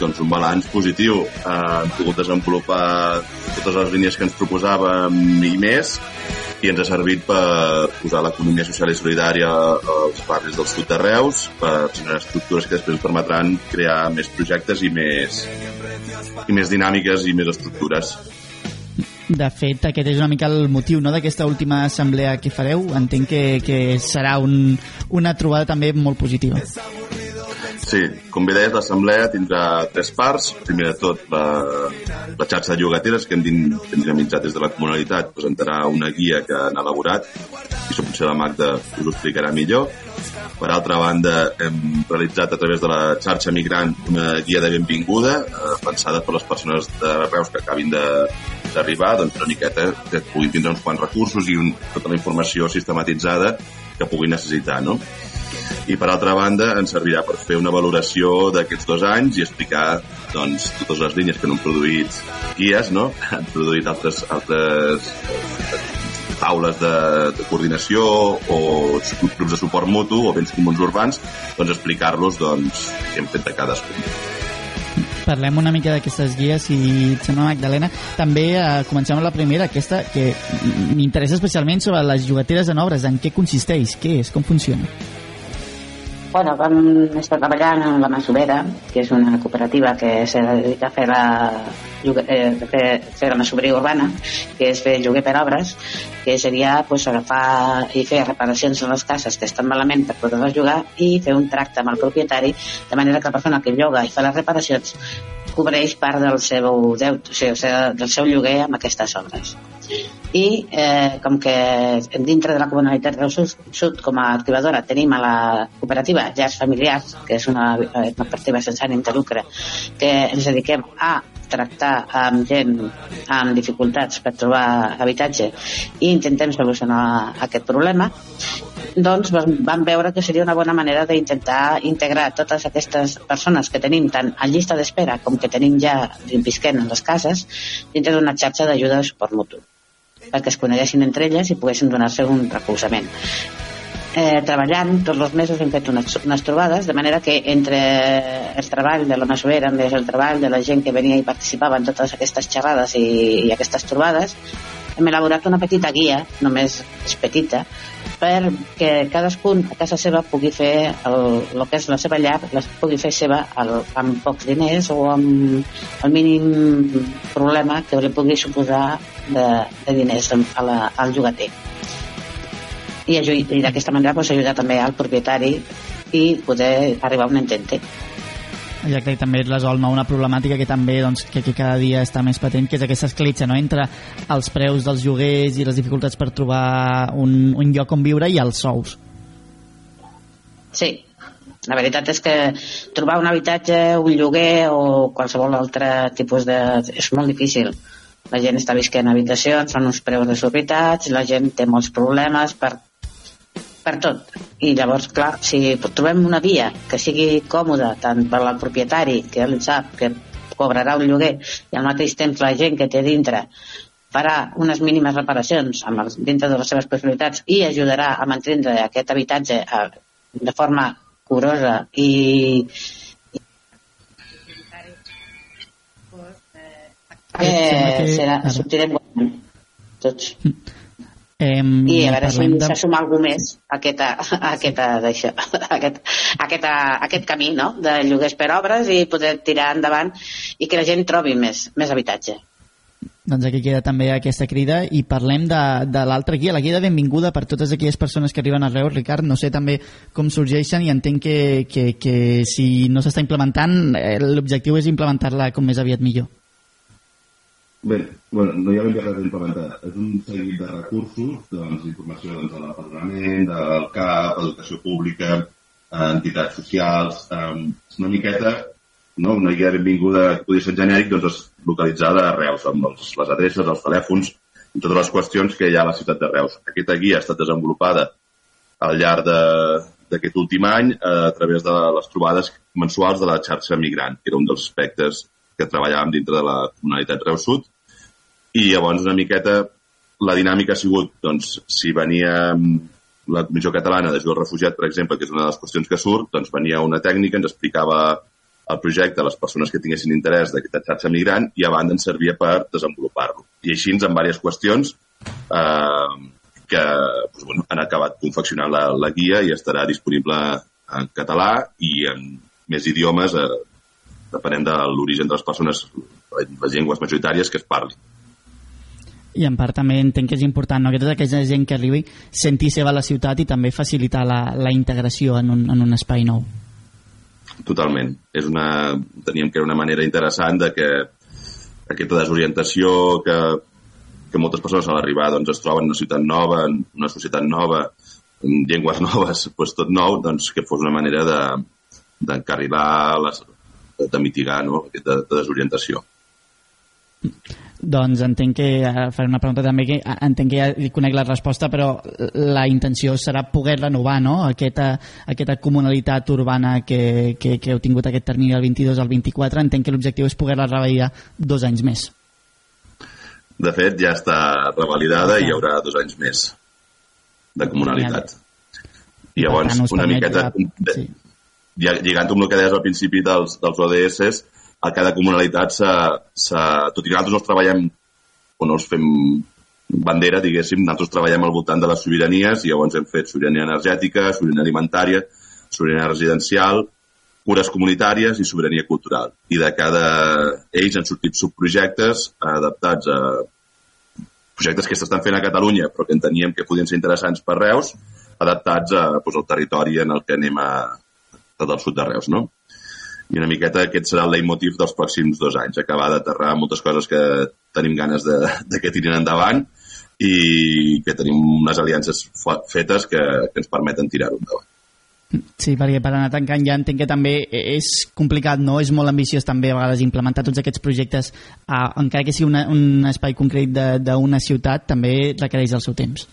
S34: doncs un balanç positiu. Eh, hem pogut desenvolupar totes les línies que ens proposàvem i més i ens ha servit per posar l'economia social i solidària als barris del sud de Reus, per generar estructures que després permetran crear més projectes i més, i més dinàmiques i més estructures.
S28: De fet, aquest és una mica el motiu no, d'aquesta última assemblea que fareu. Entenc que, que serà un, una trobada també molt positiva.
S34: Sí, com bé deies, l'assemblea tindrà tres parts. Primer de tot, la, la xarxa de llogateres que hem, din, dinamitzat des de la comunalitat presentarà una guia que han elaborat i això potser la Magda us ho explicarà millor. Per altra banda, hem realitzat a través de la xarxa migrant una guia de benvinguda eh, pensada per les persones de Reus que acabin de d'arribar, doncs una miqueta que puguin tindre uns quants recursos i un, tota la informació sistematitzada que puguin necessitar, no? i per altra banda ens servirà per fer una valoració d'aquests dos anys i explicar doncs, totes les línies que no han produït guies, no? han produït altres, altres taules de, de coordinació o grups de suport mutu o béns comuns urbans, doncs explicar-los doncs, què hem fet de cadascun.
S28: Parlem una mica d'aquestes guies i et sembla, Magdalena. També eh, comencem amb la primera, aquesta que m'interessa especialment sobre les jugateres en obres. En què consisteix? Què és? Com funciona?
S35: Bueno, vam estar treballant amb la Masovera, que és una cooperativa que se dedica a fer la, eh, fer, fer la masoveria urbana, que és fer lloguer per obres, que seria pues, agafar i fer reparacions en les cases que estan malament per poder-les llogar i fer un tracte amb el propietari, de manera que la persona que lloga i fa les reparacions cobreix part del seu sigui, o sigui, del seu lloguer amb aquestes obres. I eh, com que dintre de la comunitat del Sud, Sud com a activadora tenim a la cooperativa Llars Familiars, que és una, eh, una cooperativa sense ànim de lucre, que ens dediquem a tractar amb gent amb dificultats per trobar habitatge i intentem solucionar aquest problema, doncs vam veure que seria una bona manera d'intentar integrar totes aquestes persones que tenim tant a llista d'espera com que tenim ja visquent en les cases dintre d'una xarxa d'ajuda de suport mutu perquè es coneguessin entre elles i poguessin donar-se un recolzament. Eh, treballant tots els mesos hem fet unes, unes trobades de manera que entre el treball de la masovera més el treball de la gent que venia i participava en totes aquestes xerrades i, i aquestes trobades hem elaborat una petita guia, només és petita, perquè cadascun a casa seva pugui fer el, el que és la seva llar, la pugui fer seva el, amb pocs diners o amb el mínim problema que li pugui suposar de, de diners a la, al llogater. I, i d'aquesta manera pues, ajudar també al propietari i poder arribar a un entente.
S28: Ja que també resol no, una problemàtica que també doncs, que, que cada dia està més patent, que és aquesta escletxa no? entre els preus dels lloguers i les dificultats per trobar un, un lloc on viure i els sous.
S35: Sí, la veritat és que trobar un habitatge, un lloguer o qualsevol altre tipus de... és molt difícil. La gent està visquent en habitacions, són uns preus desorbitats, la gent té molts problemes per, per tot. I llavors, clar, si trobem una via que sigui còmoda tant per al propietari, que ell sap que cobrarà un lloguer, i al mateix temps la gent que té dintre farà unes mínimes reparacions amb el, dintre de les seves possibilitats i ajudarà a mantindre aquest habitatge a, de forma curosa i, eh,
S28: que-
S35: serà, sortirem guanyant. tots.
S28: Eh,
S35: I a veure si
S28: de...
S35: se suma algú més a, aquesta, a, aquesta, d'això, a, aquest, a, aquesta, a aquest camí no? de lloguers per obres i poder tirar endavant i que la gent trobi més, més habitatge.
S28: Doncs aquí queda també aquesta crida i parlem de, de l'altra guia, la guia de benvinguda per totes aquelles persones que arriben a Reus. Ricard, no sé també com sorgeixen i entenc que, que, que si no s'està implementant, eh, l'objectiu és implementar-la com més aviat millor.
S34: Bé, bueno, no hi ha ben bé res. És un seguit de recursos, doncs, informació doncs, de l'empadronament, del CAP, educació pública, eh, entitats socials, eh, una miqueta, no? una guia de benvinguda que podria ser genèric, doncs, localitzada a Reus, amb els, les adreces, els telèfons, i totes les qüestions que hi ha a la ciutat de Reus. Aquesta guia ha estat desenvolupada al llarg de- d'aquest últim any eh, a través de les trobades mensuals de la xarxa migrant, que era un dels aspectes que treballàvem dintre de la comunitat Reus Sud, i llavors una miqueta la dinàmica ha sigut, doncs, si venia mm, la Comissió Catalana d'Ajuda al Refugiat, per exemple, que és una de les qüestions que surt, doncs venia una tècnica, ens explicava el projecte a les persones que tinguessin interès d'aquesta xarxa migrant i a banda ens servia per desenvolupar-lo. I així, en diverses qüestions, eh, que doncs, bueno, han acabat confeccionant la, la guia i estarà disponible en català i en més idiomes, eh, depenent de l'origen de les persones, les llengües majoritàries que es parlin.
S28: I en part també entenc que és important no? que tota aquella gent que arribi sentir seva a la ciutat i també facilitar la, la integració en un, en un espai nou.
S34: Totalment. És una, teníem que era una manera interessant de que aquesta desorientació que, que moltes persones a l'arribar doncs, es troben en una ciutat nova, en una societat nova, en llengües noves, doncs tot nou, doncs que fos una manera de d'encarrilar, les- de mitigar no? aquesta desorientació.
S28: Doncs entenc que, eh, faré una pregunta també que eh, entenc que ja hi conec la resposta, però la intenció serà poder renovar no? aquesta, aquesta comunalitat urbana que, que, que heu tingut aquest termini del 22 al 24. Entenc que l'objectiu és poder-la revalidar dos anys més.
S34: De fet, ja està revalidada i hi haurà dos anys més de comunalitat. I llavors,
S28: tant,
S34: una miqueta,
S28: ja-
S34: sí. Lligant amb el que deies al principi dels, dels ODS, a cada comunalitat s'ha... s'ha- Tot i que nosaltres no els treballem o no els fem bandera, diguéssim, nosaltres treballem al voltant de les sobiranies i llavors hem fet sobirania energètica, sobirania alimentària, sobirania residencial, cures comunitàries i sobirania cultural. I de cada ells han sortit subprojectes adaptats a projectes que s'estan fent a Catalunya però que enteníem que podien ser interessants per Reus, adaptats a, doncs, al territori en el que anem a, tot el sud de Reus, no? I una miqueta aquest serà el leitmotiv dels pròxims dos anys, acabar d'aterrar moltes coses que tenim ganes de, de que tirin endavant i que tenim unes aliances fetes que, que ens permeten tirar-ho endavant.
S28: Sí, perquè per anar tancant ja entenc que també és complicat, no? És molt ambiciós també a vegades implementar tots aquests projectes, a, encara que sigui una, un espai concret de- d'una ciutat, també requereix el seu temps.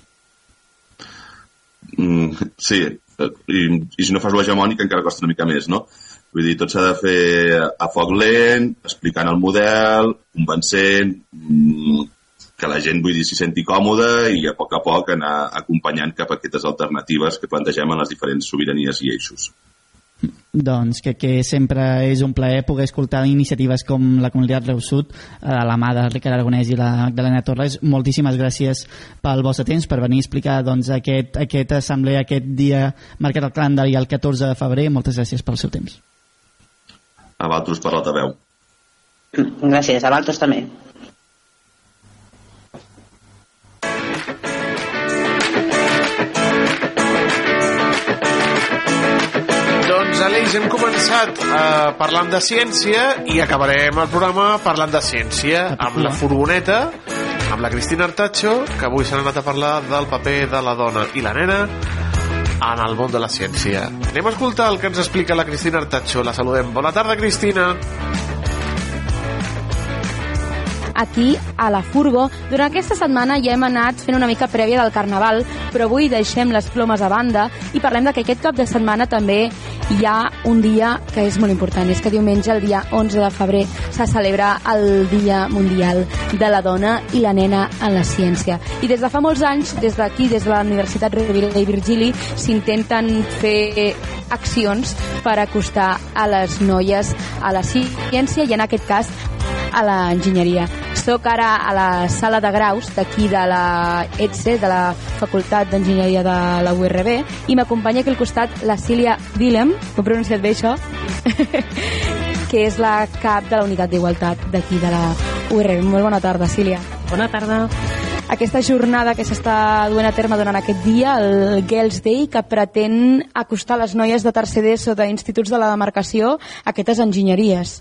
S34: Mm, sí, i, i si no fas l'hegemònic encara costa una mica més, no? Vull dir, tot s'ha de fer a foc lent, explicant el model, convencent, mm, que la gent, vull dir, s'hi senti còmoda i a poc a poc anar acompanyant cap a aquestes alternatives que plantegem en les diferents sobiranies i eixos.
S28: Doncs que, que sempre és un plaer poder escoltar iniciatives com la Comunitat Reus Sud eh, a la mà de Ricard Aragonès i la Magdalena Torres. Moltíssimes gràcies pel vostre temps, per venir a explicar doncs, aquest, aquest assemblea, aquest dia marcat al calendari el 14 de febrer. Moltes gràcies pel seu temps.
S34: A vosaltres per l'altaveu.
S35: Gràcies, a Valtos també.
S8: Doncs, hem començat eh, parlant de ciència i acabarem el programa parlant de ciència amb la furgoneta, amb la Cristina Artacho, que avui s'ha anat a parlar del paper de la dona i la nena en el món de la ciència. Anem a escoltar el que ens explica la Cristina Artacho. La saludem. Bona tarda, Cristina.
S36: Aquí a la Furgo. Durant aquesta setmana ja hem anat fent una mica prèvia del Carnaval, però avui deixem les plomes a banda i parlem de que aquest cap de setmana també hi ha un dia que és molt important, és que diumenge, el dia 11 de febrer, se celebra el Dia Mundial de la Dona i la Nena en la Ciència. I des de fa molts anys, des d'aquí, des de la Universitat Rovira i Virgili, s'intenten fer accions per acostar a les noies a la ciència i en aquest cas a l'enginyeria. Soc ara a la sala de graus d'aquí de la ETSE, de la Facultat d'Enginyeria de la URB, i m'acompanya aquí al costat la Sília Willem, ho he pronunciat bé això, que és la cap de la unitat d'igualtat d'aquí de la URB. Molt bona tarda, Sília.
S37: Bona tarda.
S36: Aquesta jornada que s'està duent a terme durant aquest dia, el Girls Day, que pretén acostar les noies de tercer d'ESO d'instituts de la demarcació a aquestes enginyeries.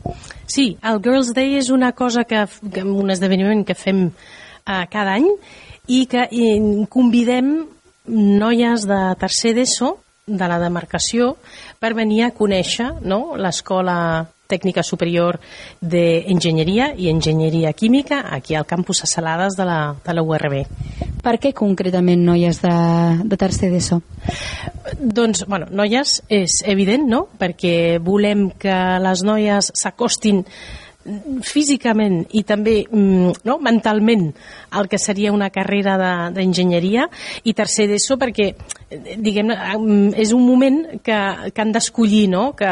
S37: Sí, el Girls Day és una cosa que, que un esdeveniment que fem uh, cada any i que i, convidem noies de tercer d'ESO de la demarcació per venir a conèixer no, l'escola tècnica superior d'enginyeria i enginyeria química aquí al campus a Salades de la, de la URB.
S36: Per què concretament noies de, de tercer d'ESO?
S37: Doncs, bueno, noies és evident, no?, perquè volem que les noies s'acostin físicament i també mm, no, mentalment el que seria una carrera d'enginyeria i tercer d'ESO perquè diguem és un moment que, que han d'escollir no? que,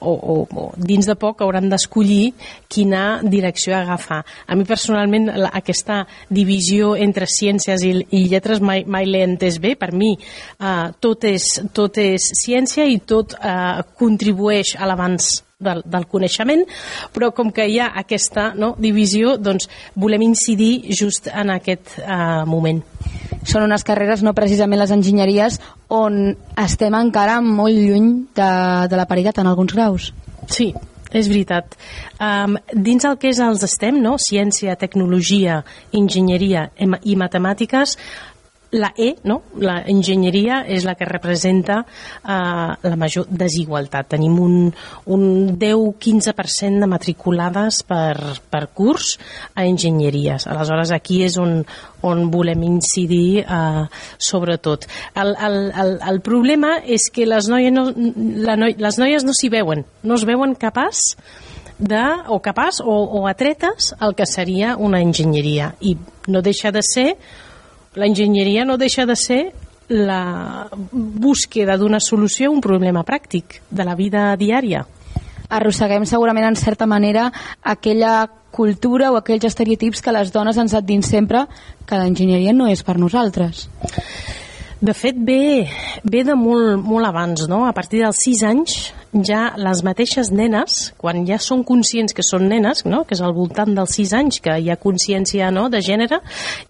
S37: o, o, o dins de poc hauran d'escollir quina direcció agafar. A mi personalment la, aquesta divisió entre ciències i, i lletres mai, mai l'he entès bé. Per mi eh, tot, és, tot és ciència i tot eh, contribueix a l'avanç del, del coneixement, però com que hi ha aquesta no, divisió, doncs volem incidir just en aquest uh, moment.
S36: Són unes carreres, no precisament les enginyeries, on estem encara molt lluny de, de la paritat en alguns graus.
S37: Sí, és veritat. Um, dins el que és els STEM, no? ciència, tecnologia, enginyeria i matemàtiques, la E, no? la enginyeria, és la que representa eh, la major desigualtat. Tenim un, un 10-15% de matriculades per, per curs a enginyeries. Aleshores, aquí és on, on volem incidir eh, sobretot. El, el, el, el problema és que les noies no, la noi, les noies no s'hi veuen, no es veuen capaç de, o capaç o, o atretes el que seria una enginyeria i no deixa de ser l'enginyeria no deixa de ser la búsqueda d'una solució a un problema pràctic de la vida diària.
S36: Arrosseguem segurament en certa manera aquella cultura o aquells estereotips que les dones ens han dit sempre que l'enginyeria no és per nosaltres.
S37: De fet, ve, ve de molt, molt abans, no? A partir dels 6 anys ja les mateixes nenes, quan ja són conscients que són nenes, no? que és al voltant dels 6 anys que hi ha consciència no? de gènere,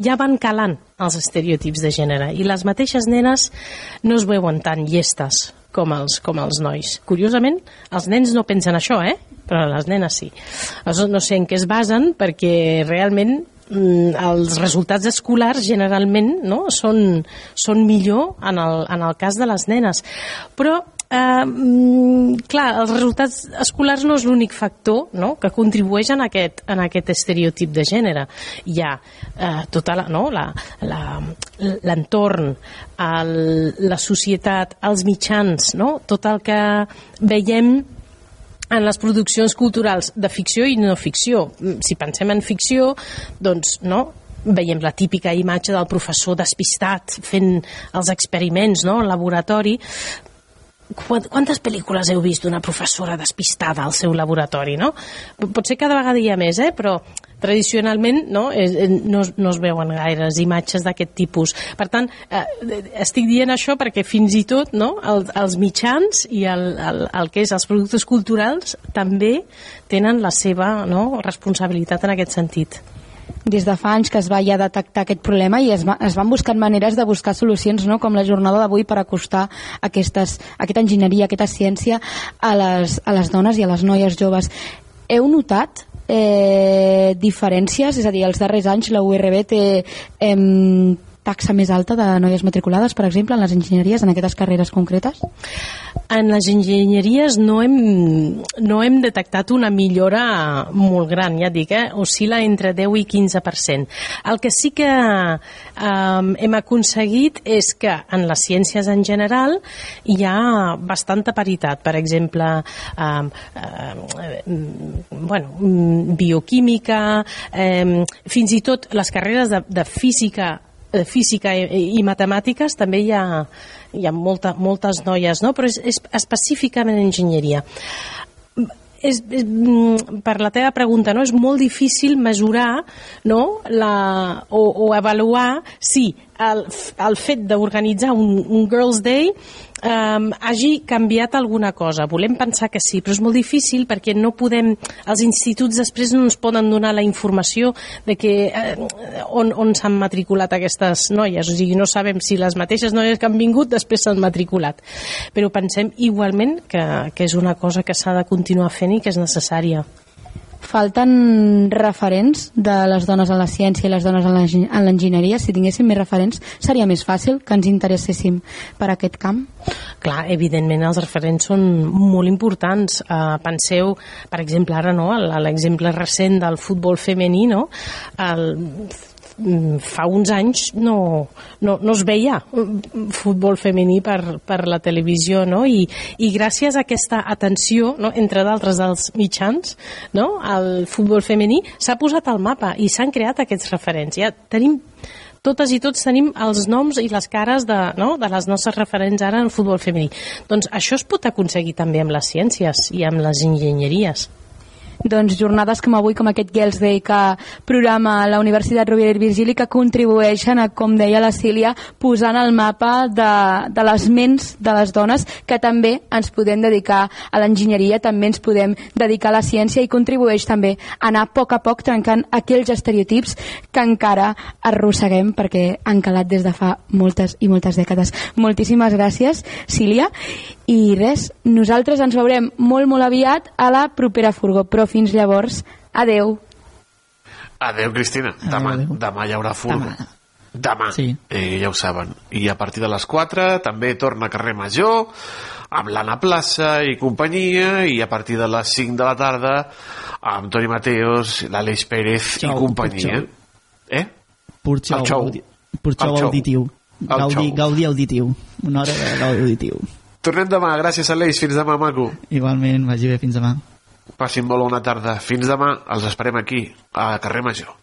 S37: ja van calant els estereotips de gènere. I les mateixes nenes no es veuen tan llestes com els, com els nois. Curiosament, els nens no pensen això, eh? però les nenes sí. No sé en què es basen, perquè realment mm, els resultats escolars generalment no, són, són millor en el, en el cas de les nenes. Però eh, mm, clar, els resultats escolars no és l'únic factor no? que contribueix en aquest, en aquest estereotip de gènere. Hi ha eh, tota la, no? l'entorn, la, la societat, els mitjans, no? tot el que veiem en les produccions culturals de ficció i no ficció. Si pensem en ficció, doncs no, veiem la típica imatge del professor despistat fent els experiments no, al laboratori quantes pel·lícules heu vist d'una professora despistada al seu laboratori, no? Potser cada vegada hi ha més, eh? però tradicionalment no, no, no es veuen gaires imatges d'aquest tipus. Per tant, eh, estic dient això perquè fins i tot no, el, els mitjans i el, el, el que és els productes culturals també tenen la seva no, responsabilitat en aquest sentit
S36: des de fa anys que es va ja detectar aquest problema i es, va, es van buscar maneres de buscar solucions, no? com la jornada d'avui per acostar aquestes, aquesta enginyeria, aquesta ciència a les, a les dones i a les noies joves. Heu notat eh, diferències? És a dir, els darrers anys la URB té eh, taxa més alta de noies matriculades, per exemple, en les enginyeries, en aquestes carreres concretes?
S37: En les enginyeries no hem, no hem detectat una millora molt gran, ja dic, eh? oscil·la entre 10 i 15%. El que sí que eh, hem aconseguit és que en les ciències en general hi ha bastanta paritat. Per exemple, eh, eh, bueno, bioquímica, eh, fins i tot les carreres de, de física física i, i matemàtiques també hi ha, hi ha molta, moltes noies, no? però és, és específicament enginyeria. és, és, mm, per la teva pregunta, no? és molt difícil mesurar no? la, o, o avaluar si el, el fet d'organitzar un, un Girls' Day um, hagi canviat alguna cosa. Volem pensar que sí, però és molt difícil perquè no podem, els instituts després no ens poden donar la informació de que eh, on, on s'han matriculat aquestes noies, o sigui, no sabem si les mateixes noies que han vingut després s'han matriculat. Però pensem igualment que, que és una cosa que s'ha de continuar fent i que és necessària
S36: falten referents de les dones en la ciència i les dones en l'engi- en l'enginyeria. Si tinguéssim més referents, seria més fàcil que ens interesséssim per aquest camp.
S37: Clar, evidentment els referents són molt importants. Uh, penseu, per exemple, ara no, l'exemple recent del futbol femení, no? El, fa uns anys no, no, no es veia mm, futbol femení per, per la televisió no? I, i gràcies a aquesta atenció no? entre d'altres dels mitjans no? el futbol femení s'ha posat al mapa i s'han creat aquests referents ja tenim totes i tots tenim els noms i les cares de, no? de les nostres referents ara en futbol femení. Doncs això es pot aconseguir també amb les ciències i amb les enginyeries.
S36: Doncs, jornades com avui, com aquest Girls Day que programa la Universitat Rovira i Virgili que contribueixen a, com deia la Sília, posant el mapa de, de les ments de les dones que també ens podem dedicar a l'enginyeria, també ens podem dedicar a la ciència i contribueix també a anar a poc a poc trencant aquells estereotips que encara arrosseguem perquè han calat des de fa moltes i moltes dècades. Moltíssimes gràcies, Sília. I res, nosaltres ens veurem molt, molt aviat a la propera furgó, però fins llavors, adeu.
S8: Adéu, Cristina. Demà, demà hi haurà furgo. Demà. Demà. Sí. Eh, ja ho saben. I a partir de les 4 també torna a carrer Major amb l'Anna Plaça i companyia i a partir de les 5 de la tarda amb Toni Mateos, l'Aleix Pérez
S28: Xou,
S8: i companyia.
S28: xou.
S8: Eh?
S28: Pur xou,
S8: El xou.
S28: audi- pur xou
S8: El xou.
S28: auditiu.
S8: El
S28: Gaudi,
S8: xou.
S28: gaudi auditiu. Una hora de gaudi auditiu.
S8: Tornem demà. Gràcies, Aleix. Fins demà, maco.
S28: Igualment, vagi bé, fins demà.
S8: Passin molt bona tarda. Fins demà. Els esperem aquí, a carrer Major.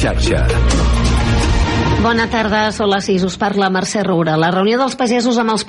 S38: Xarxa.
S2: Bona tarda, són les 6, us parla Mercè Roura. La reunió dels pagesos amb els partits